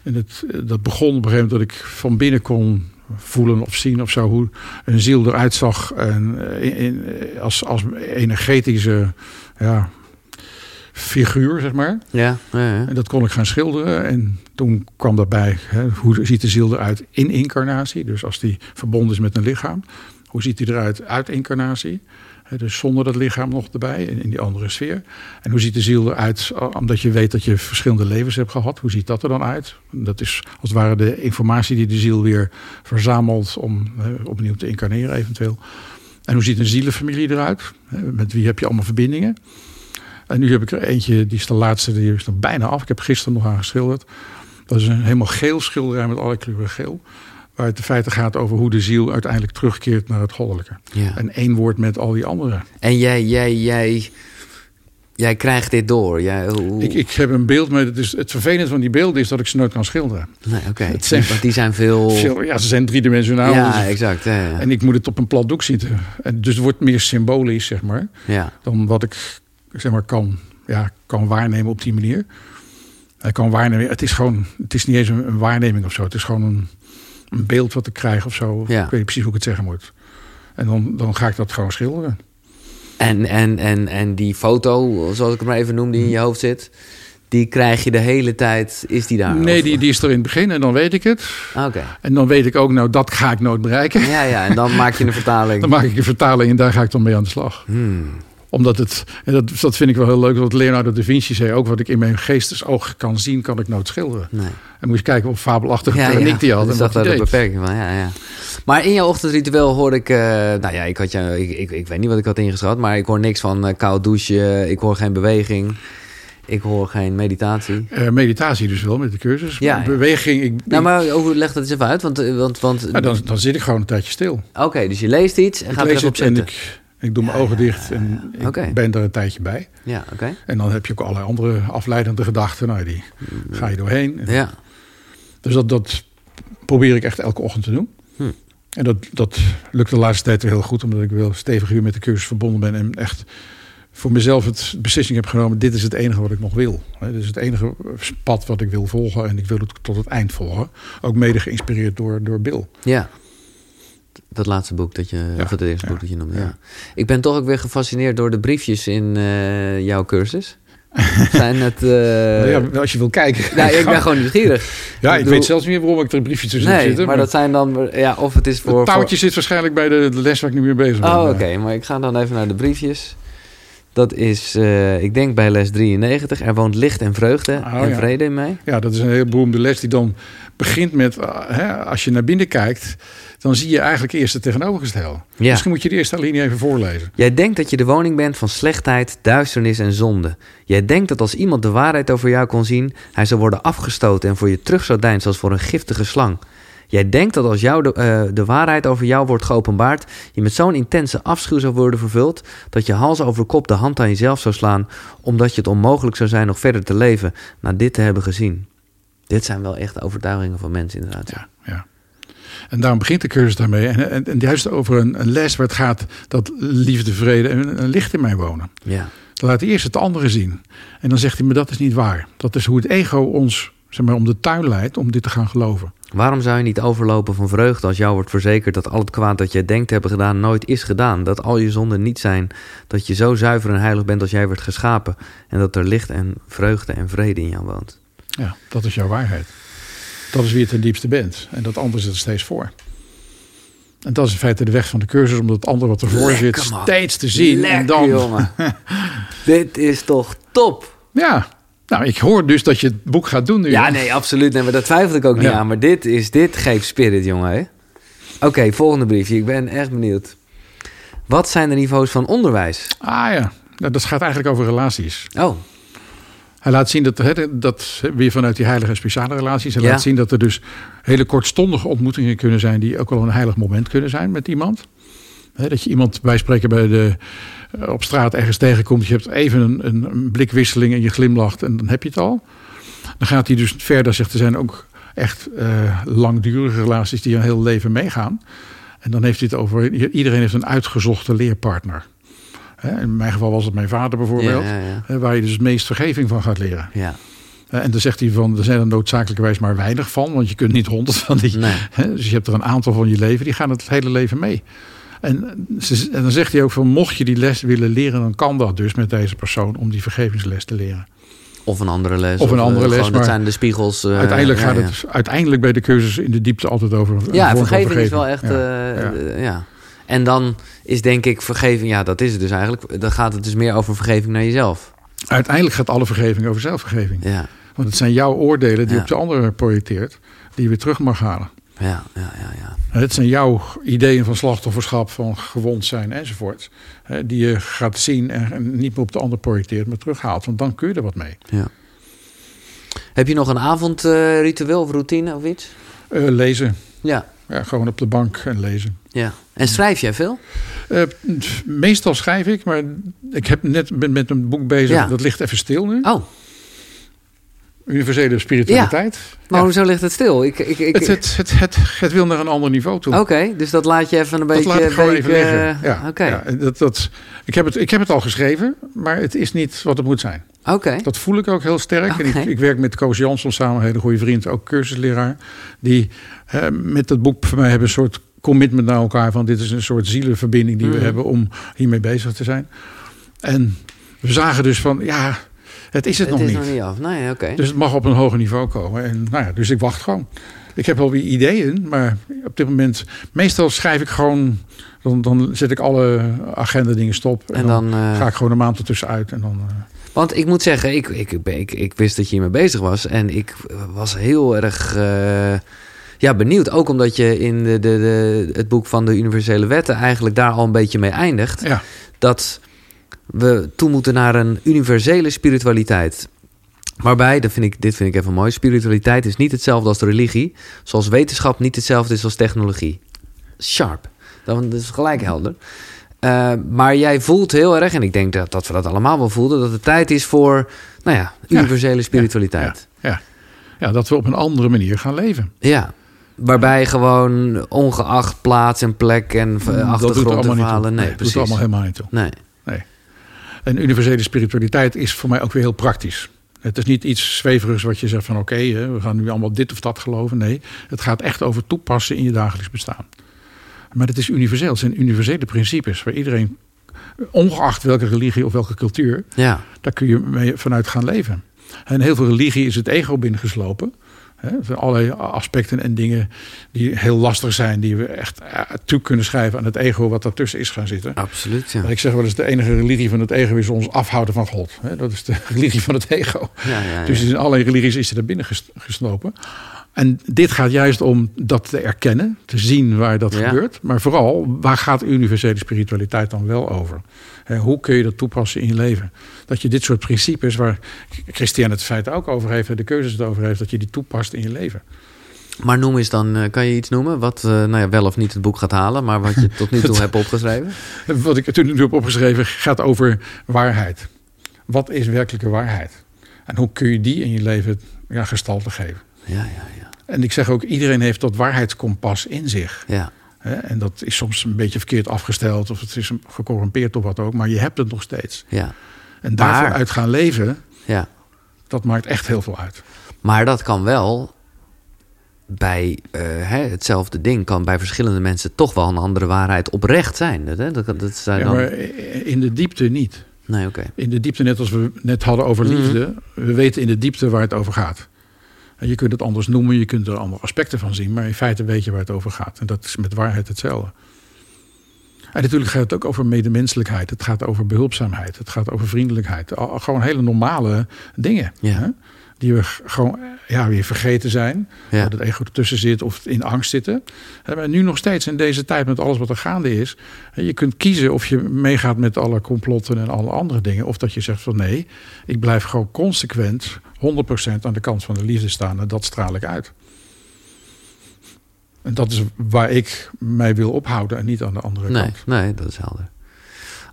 En het, dat begon op een gegeven moment dat ik van binnen kon voelen of zien of zo hoe een ziel eruit zag. En, eh, in, in- als, als energetische ja, figuur, zeg maar. Ja, ja, ja. En dat kon ik gaan schilderen. En toen kwam daarbij, hè, hoe ziet de ziel eruit in incarnatie? Dus als die verbonden is met een lichaam. Hoe ziet die eruit uit incarnatie? Dus zonder dat lichaam nog erbij, in, die andere sfeer. En hoe ziet de ziel eruit, eh, omdat je weet dat je verschillende levens hebt gehad? Hoe ziet dat er dan uit? Dat is als het ware de informatie die de ziel weer verzamelt om opnieuw te incarneren eventueel. En hoe ziet een zielenfamilie eruit? Met wie heb je allemaal verbindingen? En nu heb ik er eentje, die is de laatste, die is nog bijna af. Ik heb gisteren nog aan geschilderd. Dat is een helemaal geel schilderij met alle kleuren geel. Waar het in feite gaat over hoe de ziel uiteindelijk terugkeert naar het goddelijke. ja. En één woord met al die andere. En jij, jij, jij, jij krijgt dit door. Jij, hoe... Ik, ik heb een beeld, maar het, is, het vervelende van die beelden is dat ik ze nooit kan schilderen. Nee, oké. Zijn- Want die zijn veel... Veel- Ja, ze zijn driedimensionaal. ja, dus- exact. Ja, ja. en ik moet het op een plat doek zitten. En dus het wordt meer symbolisch, zeg maar. ja. dan wat ik zeg maar, kan, ja, kan waarnemen op die manier. Ik kan waarnemen. Het is gewoon, het is niet eens een, een waarneming of zo. Het is gewoon een, een beeld wat ik krijg of zo. Ja. Ik weet niet precies hoe ik het zeggen moet. En dan, dan ga ik dat gewoon schilderen. En, en, en, en die foto, zoals ik het maar even noem, die in je hoofd zit... die krijg je de hele tijd, is die daar? nee, Of- die, die is er in het begin en dan weet ik het. Oké. En dan weet ik ook, nou, dat ga ik nooit bereiken. Ja, ja, en dan maak je een vertaling. Dan maak ik een vertaling en daar ga ik dan mee aan de slag. Hmm. Omdat het, en dat, dat vind ik wel heel leuk, wat Leonardo da Vinci zei ook, wat ik in mijn geestesoog kan zien, kan ik nooit schilderen. Nee. En moet je kijken op fabelachtige Ja, techniek ja. die had Dus en dat de beperking van, ja, ja. Maar in jouw ochtendritueel hoor ik... eh, nou ja, ik, had jou, ik, ik, ik weet niet wat ik had ingeschat... maar ik hoor niks van eh, koud douchen. Ik hoor geen beweging. Ik hoor geen meditatie. Eh, meditatie dus wel met de cursus. Ja. Beweging, ik, Nou, maar leg dat eens even uit. Want, want, want nou, dan, dan zit ik gewoon een tijdje stil. Oké, dus je leest iets en ik gaat er even op en ik, ik doe mijn Ja, ogen dicht en ik ben er een tijdje bij. Ja, oké. En dan heb je ook allerlei andere afleidende gedachten. Nou, die ga je doorheen. Ja, Dus dat, dat probeer ik echt elke ochtend te doen. Hm. En dat, dat lukt de laatste tijd heel goed, omdat ik wel stevig weer met de cursus verbonden ben. En echt voor mezelf het beslissing heb genomen: dit is het enige wat ik nog wil. Dit is het enige pad wat ik wil volgen. En ik wil het tot het eind volgen. Ook mede geïnspireerd door, door Bill. ja. Dat laatste boek dat je, Ja, of het eerste ja, boek dat je noemde. Ja. Ik ben toch ook weer gefascineerd door de briefjes in eh, jouw cursus. Zijn het... eh, ja, als je wil kijken. ja, ik ben gewoon nieuwsgierig. Ja, ik weet zelfs niet meer waarom ik er een briefje tussen Nee, zitten. maar dat zijn dan... Ja, of het is voor... het touwtje voor- zit waarschijnlijk bij de, de les waar ik nu mee bezig ben. Oh, oké. Maar ik ga dan even naar de briefjes. Dat is, eh, ik denk bij les 93. Er woont licht en vreugde Oh, en ja. vrede in mij. Ja, dat is een heel beroemde les die dan begint met... eh, hè, als je naar binnen kijkt, dan zie je eigenlijk eerst het tegenovergestelde. Ja. Misschien moet je de eerste linie even voorlezen. Jij denkt dat je de woning bent van slechtheid, duisternis en zonde. Jij denkt dat als iemand de waarheid over jou kon zien, hij zou worden afgestoten en voor je terug zou deinsden als voor een giftige slang. Jij denkt dat als jou de, eh, de waarheid over jou wordt geopenbaard, je met zo'n intense afschuw zou worden vervuld, dat je hals over kop de hand aan jezelf zou slaan, omdat je het onmogelijk zou zijn nog verder te leven na dit te hebben gezien. Dit zijn wel echt overtuigingen van mensen inderdaad. Ja, ja. En daarom begint de cursus daarmee. En, en, en juist over een, een, les waar het gaat dat liefde, vrede en, licht in mij wonen. Ja. Dan laat hij eerst het andere zien. En dan zegt hij, maar dat is niet waar. Dat is hoe het ego ons zeg maar, om de tuin leidt om dit te gaan geloven. Waarom zou je niet overlopen van vreugde als jou wordt verzekerd dat al het kwaad dat jij denkt te hebben gedaan nooit is gedaan? Dat al je zonden niet zijn, dat je zo zuiver en heilig bent als jij werd geschapen en dat er licht en vreugde en vrede in jou woont. Ja, dat is jouw waarheid. Dat is wie je ten diepste bent. En dat andere zit er steeds voor. En dat is in feite de weg van de cursus, om dat andere wat ervoor zit steeds te zien. Lekker, en dan... jongen. Dit is toch top? Ja, nou, ik hoor dus dat je het boek gaat doen nu. Ja, nee, absoluut. Nee, maar dat twijfel ik ook niet aan. Maar dit, is, dit geeft spirit, jongen. Oké, volgende briefje. Ik ben echt benieuwd. Wat zijn de niveaus van onderwijs? Ah ja, dat gaat eigenlijk over relaties. Oh. Hij laat zien dat, hè, dat weer vanuit die heilige en speciale relaties. Hij laat zien dat er dus hele kortstondige ontmoetingen kunnen zijn. die ook wel een heilig moment kunnen zijn met iemand. Dat je iemand bij spreken bij de, eh, op straat ergens tegenkomt. Je hebt even een, een, blikwisseling en je glimlacht en dan heb je het al. Dan gaat hij dus verder, zegt er zijn ook echt uh, langdurige relaties die een heel leven meegaan. En dan heeft hij het over, iedereen heeft een uitgezochte leerpartner. In mijn geval was het mijn vader bijvoorbeeld. Waar je dus het meest vergeving van gaat leren. Ja. En dan zegt hij van, er zijn er noodzakelijkerwijs maar weinig van. Want je kunt niet honderd van die... Dus je hebt er een aantal van je leven, die gaan het hele leven mee. En, en dan zegt hij ook van, mocht je die les willen leren... dan kan dat dus met deze persoon om die vergevingsles te leren. Of een andere les. Of een andere les. Maar dat zijn de spiegels. Uh, uiteindelijk gaat het uiteindelijk bij de cursus in de diepte altijd over. Ja, vergeving, vergeving, is wel echt. Uh, ja. En dan is denk ik vergeving, ja, dat is het dus eigenlijk. Dan gaat het dus meer over vergeving naar jezelf. Uiteindelijk gaat alle vergeving over zelfvergeving. Ja. Want het zijn jouw oordelen die op de ander projecteert, die je weer terug mag halen. Ja, ja, ja, ja. Het zijn jouw ideeën van slachtofferschap, van gewond zijn enzovoort. Die je gaat zien en niet meer op de ander projecteert, maar terughaalt. Want dan kun je er wat mee. Ja. Heb je nog een avondritueel of routine of iets? Uh, lezen. Ja. ja. Gewoon op de bank en lezen. Ja. En schrijf jij veel? Uh, meestal schrijf ik, maar ik heb net ben met een boek bezig. Ja. Dat ligt even stil nu. Oh. Universele spiritualiteit. Ja. Maar ja. hoezo ligt het stil? Ik, ik, ik... Het, het, het, het, het wil naar een ander niveau toe. Oké, dus dat laat je even een dat beetje... laat ik gewoon even liggen. Ja, okay. ja, dat, dat, ik, heb het, ik heb het al geschreven, maar het is niet wat het moet zijn. Oké. Dat voel ik ook heel sterk. En ik, ik, werk met Koos Jansson samen, een hele goede vriend, ook cursusleraar. Die met dat boek voor mij hebben een soort commitment naar elkaar. Van dit is een soort zielenverbinding die mm. we hebben om hiermee bezig te zijn. En we zagen dus van, ja, het is het, het nog is niet. nog niet af. Nee, oké. Dus het mag op een hoger niveau komen. En nou ja, dus ik wacht gewoon. Ik heb wel weer ideeën, maar op dit moment... Meestal schrijf ik gewoon... Dan, dan zet ik alle agenda dingen stop. En, En dan, dan, eh, ga ik gewoon een maand ertussenuit. En dan, eh, Want ik moet zeggen, ik, ik, ik, ik wist dat je hiermee bezig was. En ik was heel erg eh, ja, benieuwd. Ook omdat je in de, de, de, het boek van de Universele Wetten... eigenlijk daar al een beetje mee eindigt. ja. Dat we toe moeten naar een universele spiritualiteit. Waarbij, dat vind ik, dit vind ik even mooi... spiritualiteit is niet hetzelfde als religie... zoals wetenschap niet hetzelfde is als technologie. Sharp. Dat is gelijk helder. Uh, maar jij voelt heel erg, en ik denk dat, dat we dat allemaal wel voelden... dat het tijd is voor, nou ja, universele spiritualiteit. Ja, ja. ja, dat we op een andere manier gaan leven. Ja, waarbij gewoon ongeacht plaats en plek en achtergrond en verhalen... Nee, nee, precies. Dat doet allemaal helemaal niet toe. Nee. Nee. En universele spiritualiteit is voor mij ook weer heel praktisch. Het is niet iets zweverigs wat je zegt van oké, okay, we gaan nu allemaal dit of dat geloven. Nee, het gaat echt over toepassen in je dagelijks bestaan. Maar het is universeel. Het zijn universele principes waar iedereen, ongeacht welke religie of welke cultuur, ja. daar kun je mee vanuit gaan leven. En heel veel religie is het ego binnengeslopen. Zijn allerlei aspecten en dingen die heel lastig zijn, die we echt toe kunnen schrijven aan het ego wat daartussen is gaan zitten. Absoluut. Ja. Ik zeg wel eens: de enige religie van het ego is ons afhouden van God. Dat is de religie van het ego. Ja, ja, dus in allerlei religies is er er binnen gesnopen. En dit gaat juist om dat te erkennen, te zien waar dat gebeurt. Maar vooral, waar gaat universele spiritualiteit dan wel over? Hoe kun je dat toepassen in je leven? Dat je dit soort principes, waar Christian het feit ook over heeft, de keuzes het over heeft, dat je die toepast in je leven. Maar noem eens dan, eh, kan je iets noemen wat uh, nou ja, wel of niet het boek gaat halen, maar wat je tot nu toe hebt opgeschreven? Wat ik toen nu heb opgeschreven gaat over waarheid. Wat is werkelijke waarheid? En hoe kun je die in je leven ja, gestalte geven? Ja, ja, ja. En ik zeg ook, iedereen heeft dat waarheidskompas in zich. Ja. En dat is soms een beetje verkeerd afgesteld of het is gecorrumpeerd of wat ook, maar je hebt het nog steeds. Ja. En daarvoor Maar- uit gaan leven, ja. dat maakt echt heel veel uit. Maar dat kan wel bij eh, hè, hetzelfde ding, kan bij verschillende mensen toch wel een andere waarheid oprecht zijn. Dat, hè? dat, dat zijn Ja, dan... maar in de diepte niet. Nee, oké. In de diepte, net als we net hadden over Mhm. liefde, we weten in de diepte waar het over gaat. En je kunt het anders noemen, je kunt er andere aspecten van zien, maar in feite weet je waar het over gaat. En dat is met waarheid hetzelfde. En natuurlijk gaat het ook over medemenselijkheid. Het gaat over behulpzaamheid. Het gaat over vriendelijkheid. Gewoon hele normale dingen. Ja. Hè? Die we gewoon ja, weer vergeten zijn. Ja. Dat het ego ertussen zit of in angst zitten. Maar nu nog steeds in deze tijd met alles wat er gaande is. Je kunt kiezen of je meegaat met alle complotten en alle andere dingen. Of dat je zegt van nee, ik blijf gewoon consequent 100% aan de kant van de liefde staan. En dat straal ik uit. En dat is waar ik mij wil ophouden en niet aan de andere Nee, kant. nee, dat is helder.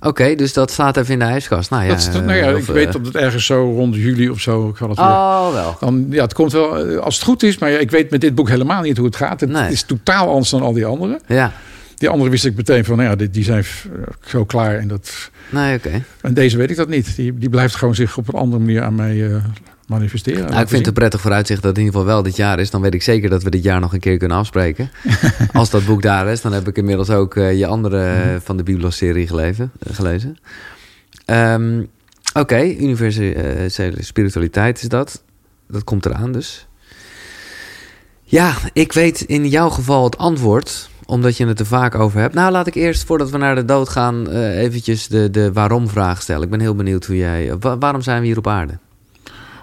Oké, dus dat staat even in de ijskast. Nou ja, dat, nou ja, of, ik weet eh, dat het ergens zo rond juli of zo. Had het weer Oh, wel. Dan, ja, het komt wel eh, als het goed is, maar ik weet met dit boek helemaal niet hoe het gaat. Het Nee. is totaal anders dan al die andere. Ja, Die andere wist ik meteen van, nou ja, die, die zijn eh, zo klaar. En, dat, nee, oké. en deze weet ik dat niet. Die, die blijft gewoon zich op een andere manier aan mij eh, manifesteren. Nou, ik vind het een prettig vooruitzicht dat het in ieder geval wel dit jaar is. Dan weet ik zeker dat we dit jaar nog een keer kunnen afspreken. Als dat boek daar is, dan heb ik inmiddels ook eh, je andere eh, van de Biblos-serie geleven- eh, gelezen. Ehm, Oké, universele spiritualiteit is dat. Dat komt eraan dus. Ja, ik weet in jouw geval het antwoord, omdat je het er vaak over hebt. Nou, laat ik eerst, voordat we naar de dood gaan, eh, eventjes de, de waarom-vraag stellen. Ik ben heel benieuwd hoe jij... wa- waarom zijn we hier op aarde?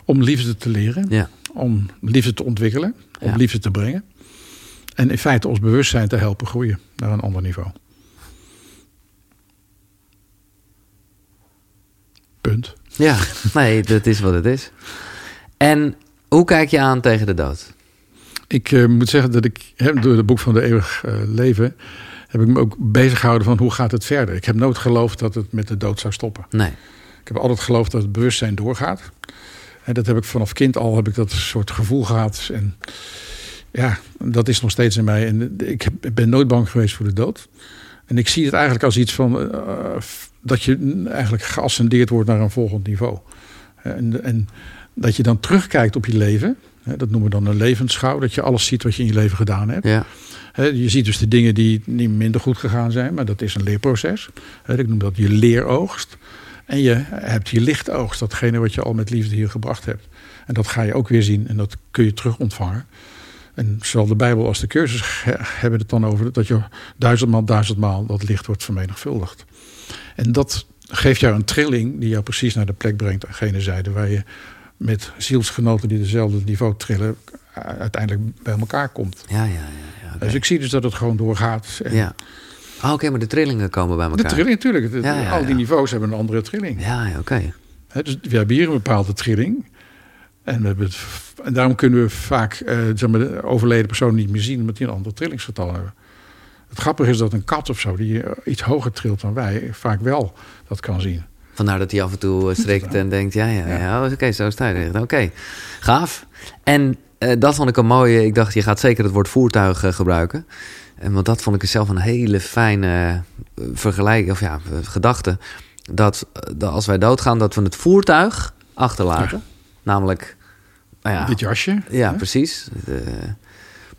Om liefde te leren, Ja. om liefde te ontwikkelen, om Ja. liefde te brengen. En in feite ons bewustzijn te helpen groeien naar een ander niveau. Punt. Ja, nee, dat is wat het is. En hoe kijk je aan tegen de dood? Ik eh, moet zeggen dat ik door het boek van de eeuwig eh, leven heb ik me ook bezig gehouden van hoe gaat het verder. Ik heb nooit geloofd dat het met de dood zou stoppen. Nee. Ik heb altijd geloofd dat het bewustzijn doorgaat. En dat heb ik vanaf kind al heb ik dat soort gevoel gehad. En ja, dat is nog steeds in mij. En ik heb- ik ben nooit bang geweest voor de dood. En ik zie het eigenlijk als iets van eh, dat je eigenlijk geascendeerd wordt naar een volgend niveau. En, en dat je dan terugkijkt op je leven. Dat noemen we dan een levensschouw. Dat je alles ziet wat je in je leven gedaan hebt. Ja. Je ziet dus de dingen die niet minder goed gegaan zijn, maar dat is een leerproces. Ik noem dat je leeroogst. En je hebt je lichtoogst, datgene wat je al met liefde hier gebracht hebt. En dat ga je ook weer zien en dat kun je terug ontvangen. En zowel de Bijbel als de cursus he- hebben het dan over dat je duizendmaal, duizendmaal dat licht wordt vermenigvuldigd. En dat geeft jou een trilling die jou precies naar de plek brengt aan gene zijde waar je met zielsgenoten die dezelfde niveau trillen uiteindelijk bij elkaar komt. Ja, ja, ja. ja. Dus ik zie dus dat het gewoon doorgaat. En ja. Ah, Oké, maar de trillingen komen bij De elkaar. trilling natuurlijk. De- Ja, ja, al die ja. niveaus hebben een andere trilling. Ja, ja, oké. Dus we hebben hier een bepaalde trilling. En, we hebben het, en daarom kunnen we vaak eh, zeg maar, de overleden persoon niet meer zien, omdat die een ander trillingsgetal hebben. Het grappige is dat een kat of zo, die eh, iets hoger trilt dan wij, vaak wel dat kan zien. Vandaar dat hij af en toe eh, strikt en denkt, ja, ja, ja. Ja. oh, Oké, zo sta je. Oké, gaaf. En dat vond ik een mooie... Ik dacht, je gaat zeker het woord voertuig gebruiken. En want dat vond ik zelf een hele fijne eh, vergelijking, of ja, gedachte. Dat, eh, dat als wij doodgaan, dat we het voertuig achterlaten. Namelijk, nou ja, Dit jasje. ja, hè? precies. Eh,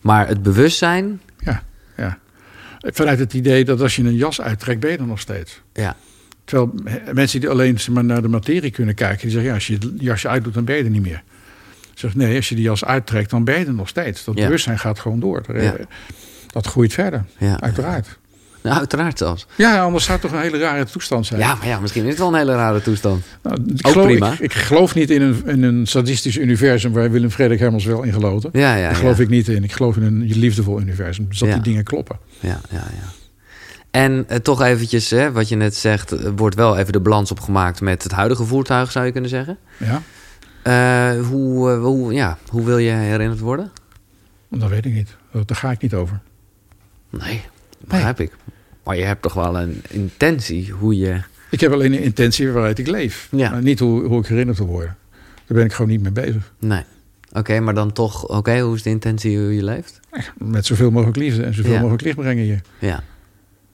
maar het bewustzijn, Ja, ja. Vanuit het idee dat als je een jas uittrekt, ben je er nog steeds. ja, Terwijl mensen die alleen maar, naar de materie kunnen kijken, die zeggen: ja, als je het jasje uitdoet, dan ben je er niet meer. Ik zeg nee, als je die jas uittrekt, dan ben je er nog steeds. Dat Ja. bewustzijn gaat gewoon door. Ja. Dat groeit verder, ja. uiteraard. Nou, uiteraard zelfs. Ja, anders zou het toch een hele rare toestand zijn. Ja, maar ja, misschien is het wel een hele rare toestand. Nou, ik, Ook geloof, prima. Ik, ik geloof niet in een, in een sadistisch universum waar Willem Frederik Hermans wel in geloofde. Ja, ja, Daar ja. geloof ik niet in. Ik geloof in een liefdevol universum. Dus dat Ja. die dingen kloppen. Ja, ja, ja. En eh, toch eventjes, hè, wat je net zegt, er wordt wel even de balans opgemaakt met het huidige voertuig, zou je kunnen zeggen. Ja. Eh, hoe, eh, hoe, ja, hoe wil je herinnerd worden? Dat weet ik niet. Daar ga ik niet over. Nee, begrijp ik. Maar je hebt toch wel een intentie hoe je... Ik heb alleen een intentie waaruit ik leef. Ja. Maar niet hoe, hoe ik herinnerd wil worden. Daar ben ik gewoon niet mee bezig. Nee. Oké, maar dan toch... Oké, hoe is de intentie hoe je leeft? Met zoveel mogelijk liefde en zoveel Ja. mogelijk licht brengen hier. Ja.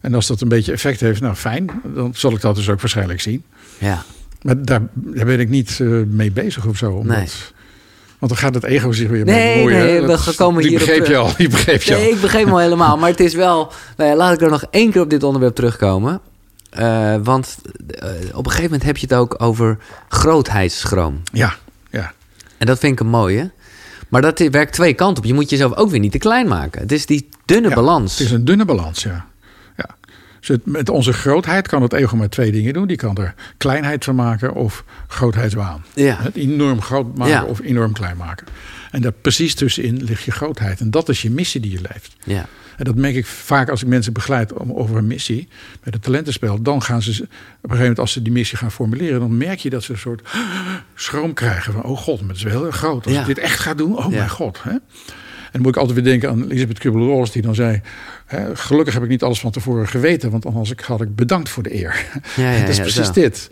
En als dat een beetje effect heeft, nou fijn. Dan zal ik dat dus ook waarschijnlijk zien. Ja. Maar daar, daar ben ik niet eh, mee bezig of zo. Omdat, Nee. Want dan gaat het ego zich weer Nee, bemoeien. nee, we Dat- komen die begreep je al. Die begreep je Nee, al. ik begreep hem al helemaal. Maar het is wel... Nou ja, laat ik er nog één keer op dit onderwerp terugkomen. Eh, want eh, op een gegeven moment heb je het ook over grootheidsschroom. Ja, ja. En dat vind ik een mooie. Maar dat werkt twee kanten op. Je moet jezelf ook weer niet te klein maken. Het is die dunne Ja, balans. Het is een dunne balans, ja. Dus het- met onze grootheid kan het ego maar twee dingen doen. Die kan er kleinheid van maken of grootheidswaan. Ja. Het enorm groot maken Ja. of enorm klein maken. En daar precies tussenin ligt je grootheid. En dat is je missie die je leeft. Ja. En dat merk ik vaak als ik mensen begeleid om- over een missie met het talentenspel. Dan gaan ze op een gegeven moment, als ze die missie gaan formuleren, dan merk je dat ze een soort schroom krijgen van: oh god, maar het is wel heel groot. Als Ja. ik dit echt ga doen, oh Ja. mijn god. Hè? En dan moet ik altijd weer denken aan Elisabeth Kubler-Ross, die dan zei: Gelukkig heb ik niet alles van tevoren geweten, want anders had ik bedankt voor de eer. Ja, ja, dat is ja, precies zo. dit.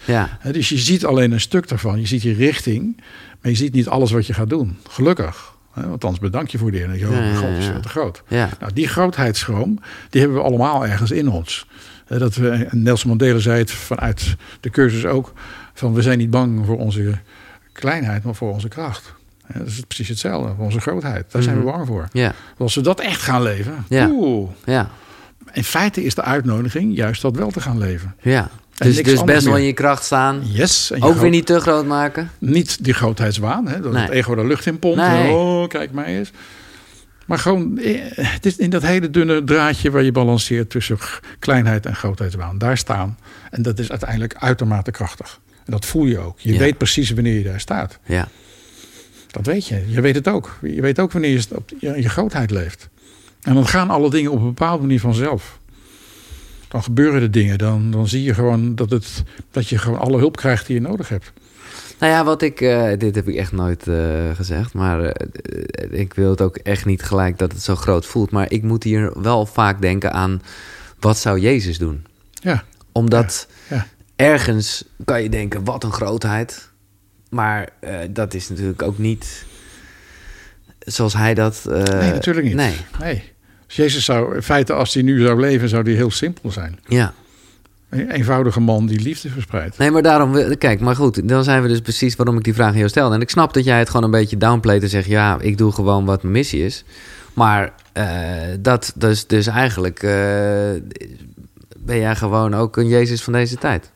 Dus je ziet alleen een stuk daarvan. Je ziet je richting, maar je ziet niet alles wat je gaat doen. Gelukkig. Hè, Want anders bedank je voor de eer. En dan denk je, oh, god, is veel te groot. Nou, die grootheidsschroom, die hebben we allemaal ergens in ons. Dat we, en Nelson Mandela zei het vanuit de cursus ook: van we zijn niet bang voor onze kleinheid, maar voor onze kracht. Dat is precies hetzelfde, onze grootheid. Daar zijn we Mhm. bang voor. Ja. Als we dat echt gaan leven, Ja. oeh. Ja. In feite is de uitnodiging juist dat wel te gaan leven. Ja. En Dus, dus best wel in je kracht staan. Yes. Ook groot- weer niet te groot maken. Niet die grootheidswaan, hè, dat Nee. het ego de lucht in pompt. Nee. Oh, kijk mij eens. Maar gewoon, eh, het is in dat hele dunne draadje waar je balanceert tussen kleinheid en grootheidswaan. Daar staan. En dat is uiteindelijk uitermate krachtig. En dat voel je ook. Je Ja. weet precies wanneer je daar staat. Ja. Dat weet je. Je weet het ook. Je weet ook wanneer je op je, je grootheid leeft. En dan gaan alle dingen op een bepaalde manier vanzelf. Dan gebeuren de dingen. Dan, dan zie je gewoon dat, het, dat je gewoon alle hulp krijgt die je nodig hebt. Nou ja, wat ik... eh, dit heb ik echt nooit eh, gezegd. Maar eh, ik wil het ook echt niet gelijk dat het zo groot voelt. Maar ik moet hier wel vaak denken aan... Wat zou Jezus doen? Ja. Omdat Ja. ergens kan je denken, wat een grootheid. Maar eh, dat is natuurlijk ook niet zoals hij dat... eh, Nee, natuurlijk niet. Nee, Nee. Dus Jezus zou, in feite, als hij nu zou leven, zou hij heel simpel zijn. ja. Een eenvoudige man die liefde verspreidt. Nee, maar daarom... Kijk, maar goed, dan zijn we dus precies waarom ik die vraag aan jou stelde. En ik snap dat jij het gewoon een beetje downplayt en zegt... ja, ik doe gewoon wat mijn missie is. Maar eh, dat dus, dus eigenlijk... ben jij gewoon ook een Jezus van deze tijd.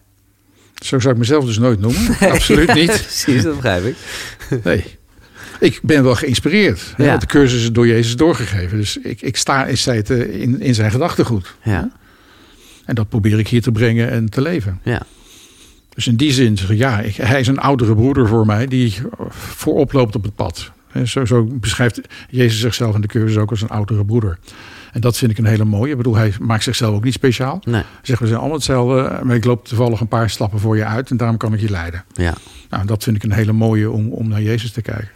Zo zou ik mezelf dus nooit noemen. Absoluut niet. Precies, dat begrijp ik. Nee. Ik ben wel geïnspireerd. hè, Ja. Want de cursus is door Jezus doorgegeven. Dus ik, ik sta in, feite in, in zijn gedachtegoed. Ja, En dat probeer ik hier te brengen en te leven. ja, Dus in die zin, ja, ik, hij is een oudere broeder voor mij die voorop loopt op het pad. Zo, zo beschrijft Jezus zichzelf in de cursus ook als een oudere broeder. En dat vind ik een hele mooie. Ik bedoel, hij maakt zichzelf ook niet speciaal. nee, zegt, we zijn allemaal hetzelfde, maar ik loop toevallig een paar stappen voor je uit en daarom kan ik je leiden. ja. Nou, dat vind ik een hele mooie om, om naar Jezus te kijken.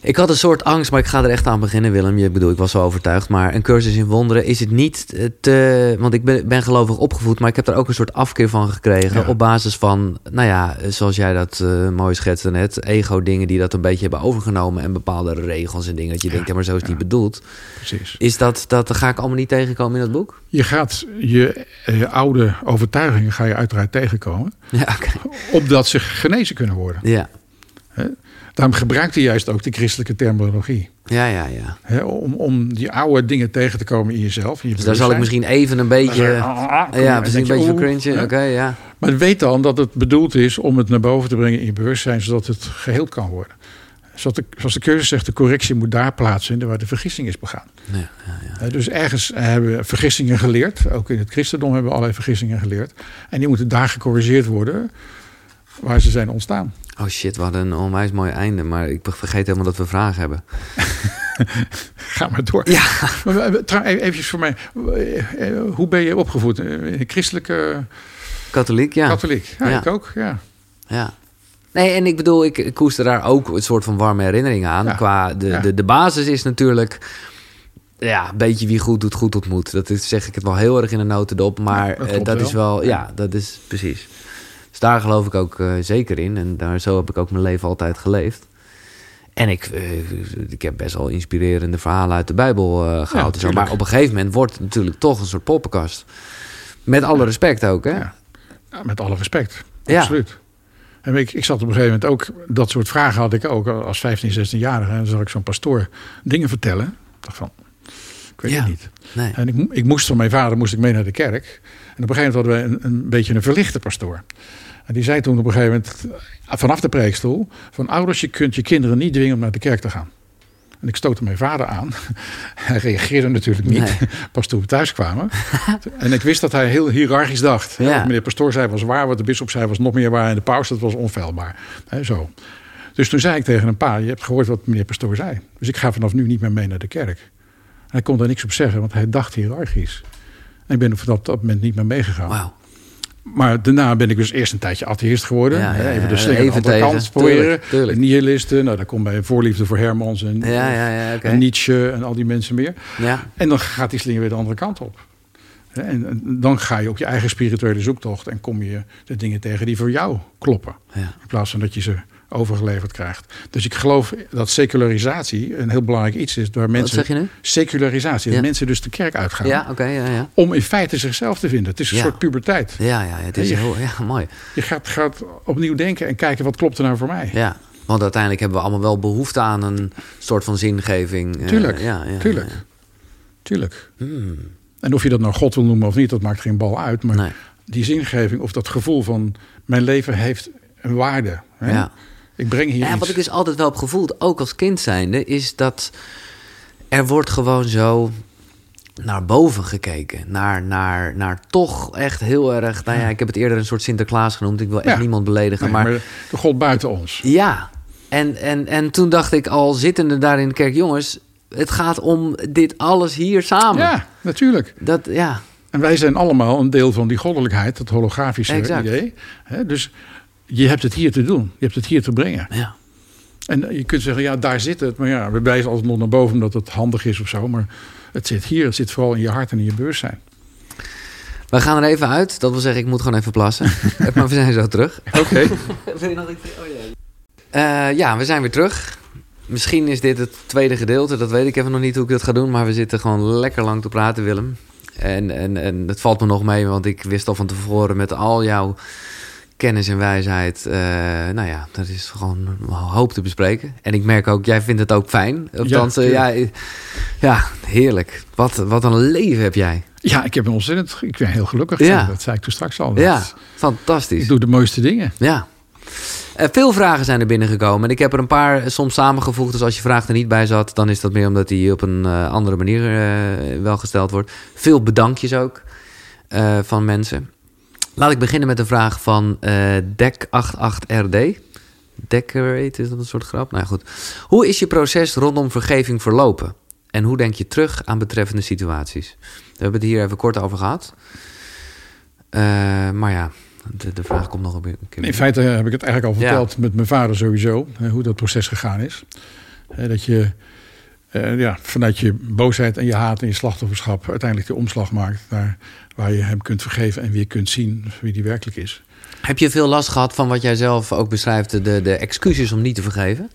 Ik had een soort angst, maar ik ga er echt aan beginnen, Willem. Je bedoel, ik was wel overtuigd. Maar een cursus in wonderen is het niet eh, te... Want ik ben, ben gelovig opgevoed, maar ik heb er ook een soort afkeer van gekregen. Ja. Op basis van, nou ja, zoals jij dat eh, mooi schetste net. Ego-dingen die dat een beetje hebben overgenomen. En bepaalde regels en dingen dat je Ja, denkt, ja, maar zo is het niet bedoeld. Precies. Is dat, dat ga ik allemaal niet tegenkomen in dat boek? Je gaat je, eh, oude overtuigingen ga je uiteraard tegenkomen. Ja, oké. Opdat ze genezen kunnen worden. Ja. Daarom gebruikt hij juist ook de christelijke terminologie. Ja, ja, ja. Om, om die oude dingen tegen te komen in jezelf. In je Dus daar zal ik misschien even een beetje... Ja, Ja, misschien een beetje cringe. Oké, ja. Maar weet dan dat het bedoeld is om het naar boven te brengen in je bewustzijn, zodat het geheeld kan worden. Zoals de, zoals de cursus zegt, de correctie moet daar plaatsvinden waar de vergissing is begaan. Ja, ja, ja. Dus ergens hebben we vergissingen geleerd. Ook in het christendom hebben we allerlei vergissingen geleerd. En die moeten daar gecorrigeerd worden waar ze zijn ontstaan. Oh shit, hadden een onwijs mooi einde. Maar ik vergeet helemaal dat we vragen hebben. Ga maar door. Ja. Trouw- even voor mij. Eh, eh, Hoe ben je opgevoed? Eh, christelijke Katholiek, ja. katholiek? Ja, Ja. ik ook. Ja. Ja. Nee, en ik bedoel, ik, ik koester daar ook een soort van warme herinnering aan. Ja. Qua de, Ja. de, de basis is natuurlijk... Ja, een beetje wie goed doet, goed ontmoet. Dat is, zeg ik het wel heel erg in een notendop. Maar dat klopt dat is wel... Ja, dat is precies. Dus daar geloof ik ook eh, zeker in. En daar, zo heb ik ook mijn leven altijd geleefd. En ik, eh, ik heb best wel inspirerende verhalen uit de Bijbel eh gehaald. tuurlijk. maar op een gegeven moment wordt het natuurlijk toch een soort poppenkast. Met alle respect ook, hè? Ja. Ja, met alle respect. Ja. Absoluut. En ik, ik zat op een gegeven moment ook, dat soort vragen had ik ook als 15, 16-jarige. En dan zag ik zo'n pastoor dingen vertellen. Ik dacht van, ik weet Ja. het niet. Nee. En ik, ik moest van mijn vader moest ik mee naar de kerk. En op een gegeven moment hadden we een, een beetje een verlichte pastoor. En die zei toen op een gegeven moment, vanaf de preekstoel... van ouders, je kunt je kinderen niet dwingen om naar de kerk te gaan. En ik stootte mijn vader aan. Hij reageerde natuurlijk niet, Nee. pas toen we thuis kwamen. en ik wist dat hij heel hiërarchisch dacht. Ja. Wat meneer pastoor zei was waar, wat de bisschop zei was nog meer waar... en de paus, dat was onfeilbaar. Hè, zo. Dus toen zei ik tegen een pa, je hebt gehoord wat meneer pastoor zei. Dus ik ga vanaf nu niet meer mee naar de kerk. Hij kon daar niks op zeggen, want hij dacht hiërarchisch. En ik ben er vanaf dat moment niet meer meegegaan. Maar daarna ben ik dus eerst een tijdje atheïst geworden. Ja, even de slinger aan de kant proberen. Nihilisten, nou, daar komt bij voorliefde voor Hermans en, Ja, Nietzsche en al die mensen meer. Ja, En dan gaat die slinger weer de andere kant op. En, en dan ga je op je eigen spirituele zoektocht en kom je de dingen tegen die voor jou kloppen. In plaats van dat je ze overgeleverd krijgt. Dus ik geloof dat secularisatie een heel belangrijk iets is. Waar Wat mensen, zeg je nu? Secularisatie, Ja. dat mensen dus de kerk uitgaan. Ja, oké, ja, ja. Om in feite zichzelf te vinden. Het is een soort puberteit. Ja, ja, het is je- heel ja, mooi. Je gaat, gaat opnieuw denken en kijken wat klopt er nou voor mij. Ja, want uiteindelijk hebben we allemaal wel behoefte aan een soort van zingeving. eh, Tuurlijk, ja, ja, tuurlijk. Tuurlijk. Hmm, En of je dat nou God wil noemen of niet, dat maakt geen bal uit. Maar nee, die zingeving of dat gevoel van mijn leven heeft een waarde. Hè? ja. Ik breng hier Ja, iets. wat ik dus altijd wel heb gevoeld, ook als kind zijnde, is dat er wordt gewoon zo naar boven gekeken. Naar, naar, naar toch echt heel erg... Nou ja, ik heb het eerder een soort Sinterklaas genoemd. Ik wil echt Ja. niemand beledigen, Nee, maar... maar de God buiten ons. Ja, en, en, en toen dacht ik al zittende daar in de kerk... jongens, het gaat om dit alles hier samen. Ja, natuurlijk. Dat, ja, En wij zijn allemaal een deel van die goddelijkheid, dat holografische Exact. idee. Dus je hebt het hier te doen. Je hebt het hier te brengen. ja. En je kunt zeggen, ja, daar zit het. Maar ja, we wijzen altijd nog naar boven omdat het handig is of zo. Maar het zit hier. Het zit vooral in je hart en in je bewustzijn. We gaan er even uit. Dat wil zeggen, ik moet gewoon even plassen. maar we zijn zo terug. Oké. Wil je nog iets? Oh ja. ja, we zijn weer terug. Misschien is dit het tweede gedeelte. Dat weet ik even nog niet hoe ik dat ga doen. Maar we zitten gewoon lekker lang te praten, Willem. En, en, en het valt me nog mee, want ik wist al van tevoren met al jouw kennis en wijsheid. eh, nou ja, dat is gewoon een hoop te bespreken. En ik merk ook, jij vindt het ook fijn. Althans, eh, ja, tuurlijk. ja, heerlijk. Wat, wat een leven heb jij. Ja, ik heb een ontzettend. Ik ben heel gelukkig. Ja. Dat zei ik toen straks al. Ja, fantastisch. Ik doe de mooiste dingen. Ja. Eh, veel vragen zijn er binnengekomen. En ik heb er een paar eh, soms samengevoegd. Dus als je vraag er niet bij zat, dan is dat meer omdat die op een eh, andere manier eh, wel gesteld wordt. Veel bedankjes ook eh, van mensen. Laat ik beginnen met een vraag van eh Dek88RD. Decorate, is dat een soort grap? Nou ja, goed. Hoe is je proces rondom vergeving verlopen? En hoe denk je terug aan betreffende situaties? We hebben het hier even kort over gehad. Eh, maar ja, de, de vraag komt nog een keer. In feite heb ik het eigenlijk al Ja. verteld met mijn vader sowieso. Hoe dat proces gegaan is. Dat je eh, ja, vanuit je boosheid en je haat en je slachtofferschap uiteindelijk de omslag maakt naar waar je hem kunt vergeven en weer kunt zien wie die werkelijk is. Heb je veel last gehad van wat jij zelf ook beschrijft, de, de excuses om niet te vergeven?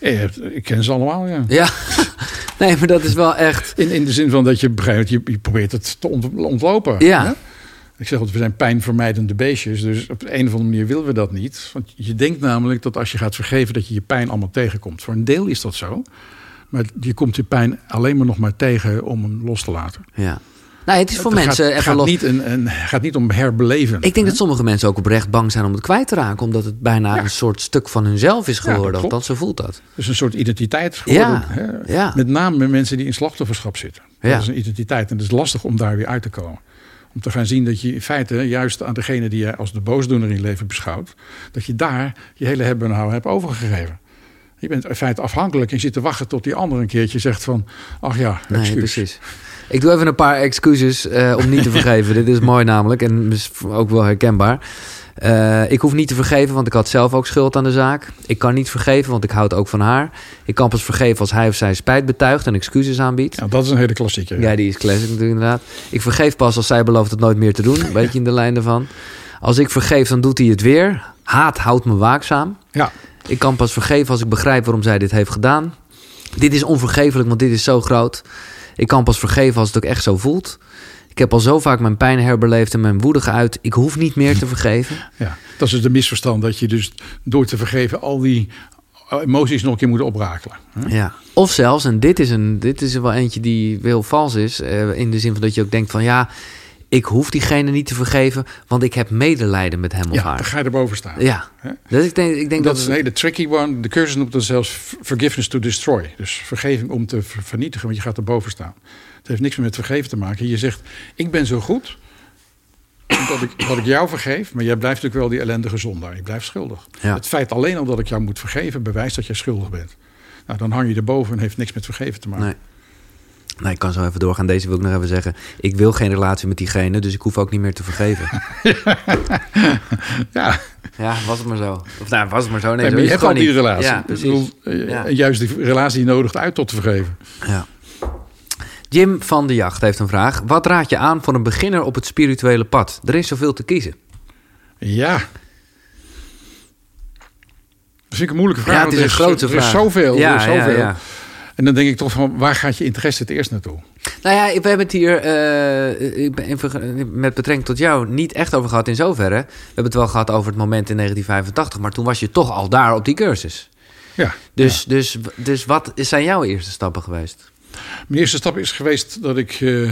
Hebt- ik ken ze allemaal, ja. Ja, nee, maar dat is wel echt. In, in de zin van dat je begrijpt, je, je probeert het te ont- ontlopen. Ja. hè? Ik zeg altijd, we zijn pijnvermijdende beestjes. Dus op een of andere manier willen we dat niet. Want je denkt namelijk dat als je gaat vergeven, dat je je pijn allemaal tegenkomt. Voor een deel is dat zo. Maar je komt je pijn alleen maar nog maar tegen om hem los te laten. Ja. Nou, het is voor Het mensen gaat, even gaat los. niet, een, een, gaat niet om herbeleven. Ik denk dat sommige mensen ook oprecht bang zijn om het kwijt te raken, omdat het bijna Ja. een soort stuk van hunzelf is Ja, dat geworden. klopt. Althans, zo voelt dat. Dus een soort identiteit geworden. Ja, hè? ja. Met name met mensen die in slachtofferschap zitten. Ja. Dat is een identiteit en het is lastig om daar weer uit te komen. Om te gaan zien dat je in feite juist aan degene die je als de boosdoener in je leven beschouwt, dat je daar je hele hebben en houden hebt overgegeven. Je bent in feite afhankelijk en je zit te wachten tot die ander een keertje zegt van, ach ja, Nee, precies. Ik doe even een paar excuses eh, om niet te vergeven. Dit is mooi namelijk en is ook wel herkenbaar. Eh, ik hoef niet te vergeven, want ik had zelf ook schuld aan de zaak. Ik kan niet vergeven, want ik houd ook van haar. Ik kan pas vergeven als hij of zij spijt betuigt en excuses aanbiedt. Ja, dat is een hele klassieker. Ja, die is classic natuurlijk inderdaad. Ik vergeef pas als zij belooft het nooit meer te doen. Weet je in de lijn ervan. Als ik vergeef, dan doet hij het weer. Haat houdt me waakzaam. Ja. Ik kan pas vergeven als ik begrijp waarom zij dit heeft gedaan. Dit is onvergeeflijk, want dit is zo groot. Ik kan pas vergeven als het ook echt zo voelt. Ik heb al zo vaak mijn pijn herbeleefd en mijn woede geuit. Ik hoef niet meer te vergeven. Ja, dat is dus de misverstand dat je dus door te vergeven al die emoties nog een keer moet oprakelen. hè? Ja. Of zelfs, en dit is, een, dit is er wel eentje die heel vals is. eh, in de zin van dat je ook denkt van ja, ik hoef diegene niet te vergeven, want ik heb medelijden met hem of Ja, dan haar. ga je erboven staan. Ja. Dus ik denk, ik denk dat, dat, is een hele tricky one. De cursus noemt dat zelfs forgiveness to destroy. Dus vergeving om te ver- vernietigen, want je gaat erboven staan. Het heeft niks meer met vergeven te maken. Je zegt, ik ben zo goed dat ik, dat ik jou vergeef... maar jij blijft natuurlijk wel die ellendige zondaar. Je blijft schuldig. Ja. Het feit alleen al dat ik jou moet vergeven... bewijst dat jij schuldig bent. Nou, dan hang je erboven en heeft niks met vergeven te maken. Nee. Nee, ik kan zo even doorgaan. Deze wil ik nog even zeggen. Ik wil geen relatie met diegene, dus ik hoef ook niet meer te vergeven. Ja, ja, was het maar zo. Of nou, was het maar zo. Nee, nee, zo is je hebt al die niet. relatie. Ja, bedoel, eh, Ja. Juist die relatie nodigt uit tot te vergeven. Ja. Jim van de Jacht heeft een vraag. Wat raad je aan voor een beginner op het spirituele pad? Er is zoveel te kiezen. Ja. Dat ik een moeilijke vraag. ja, het is een er grote er vraag. is zoveel. Ja, er is ja, zoveel. ja. En dan denk ik toch van, waar gaat je interesse het eerst naartoe? Nou ja, we hebben het hier ik ben even, met betrekking tot jou niet echt over gehad in zoverre. We hebben het wel gehad over het moment in 1985, maar toen was je toch al daar op die cursus. Ja. Dus, dus, dus wat zijn jouw eerste stappen geweest? Mijn eerste stap is geweest dat ik... eh,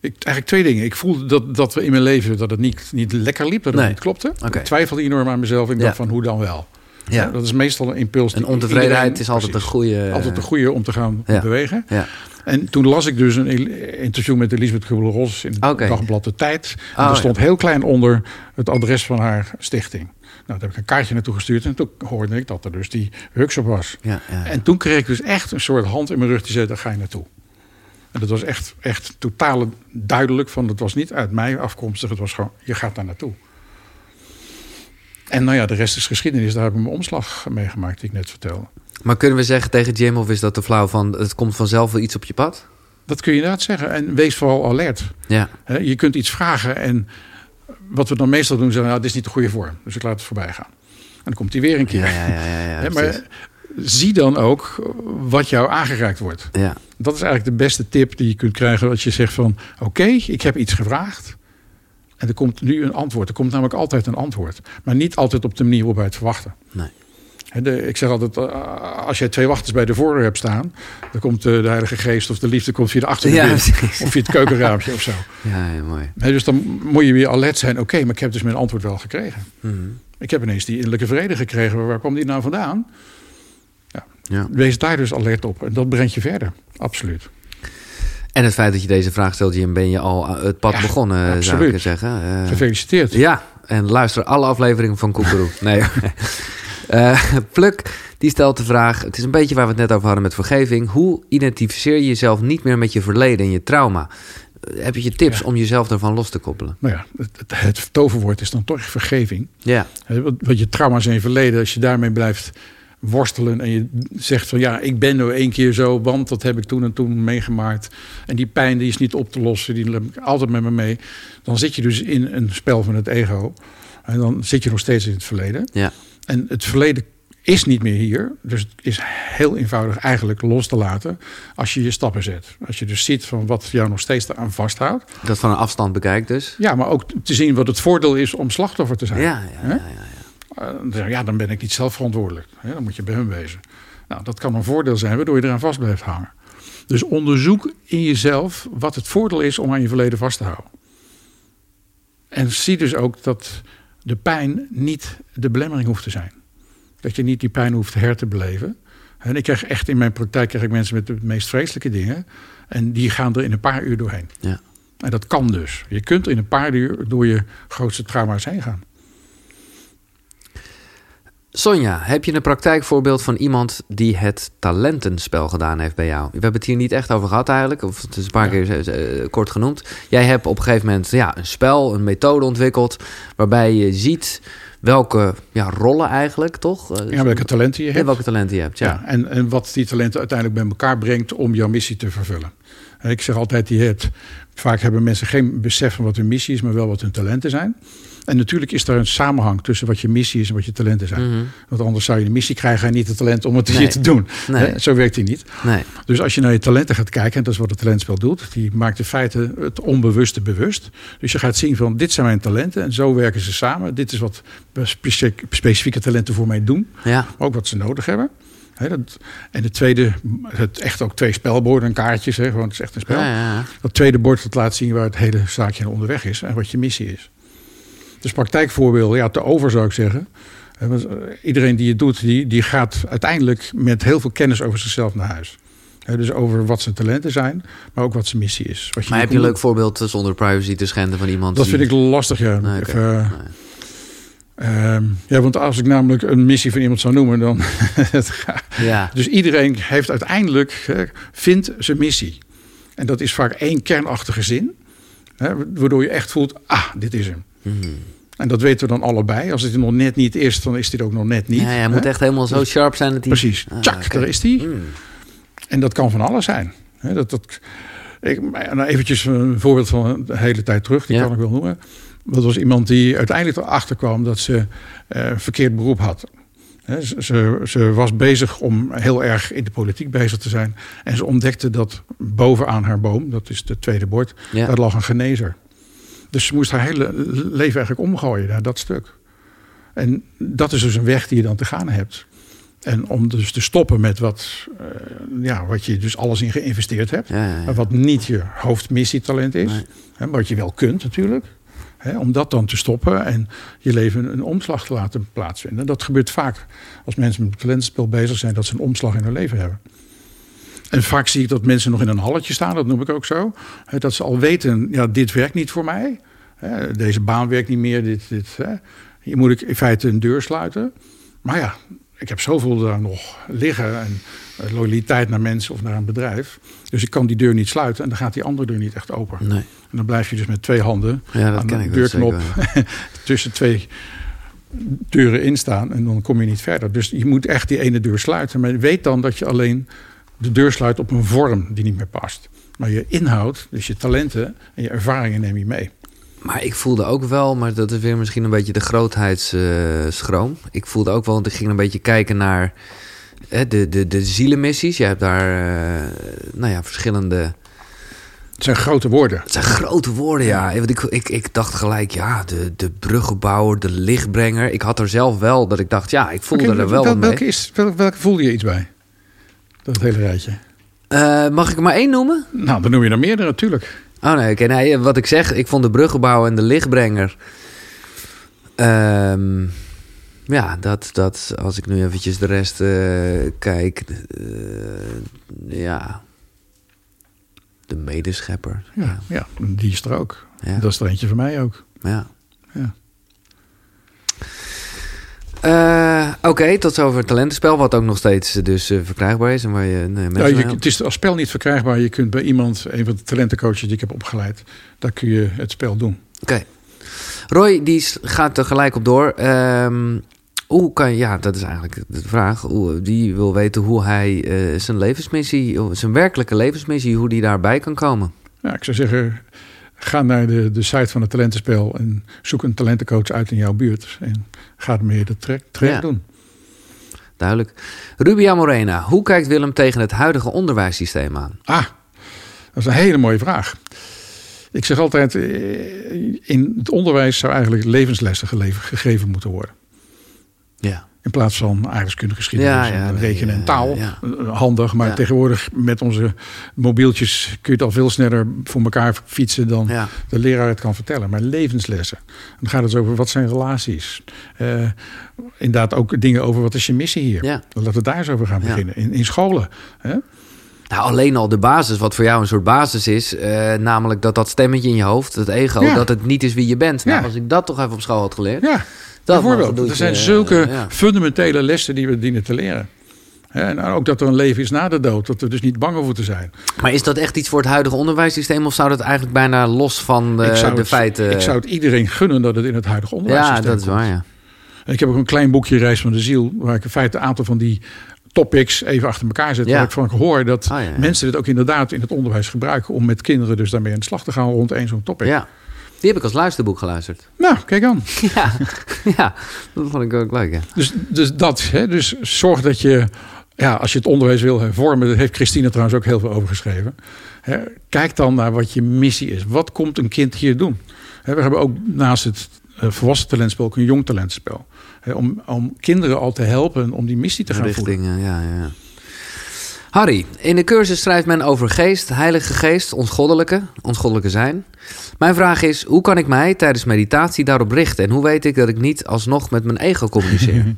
ik eigenlijk twee dingen. Ik voelde dat, dat we in mijn leven dat het niet, niet lekker liep, dat het Nee. niet klopte. Ik twijfelde enorm aan mezelf. Ik Ja. dacht van, hoe dan wel? Ja. dat is meestal een impuls. En ontevredenheid iedereen- is altijd precies. een goede... Altijd een goede om te gaan Ja. bewegen. Ja. En toen las ik dus een interview met Elisabeth Kubler-Ross in het dagblad De Tijd. En Oh, daar stond heel klein onder het adres van haar stichting. Nou, daar heb ik een kaartje naartoe gestuurd en toen hoorde ik dat er dus die workshop was. Ja, ja. En toen kreeg ik dus echt een soort hand in mijn rug die zei, daar ga je naartoe. En dat was echt, echt totaal duidelijk van, het was niet uit mij afkomstig, het was gewoon, je gaat daar naartoe. En nou ja, de rest is geschiedenis, daar heb ik mijn omslag meegemaakt die ik net vertelde. Maar kunnen we zeggen tegen Jim, of is dat te flauw van... het komt vanzelf wel iets op je pad? Dat kun je inderdaad zeggen. En wees vooral alert. Ja, Je kunt iets vragen en wat we dan meestal doen, zeggen, nou, dit is niet de goede vorm. Dus ik laat het voorbij gaan. En dan komt hij weer een keer. ja, ja, ja. maar zie dan ook wat jou aangereikt wordt. ja. Dat is eigenlijk de beste tip die je kunt krijgen als je zegt van... oké, ik heb iets gevraagd en er komt nu een antwoord. Er komt namelijk altijd een antwoord. Maar niet altijd op de manier waarop wij het verwachten. Nee. De, ik zeg altijd, eh, als jij twee wachters bij de voordeur hebt staan... dan komt de Heilige Geest of de liefde komt via de achterdeur Ja. Of via het keukenraampje of zo. Ja, ja, mooi. Dus dan moet je weer alert zijn. Oké, maar ik heb dus mijn antwoord wel gekregen. Mhm. Ik heb ineens die innerlijke vrede gekregen. Waar kwam die nou vandaan? Ja. Wees daar dus alert op. En dat brengt je verder. Absoluut. En het feit dat je deze vraag stelt, Jim, ben je al aan het pad Ja, begonnen, zou absoluut. ik zeggen. Eh, Gefeliciteerd. ja, en luister alle afleveringen van Koekeroe. nee. Eh, Pluk, die stelt de vraag, het is een beetje waar we het net over hadden met vergeving. Hoe identificeer je jezelf niet meer met je verleden en je trauma? Eh, Heb je tips Ja. om jezelf daarvan los te koppelen? Nou ja, het, het, toverwoord is dan toch vergeving. Ja, wat je trauma's in je verleden, als je daarmee blijft worstelen en je zegt van ja, ik ben nou één keer zo, want dat heb ik toen en toen meegemaakt. En die pijn die is niet op te lossen, die heb ik altijd met me mee. Dan zit je dus in een spel van het ego. En dan zit je nog steeds in het verleden. ja, En het verleden is niet meer hier. Dus het is heel eenvoudig eigenlijk los te laten als je je stappen zet. Als je dus ziet van wat jou nog steeds eraan vasthoudt. dat van een afstand bekijkt dus. Ja, maar ook te zien wat het voordeel is om slachtoffer te zijn. Ja, ja, ja, ja. Eh, dan ja, dan ben ik niet zelf verantwoordelijk. Hè, Dan moet je bij hun wezen. Nou, dat kan een voordeel zijn waardoor je eraan vast blijft hangen. Dus onderzoek in jezelf wat het voordeel is om aan je verleden vast te houden. En zie dus ook dat de pijn niet de belemmering hoeft te zijn. Dat je niet die pijn hoeft her te beleven. En ik krijg echt in mijn praktijk krijg ik mensen met de meest vreselijke dingen. En die gaan er in een paar uur doorheen. Ja. En dat kan dus. Je kunt in een paar uur door je grootste trauma's heen gaan. Sonja, heb je een praktijkvoorbeeld van iemand die het talentenspel gedaan heeft bij jou? We hebben het hier niet echt over gehad eigenlijk, of het is een paar keer uh, kort genoemd. Jij hebt op een gegeven moment ja, een spel, een methode ontwikkeld waarbij je ziet welke ja, rollen eigenlijk, toch? Ja, welke talenten je hebt. En welke talenten je hebt, ja. ja en, en wat die talenten uiteindelijk bij elkaar brengt om jouw missie te vervullen. Ik zeg altijd, je hebt, vaak hebben mensen geen besef van wat hun missie is, maar wel wat hun talenten zijn. En natuurlijk is er een samenhang tussen wat je missie is en wat je talenten zijn. Mhm. Want anders zou je de missie krijgen en niet het talent om het nee. te doen. Nee. Zo werkt hij niet. Nee. Dus als je naar je talenten gaat kijken, en dat is wat het talentspel doet, die maakt in feite het onbewuste bewust. Dus je gaat zien van dit zijn mijn talenten en zo werken ze samen. Dit is wat specifieke talenten voor mij doen. Ja. Ook wat ze nodig hebben. dat, en de tweede, het echt ook twee spelborden en kaartjes, he, gewoon het is echt een spel. Ja, ja, dat tweede bord dat laat zien waar het hele zaakje onderweg is en wat je missie is. Dus praktijkvoorbeelden, ja, te over zou ik zeggen. Eh, iedereen die het doet, die, die gaat uiteindelijk met heel veel kennis over zichzelf naar huis. dus over wat zijn talenten zijn, maar ook wat zijn missie is. Wat je maar heb je een leuk voorbeeld eh, zonder privacy te schenden van iemand? Dat vind ik lastig, ja. Nee, Even, ehm, ja, want als ik namelijk een missie van iemand zou noemen, dan. ja. Dus iedereen heeft uiteindelijk, vindt zijn missie. En dat is vaak één kernachtige zin, waardoor je echt voelt: ah, dit is hem. Mhm. En dat weten we dan allebei. Als het nog net niet is, dan is dit ook nog net niet. Ja, hij moet echt helemaal zo sharp zijn. Dat hij... Precies. Ah, Tjak, daar is hij. Mm. En dat kan van alles zijn. dat, dat, ik, nou eventjes een voorbeeld van de hele tijd terug. Die kan ik wel noemen. Dat was iemand die uiteindelijk erachter kwam dat ze uh, verkeerd beroep had. ze, ze, was bezig om heel erg in de politiek bezig te zijn. En ze ontdekte dat bovenaan haar boom, dat is de tweede bord, daar lag een genezer. Dus ze moest haar hele leven eigenlijk omgooien naar dat stuk. En dat is dus een weg die je dan te gaan hebt. En om dus te stoppen met wat, uh, ja, wat je dus alles in geïnvesteerd hebt. Maar wat niet je hoofdmissietalent is. Nee. Hè, wat je wel kunt natuurlijk. Hè, om dat dan te stoppen en je leven een omslag te laten plaatsvinden. Dat gebeurt vaak als mensen met talentspel bezig zijn. Dat ze een omslag in hun leven hebben. En vaak zie ik dat mensen nog in een halletje staan, dat noem ik ook zo. Dat ze al weten, ja, dit werkt niet voor mij. Deze baan werkt niet meer. Dit, dit, Hier moet ik in feite een deur sluiten. Maar ja, ik heb zoveel daar nog liggen. En eh, loyaliteit naar mensen of naar een bedrijf. Dus ik kan die deur niet sluiten en dan gaat die andere deur niet echt open. Nee. En dan blijf je dus met twee handen ja, dat aan de deurknop tussen twee deuren instaan. En dan kom je niet verder. Dus je moet echt die ene deur sluiten. Maar weet dan dat je alleen de deur sluit op een vorm die niet meer past. Maar je inhoud, dus je talenten en je ervaringen neem je mee. Maar ik voelde ook wel, maar dat is weer misschien een beetje de grootheidsschroom. ik voelde ook wel, want ik ging een beetje kijken naar hè, de, de, de zielenmissies. Je hebt daar, uh, nou ja, verschillende... Het zijn grote woorden. Het zijn grote woorden, ja. Want ik, ik, ik dacht gelijk, ja, de, de bruggenbouwer, de lichtbrenger. Ik had er zelf wel dat ik dacht, ja, ik voelde er wel mee. Welke, is, welke, welke voelde je iets bij? Dat hele rijtje. Uh, mag ik er maar één noemen? Nou, dan noem je er meerdere natuurlijk. Oh nee, okay, nee, wat ik zeg, ik vond de bruggenbouw en de lichtbrenger. Um, ja, dat, dat, als ik nu eventjes de rest uh, kijk. Uh, ja. De medeschepper. Ja, ja. ja, die is er ook. Ja. Dat is er eentje van mij ook. Ja. ja. Uh, Oké, okay, tot zover het talentenspel, wat ook nog steeds dus uh, verkrijgbaar is. En waar je, nee, ja, je, het is als spel niet verkrijgbaar. Je kunt bij iemand, een van de talentencoaches die ik heb opgeleid, daar kun je het spel doen. Oké. Okay. Roy, die gaat er gelijk op door. Um, hoe kan, ja, dat is eigenlijk de vraag. Hoe, die wil weten hoe hij uh, zijn levensmissie, zijn werkelijke levensmissie, hoe die daarbij kan komen. Ja, ik zou zeggen, Ga naar de, de site van het talentenspel en zoek een talentencoach uit in jouw buurt. En ga ermee de traject ja. doen. Duidelijk. Rubia Morena, hoe kijkt Willem tegen het huidige onderwijssysteem aan? Ah, dat is een hele mooie vraag. Ik zeg altijd, eh, in het onderwijs zou eigenlijk levenslessen gegeven moeten worden. Ja. In plaats van aardrijkskunde, geschiedenis, en rekenen en taal. Handig, maar tegenwoordig met onze mobieltjes kun je het al veel sneller voor elkaar fietsen dan de leraar het kan vertellen. Maar levenslessen. Dan gaat het over wat zijn relaties. Uh, inderdaad ook dingen over wat is je missie hier. Laten we daar eens over gaan beginnen. In, in scholen. Hè? Nou, alleen al de basis, wat voor jou een soort basis is, uh, namelijk dat dat stemmetje in je hoofd, het ego, dat het niet is wie je bent. Nou, als ik dat toch even op school had geleerd. Ja Bijvoorbeeld, doe er zijn zulke ja. fundamentele lessen die we dienen te leren. En ook dat er een leven is na de dood. Dat we dus niet bang over te zijn. Maar is dat echt iets voor het huidige onderwijssysteem... of zou dat eigenlijk bijna los van de, de het, feiten... ik zou het iedereen gunnen dat het in het huidige ja, onderwijssysteem dat is waar, ja. Ik heb ook een klein boekje Reis van de Ziel. Waar ik in feite een aantal van die topics even achter elkaar zet. Ja. Waar ik van hoor dat Ah, ja, ja. mensen dit ook inderdaad in het onderwijs gebruiken. Om met kinderen dus daarmee aan de slag te gaan rond één zo'n topic. Ja, die heb ik als luisterboek geluisterd. Nou, kijk aan. ja, ja, dat vond ik ook leuk, ja. Dus, dus dat, hè, dus zorg dat je, ja, als je het onderwijs wil hervormen, daar heeft Christine trouwens ook heel veel over geschreven. Hè, kijk dan naar wat je missie is. Wat komt een kind hier doen? Hè, we hebben ook naast het eh, volwassen talentspel ook een jong talentspel. Hè, om, om kinderen al te helpen om die missie te gaan voeren. Ja, ja. Harry, in de cursus schrijft men over geest, heilige geest, ons goddelijke, ons goddelijke zijn. Mijn vraag is, hoe kan ik mij tijdens meditatie daarop richten? En hoe weet ik dat ik niet alsnog met mijn ego communiceer?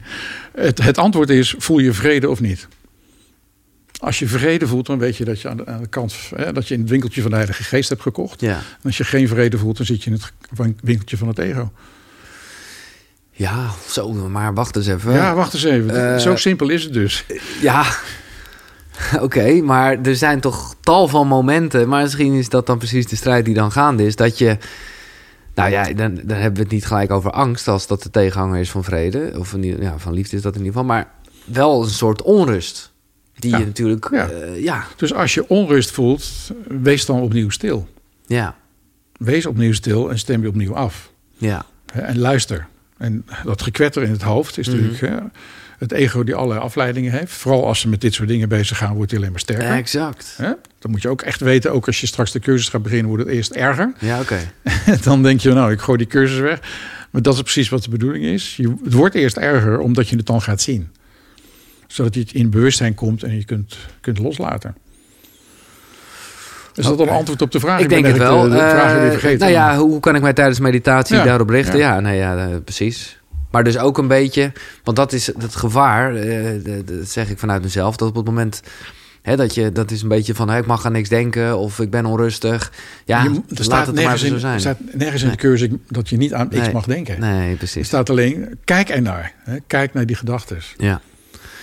Het, het antwoord is, voel je vrede of niet? Als je vrede voelt, dan weet je dat je aan de, aan de kant, hè, dat je in het winkeltje van de Heilige Geest hebt gekocht. ja. En als je geen vrede voelt, dan zit je in het winkeltje van het ego. ja, zo, maar wacht eens even. Ja, wacht eens even. Eh, Zo simpel is het dus. Ja, oké, maar er zijn toch tal van momenten. Maar misschien is dat dan precies de strijd die dan gaande is. Dat je, nou ja, dan, dan hebben we het niet gelijk over angst als dat de tegenhanger is van vrede. Of ieder- ja, van liefde is dat in ieder geval. Maar wel een soort onrust. Die Ja, je natuurlijk, ja. ja. ja, Dus als je onrust voelt, wees dan opnieuw stil. ja, Wees opnieuw stil en stem je opnieuw af. ja, En luister. En dat gekwetter in het hoofd is Mhm. natuurlijk hè, het ego die allerlei afleidingen heeft. Vooral als ze met dit soort dingen bezig gaan, wordt hij alleen maar sterker. exact. Hè? Dan moet je ook echt weten, ook als je straks de cursus gaat beginnen, wordt het eerst erger. Ja, oké. dan denk je, nou, ik gooi die cursus weg. Maar dat is precies wat de bedoeling is. Je, het wordt eerst erger omdat je het dan gaat zien. Zodat je het in bewustzijn komt en je kunt, kunt loslaten. Is dat Oké. een antwoord op de vraag? Ik denk ben het wel. De, de vraag Eh, vergeten. nou ja, hoe kan ik mij tijdens meditatie Ja, daarop richten? ja. Ja, nou ja, eh, precies. Maar dus ook een beetje, want dat is het gevaar, eh, dat zeg ik vanuit mezelf, dat op het moment hè, dat je, dat is een beetje van, ik mag aan niks denken of ik ben onrustig. Ja, Je- er staat het er maar nergens, zo zijn. er staat nergens in de cursus dat je niet aan iets Nee. mag denken. Nee, Er precies. staat alleen, kijk ernaar. Hè? Kijk naar die gedachten. Ja.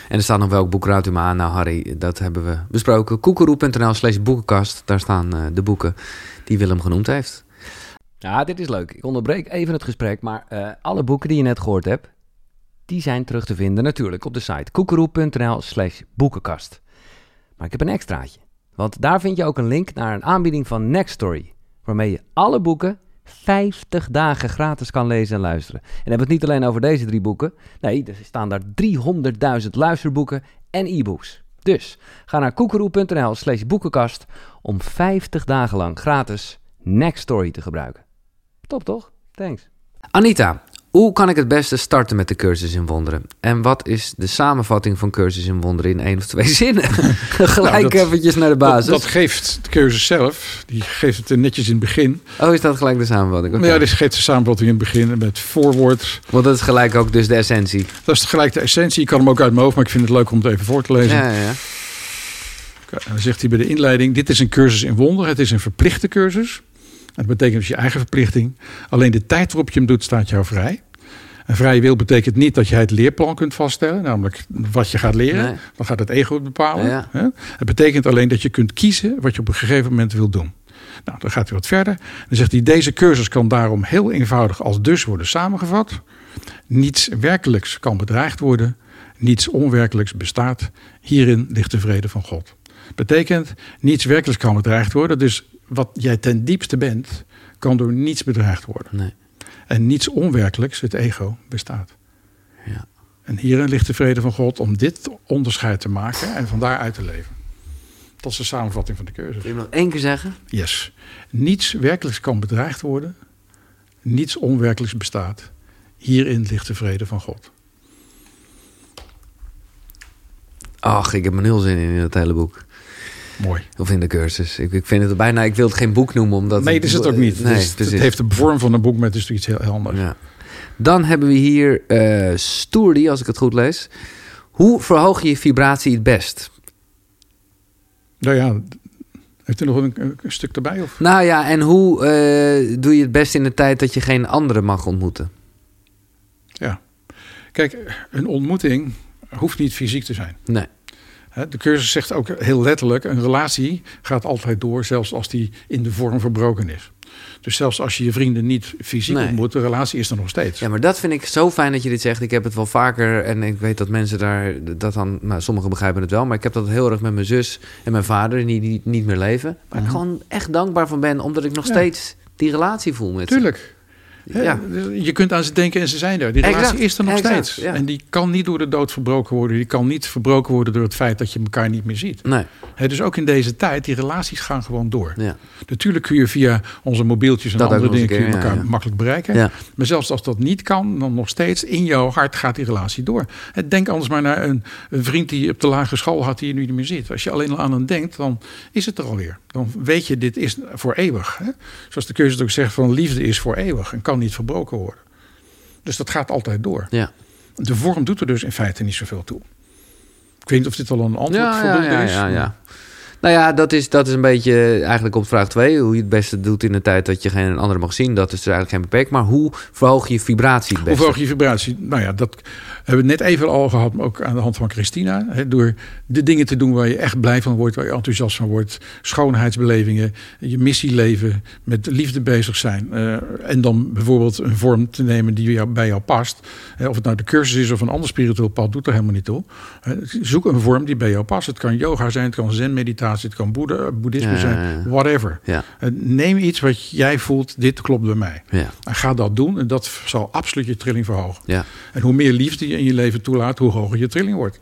En er staat nog welk boek raadt u me aan? Nou, Harry, dat hebben we besproken. Koekeroe.nl slash boekenkast. Daar staan eh, de boeken die Willem genoemd heeft. Ja, dit is leuk. Ik onderbreek even het gesprek, maar eh, alle boeken die je net gehoord hebt, die zijn terug te vinden natuurlijk op de site koekeroe.nl slash boekenkast. Maar ik heb een extraatje. Want daar vind je ook een link naar een aanbieding van Nextory, waarmee je alle boeken 50 dagen gratis kan lezen en luisteren. En hebben het niet alleen over deze drie boeken. Nee, er staan daar 300.000 luisterboeken en e-books. Dus ga naar koekeroe.nl slash boekenkast om 50 dagen lang gratis Nextory te gebruiken. Top toch? Thanks. Anita, hoe kan ik het beste starten met de cursus in wonderen? En wat is de samenvatting van cursus in wonderen in één of twee zinnen? Gelijk Nou, dat- eventjes naar de basis. dat geeft de cursus zelf. Die geeft het netjes in het begin. Oh, is dat gelijk de samenvatting? Oké. Maar ja, die geeft de samenvatting in het begin met voorwoord. Want dat is gelijk ook dus de essentie. Dat is gelijk de essentie. Ik kan hem ook uit mijn hoofd, maar ik vind het leuk om het even voor te lezen. Ja, ja, dan zegt hij bij de inleiding: Dit is een cursus in wonder. Het is een verplichte cursus. Dat betekent dus je eigen verplichting. Alleen de tijd waarop je hem doet, staat jou vrij. En vrije wil betekent niet dat jij het leerplan kunt vaststellen, namelijk wat je gaat leren. Nee. Dan gaat het ego bepalen. Ja. Het betekent alleen dat je kunt kiezen wat je op een gegeven moment wil doen. Nou, dan gaat hij wat verder. Dan zegt hij: Deze cursus kan daarom heel eenvoudig als dus worden samengevat. Niets werkelijks kan bedreigd worden. Niets onwerkelijks bestaat. Hierin ligt de vrede van God. Betekent, niets werkelijks kan bedreigd worden. Dus wat jij ten diepste bent, kan door niets bedreigd worden. Nee. En niets onwerkelijks, het ego, bestaat. Ja. En hierin ligt de vrede van God om dit onderscheid te maken en van daaruit te leven. Dat is de samenvatting van de cursus. Wil je nog één keer zeggen? Yes. Niets werkelijks kan bedreigd worden. Niets onwerkelijks bestaat. Hierin ligt de vrede van God. Ach, ik heb er nul zin in in het hele boek. Mooi. Of in de cursus. Ik, ik vind het bijna... Ik wil het geen boek noemen, omdat... nee, dat is het ook niet. Nee, Dus het heeft de vorm van een boek, maar het is natuurlijk iets heel anders. Ja. Dan hebben we hier eh Stoerdy, als ik het goed lees. Hoe verhoog je je vibratie het best? Nou ja, heeft u nog een, een stuk erbij? Of? Nou ja, en hoe eh, doe je het best in de tijd dat je geen anderen mag ontmoeten? Ja. Kijk, een ontmoeting hoeft niet fysiek te zijn. Nee. De cursus zegt ook heel letterlijk: een relatie gaat altijd door, zelfs als die in de vorm verbroken is. Dus zelfs als je je vrienden niet fysiek Nee. ontmoet, de relatie is er nog steeds. Ja, maar dat vind ik zo fijn dat je dit zegt. Ik heb het wel vaker en ik weet dat mensen daar dat dan, nou, sommigen begrijpen het wel, maar ik heb dat heel erg met mijn zus en mijn vader die, die niet meer leven. Waar ik gewoon echt dankbaar van ben, omdat ik nog Ja. steeds die relatie voel met ze. Tuurlijk. Ja. Je kunt aan ze denken en ze zijn er. Die Exact, relatie is er nog exact, steeds. ja. En die kan niet door de dood verbroken worden. Die kan niet verbroken worden door het feit dat je elkaar niet meer ziet. Nee, dus ook in deze tijd, die relaties gaan gewoon door. ja. Natuurlijk kun je via onze mobieltjes en Dat andere dingen kun je elkaar makkelijk bereiken. Maar zelfs als dat niet kan, dan nog steeds in jouw hart gaat die relatie door. Hè, Denk anders maar naar een, een vriend die je op de lagere school had die je nu niet meer ziet. Als je alleen al aan hem denkt, dan is het er alweer. Dan weet je, dit is voor eeuwig. Zoals de keuze ook zegt, van liefde is voor eeuwig en kan niet verbroken worden. Dus dat gaat altijd door. Ja. De vorm doet er dus in feite niet zoveel toe. Ik weet niet of dit al een antwoord Ja, ja, is. ja, ja. Nou ja, dat is, dat is een beetje eigenlijk op vraag 2. Hoe je het beste doet in de tijd dat je geen andere mag zien. Dat is er eigenlijk geen beperking. Maar hoe verhoog je vibratie het Hoe verhoog je vibratie? Nou ja, dat hebben we net even al gehad, maar ook aan de hand van Christina. Hè, door de dingen te doen waar je echt blij van wordt, waar je enthousiast van wordt. Schoonheidsbelevingen, je missie leven, met liefde bezig zijn. eh, en dan bijvoorbeeld een vorm te nemen die jou, bij jou past. Hè, of het nou de cursus is of een ander spiritueel pad, doet er helemaal niet toe. Hè, zoek een vorm die bij jou past. Het kan yoga zijn, het kan zen-meditatie, het kan boeddha, boeddhisme zijn, whatever. Ja, Eh, Neem iets wat jij voelt, dit klopt bij mij. ja, En ga dat doen en dat zal absoluut je trilling verhogen. ja. En hoe meer liefde je in je leven toelaat, hoe hoger je trilling wordt.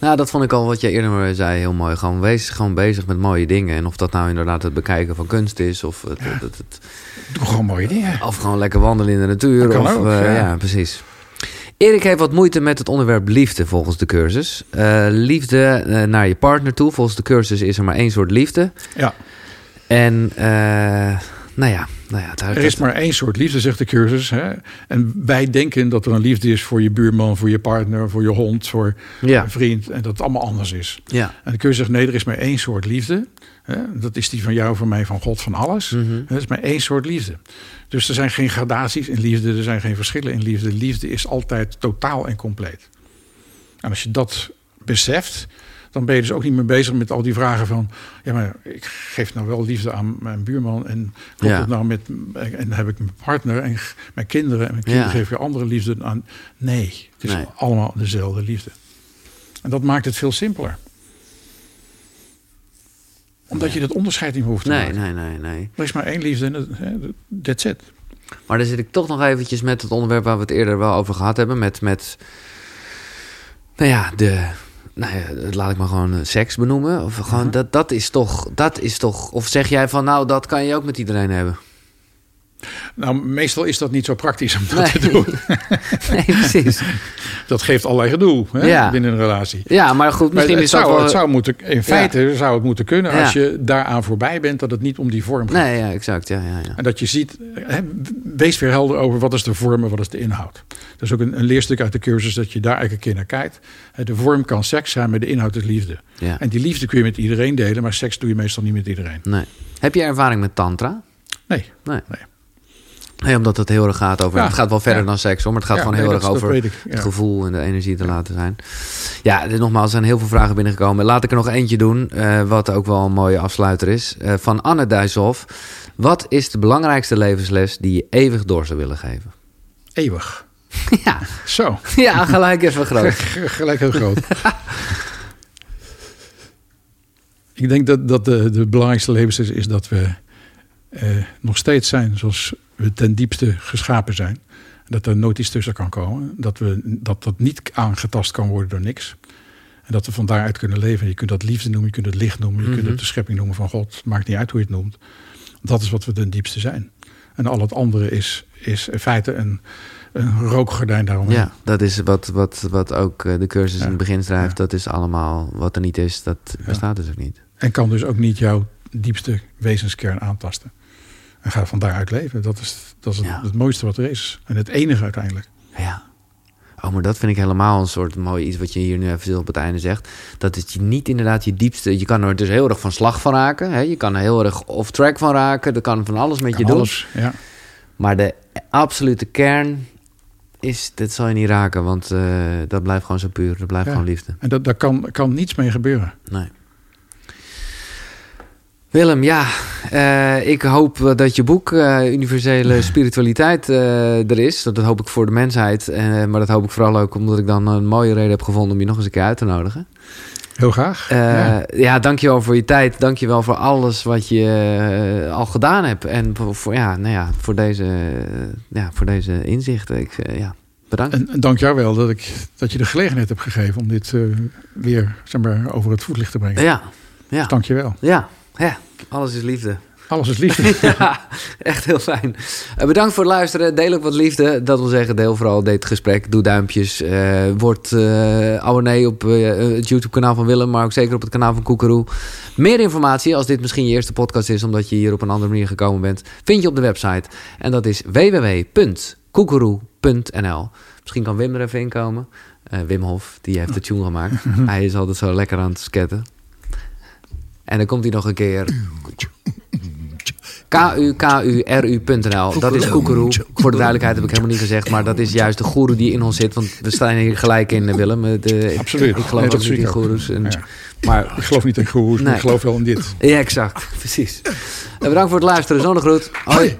Nou, dat vond ik al wat jij eerder zei heel mooi. Gewoon wees gewoon bezig met mooie dingen. En of dat nou inderdaad het bekijken van kunst is... of, het, het, het, het- Doe gewoon mooie dingen. of gewoon lekker wandelen in de natuur. Of, ook, eh, ja. ja. precies. Erik heeft wat moeite met het onderwerp liefde volgens de cursus. Eh, liefde eh, naar je partner toe. Volgens de cursus is er maar één soort liefde. Ja, En eh, nou ja, nou ja daar, er is maar één soort liefde, zegt de cursus. Hè? En wij denken dat er een liefde is voor je buurman, voor je partner, voor je hond, voor ja, een vriend. En dat het allemaal anders is. ja. En de cursus zegt nee, er is maar één soort liefde. Hè? Dat is die van jou, van mij, van God, van alles. Mhm. Er is maar één soort liefde. Dus er zijn geen gradaties in liefde, er zijn geen verschillen in liefde. Liefde is altijd totaal en compleet. En als je dat beseft, dan ben je dus ook niet meer bezig met al die vragen van... ja, maar ik geef nou wel liefde aan mijn buurman... en klopt Ja. het nou met... en dan heb ik mijn partner en mijn kinderen... en mijn kinderen Ja. geven weer andere liefde aan. Nee, het is Nee. allemaal dezelfde liefde. En dat maakt het veel simpeler. Omdat je dat onderscheid niet hoeft te Nee, maken. nee, nee, nee. Er is maar één liefde en that's it. Maar dan zit ik toch nog eventjes met het onderwerp waar we het eerder wel over gehad hebben. Met, met nou ja, de, nou ja, laat ik maar gewoon eh, seks benoemen. Of gewoon, Mhm. dat, dat is toch, dat is toch, of zeg jij van nou, dat kan je ook met iedereen hebben? Nou, meestal is dat niet zo praktisch om dat Nee. te doen. nee, precies. Dat geeft allerlei gedoe hè, Ja. binnen een relatie. Ja, maar goed, Maar misschien het, is dat zou, wel... het zou moeten, in feite zou het moeten kunnen Ja. als je daaraan voorbij bent dat het niet om die vorm gaat. Nee, ja, exact, ja, ja, ja. En dat je ziet, hè, wees weer helder over wat is de vorm en wat is de inhoud. Dat is ook een, een leerstuk uit de cursus dat je daar eigenlijk een keer naar kijkt. De vorm kan seks zijn, maar de inhoud is liefde. ja. En die liefde kun je met iedereen delen, maar seks doe je meestal niet met iedereen. Nee. Heb je ervaring met tantra? Nee. Nee. Nee. Nee, omdat het heel erg gaat over... Ja, Het gaat wel verder ja. dan seks, hoor. Maar het gaat Ja, gewoon heel erg over ik, het gevoel en de energie te laten zijn. Ja, dit, nogmaals, er zijn heel veel vragen binnengekomen. Laat ik er nog eentje doen, eh, wat ook wel een mooie afsluiter is. Eh, van Anne Duishoff. Wat is de belangrijkste levensles die je eeuwig door zou willen geven? Eeuwig. ja, Zo, ja, gelijk even groot. gelijk heel groot. Ik denk dat, dat de, de belangrijkste levensles is dat we eh, nog steeds zijn zoals we ten diepste geschapen zijn. Dat er nooit iets tussen kan komen. Dat, we, dat dat niet aangetast kan worden door niks. En dat we van daaruit kunnen leven. Je kunt dat liefde noemen, je kunt het licht noemen, je kunt Mhm. het de schepping noemen van God. Het maakt niet uit hoe je het noemt. Dat is wat we ten diepste zijn. En al het andere is, is in feite een, een rookgordijn daaromheen. Ja, dat is wat, wat, wat ook eh, de cursus Ja. in het begin schrijft. Ja. Dat is allemaal wat er niet is, dat Ja. bestaat dus ook niet. En kan dus ook niet jouw diepste wezenskern aantasten. En ga van daaruit leven. Dat is, dat is het, Ja. het mooiste wat er is. En het enige uiteindelijk. Ja. Oh, maar dat vind ik helemaal een soort mooi iets wat je hier nu even op het einde zegt. Dat het je niet inderdaad je diepste... Je kan er dus heel erg van slag van raken. Hè? Je kan er heel erg off-track van raken. Dat kan van alles met je doen. alles. Ja. Maar de absolute kern is, dit zal je niet raken, want uh, dat blijft gewoon zo puur. Dat blijft Ja. gewoon liefde. En dat, daar kan, kan niets mee gebeuren. Nee. Willem, ja, eh, ik hoop dat je boek eh, Universele Spiritualiteit eh, er is. Dat, dat hoop ik voor de mensheid. Maar dat hoop ik vooral ook omdat ik dan een mooie reden heb gevonden om je nog eens een keer uit te nodigen. Heel graag. Ja. ja. dankjewel voor je tijd. Dankjewel voor alles wat je al gedaan hebt. En voor, voor, ja, nou ja, voor, deze, ja, voor deze inzichten. Ik, ja, bedankt. En, en dank jou wel dat, ik, dat je de gelegenheid hebt gegeven om dit weer zeg maar, over het voetlicht te brengen. Ja, ja, Dank je wel. ja, ja, alles is liefde. Alles is liefde. ja, echt heel fijn. Eh, bedankt voor het luisteren. Deel ook wat liefde. Dat wil zeggen, deel vooral dit gesprek. Doe duimpjes. eh, word eh, abonnee op het YouTube-kanaal van Willem, maar ook zeker op het kanaal van Koekeroe. Meer informatie, als dit misschien je eerste podcast is, omdat je hier op een andere manier gekomen bent, vind je op de website. En dat is www.koekeroe.nl. Misschien kan Wim er even inkomen. Wim Hof, die heeft de tune gemaakt. hij is altijd zo lekker aan het sketten. En dan komt hij nog een keer. K-U-K-U-R-U.nl. Dat is Koekeroe. Voor de duidelijkheid heb ik helemaal niet gezegd. Maar dat is juist de goeroe die in ons zit. Want we staan hier gelijk in, eh, Willem. Eh, De, Absoluut. Ik geloof Nee, zie niet in goeroes. En, Ja. Maar Ik geloof niet in goeroes, maar ik geloof wel in dit. ja, exact. Precies. En bedankt voor het luisteren. Zonnegroet. Hoi.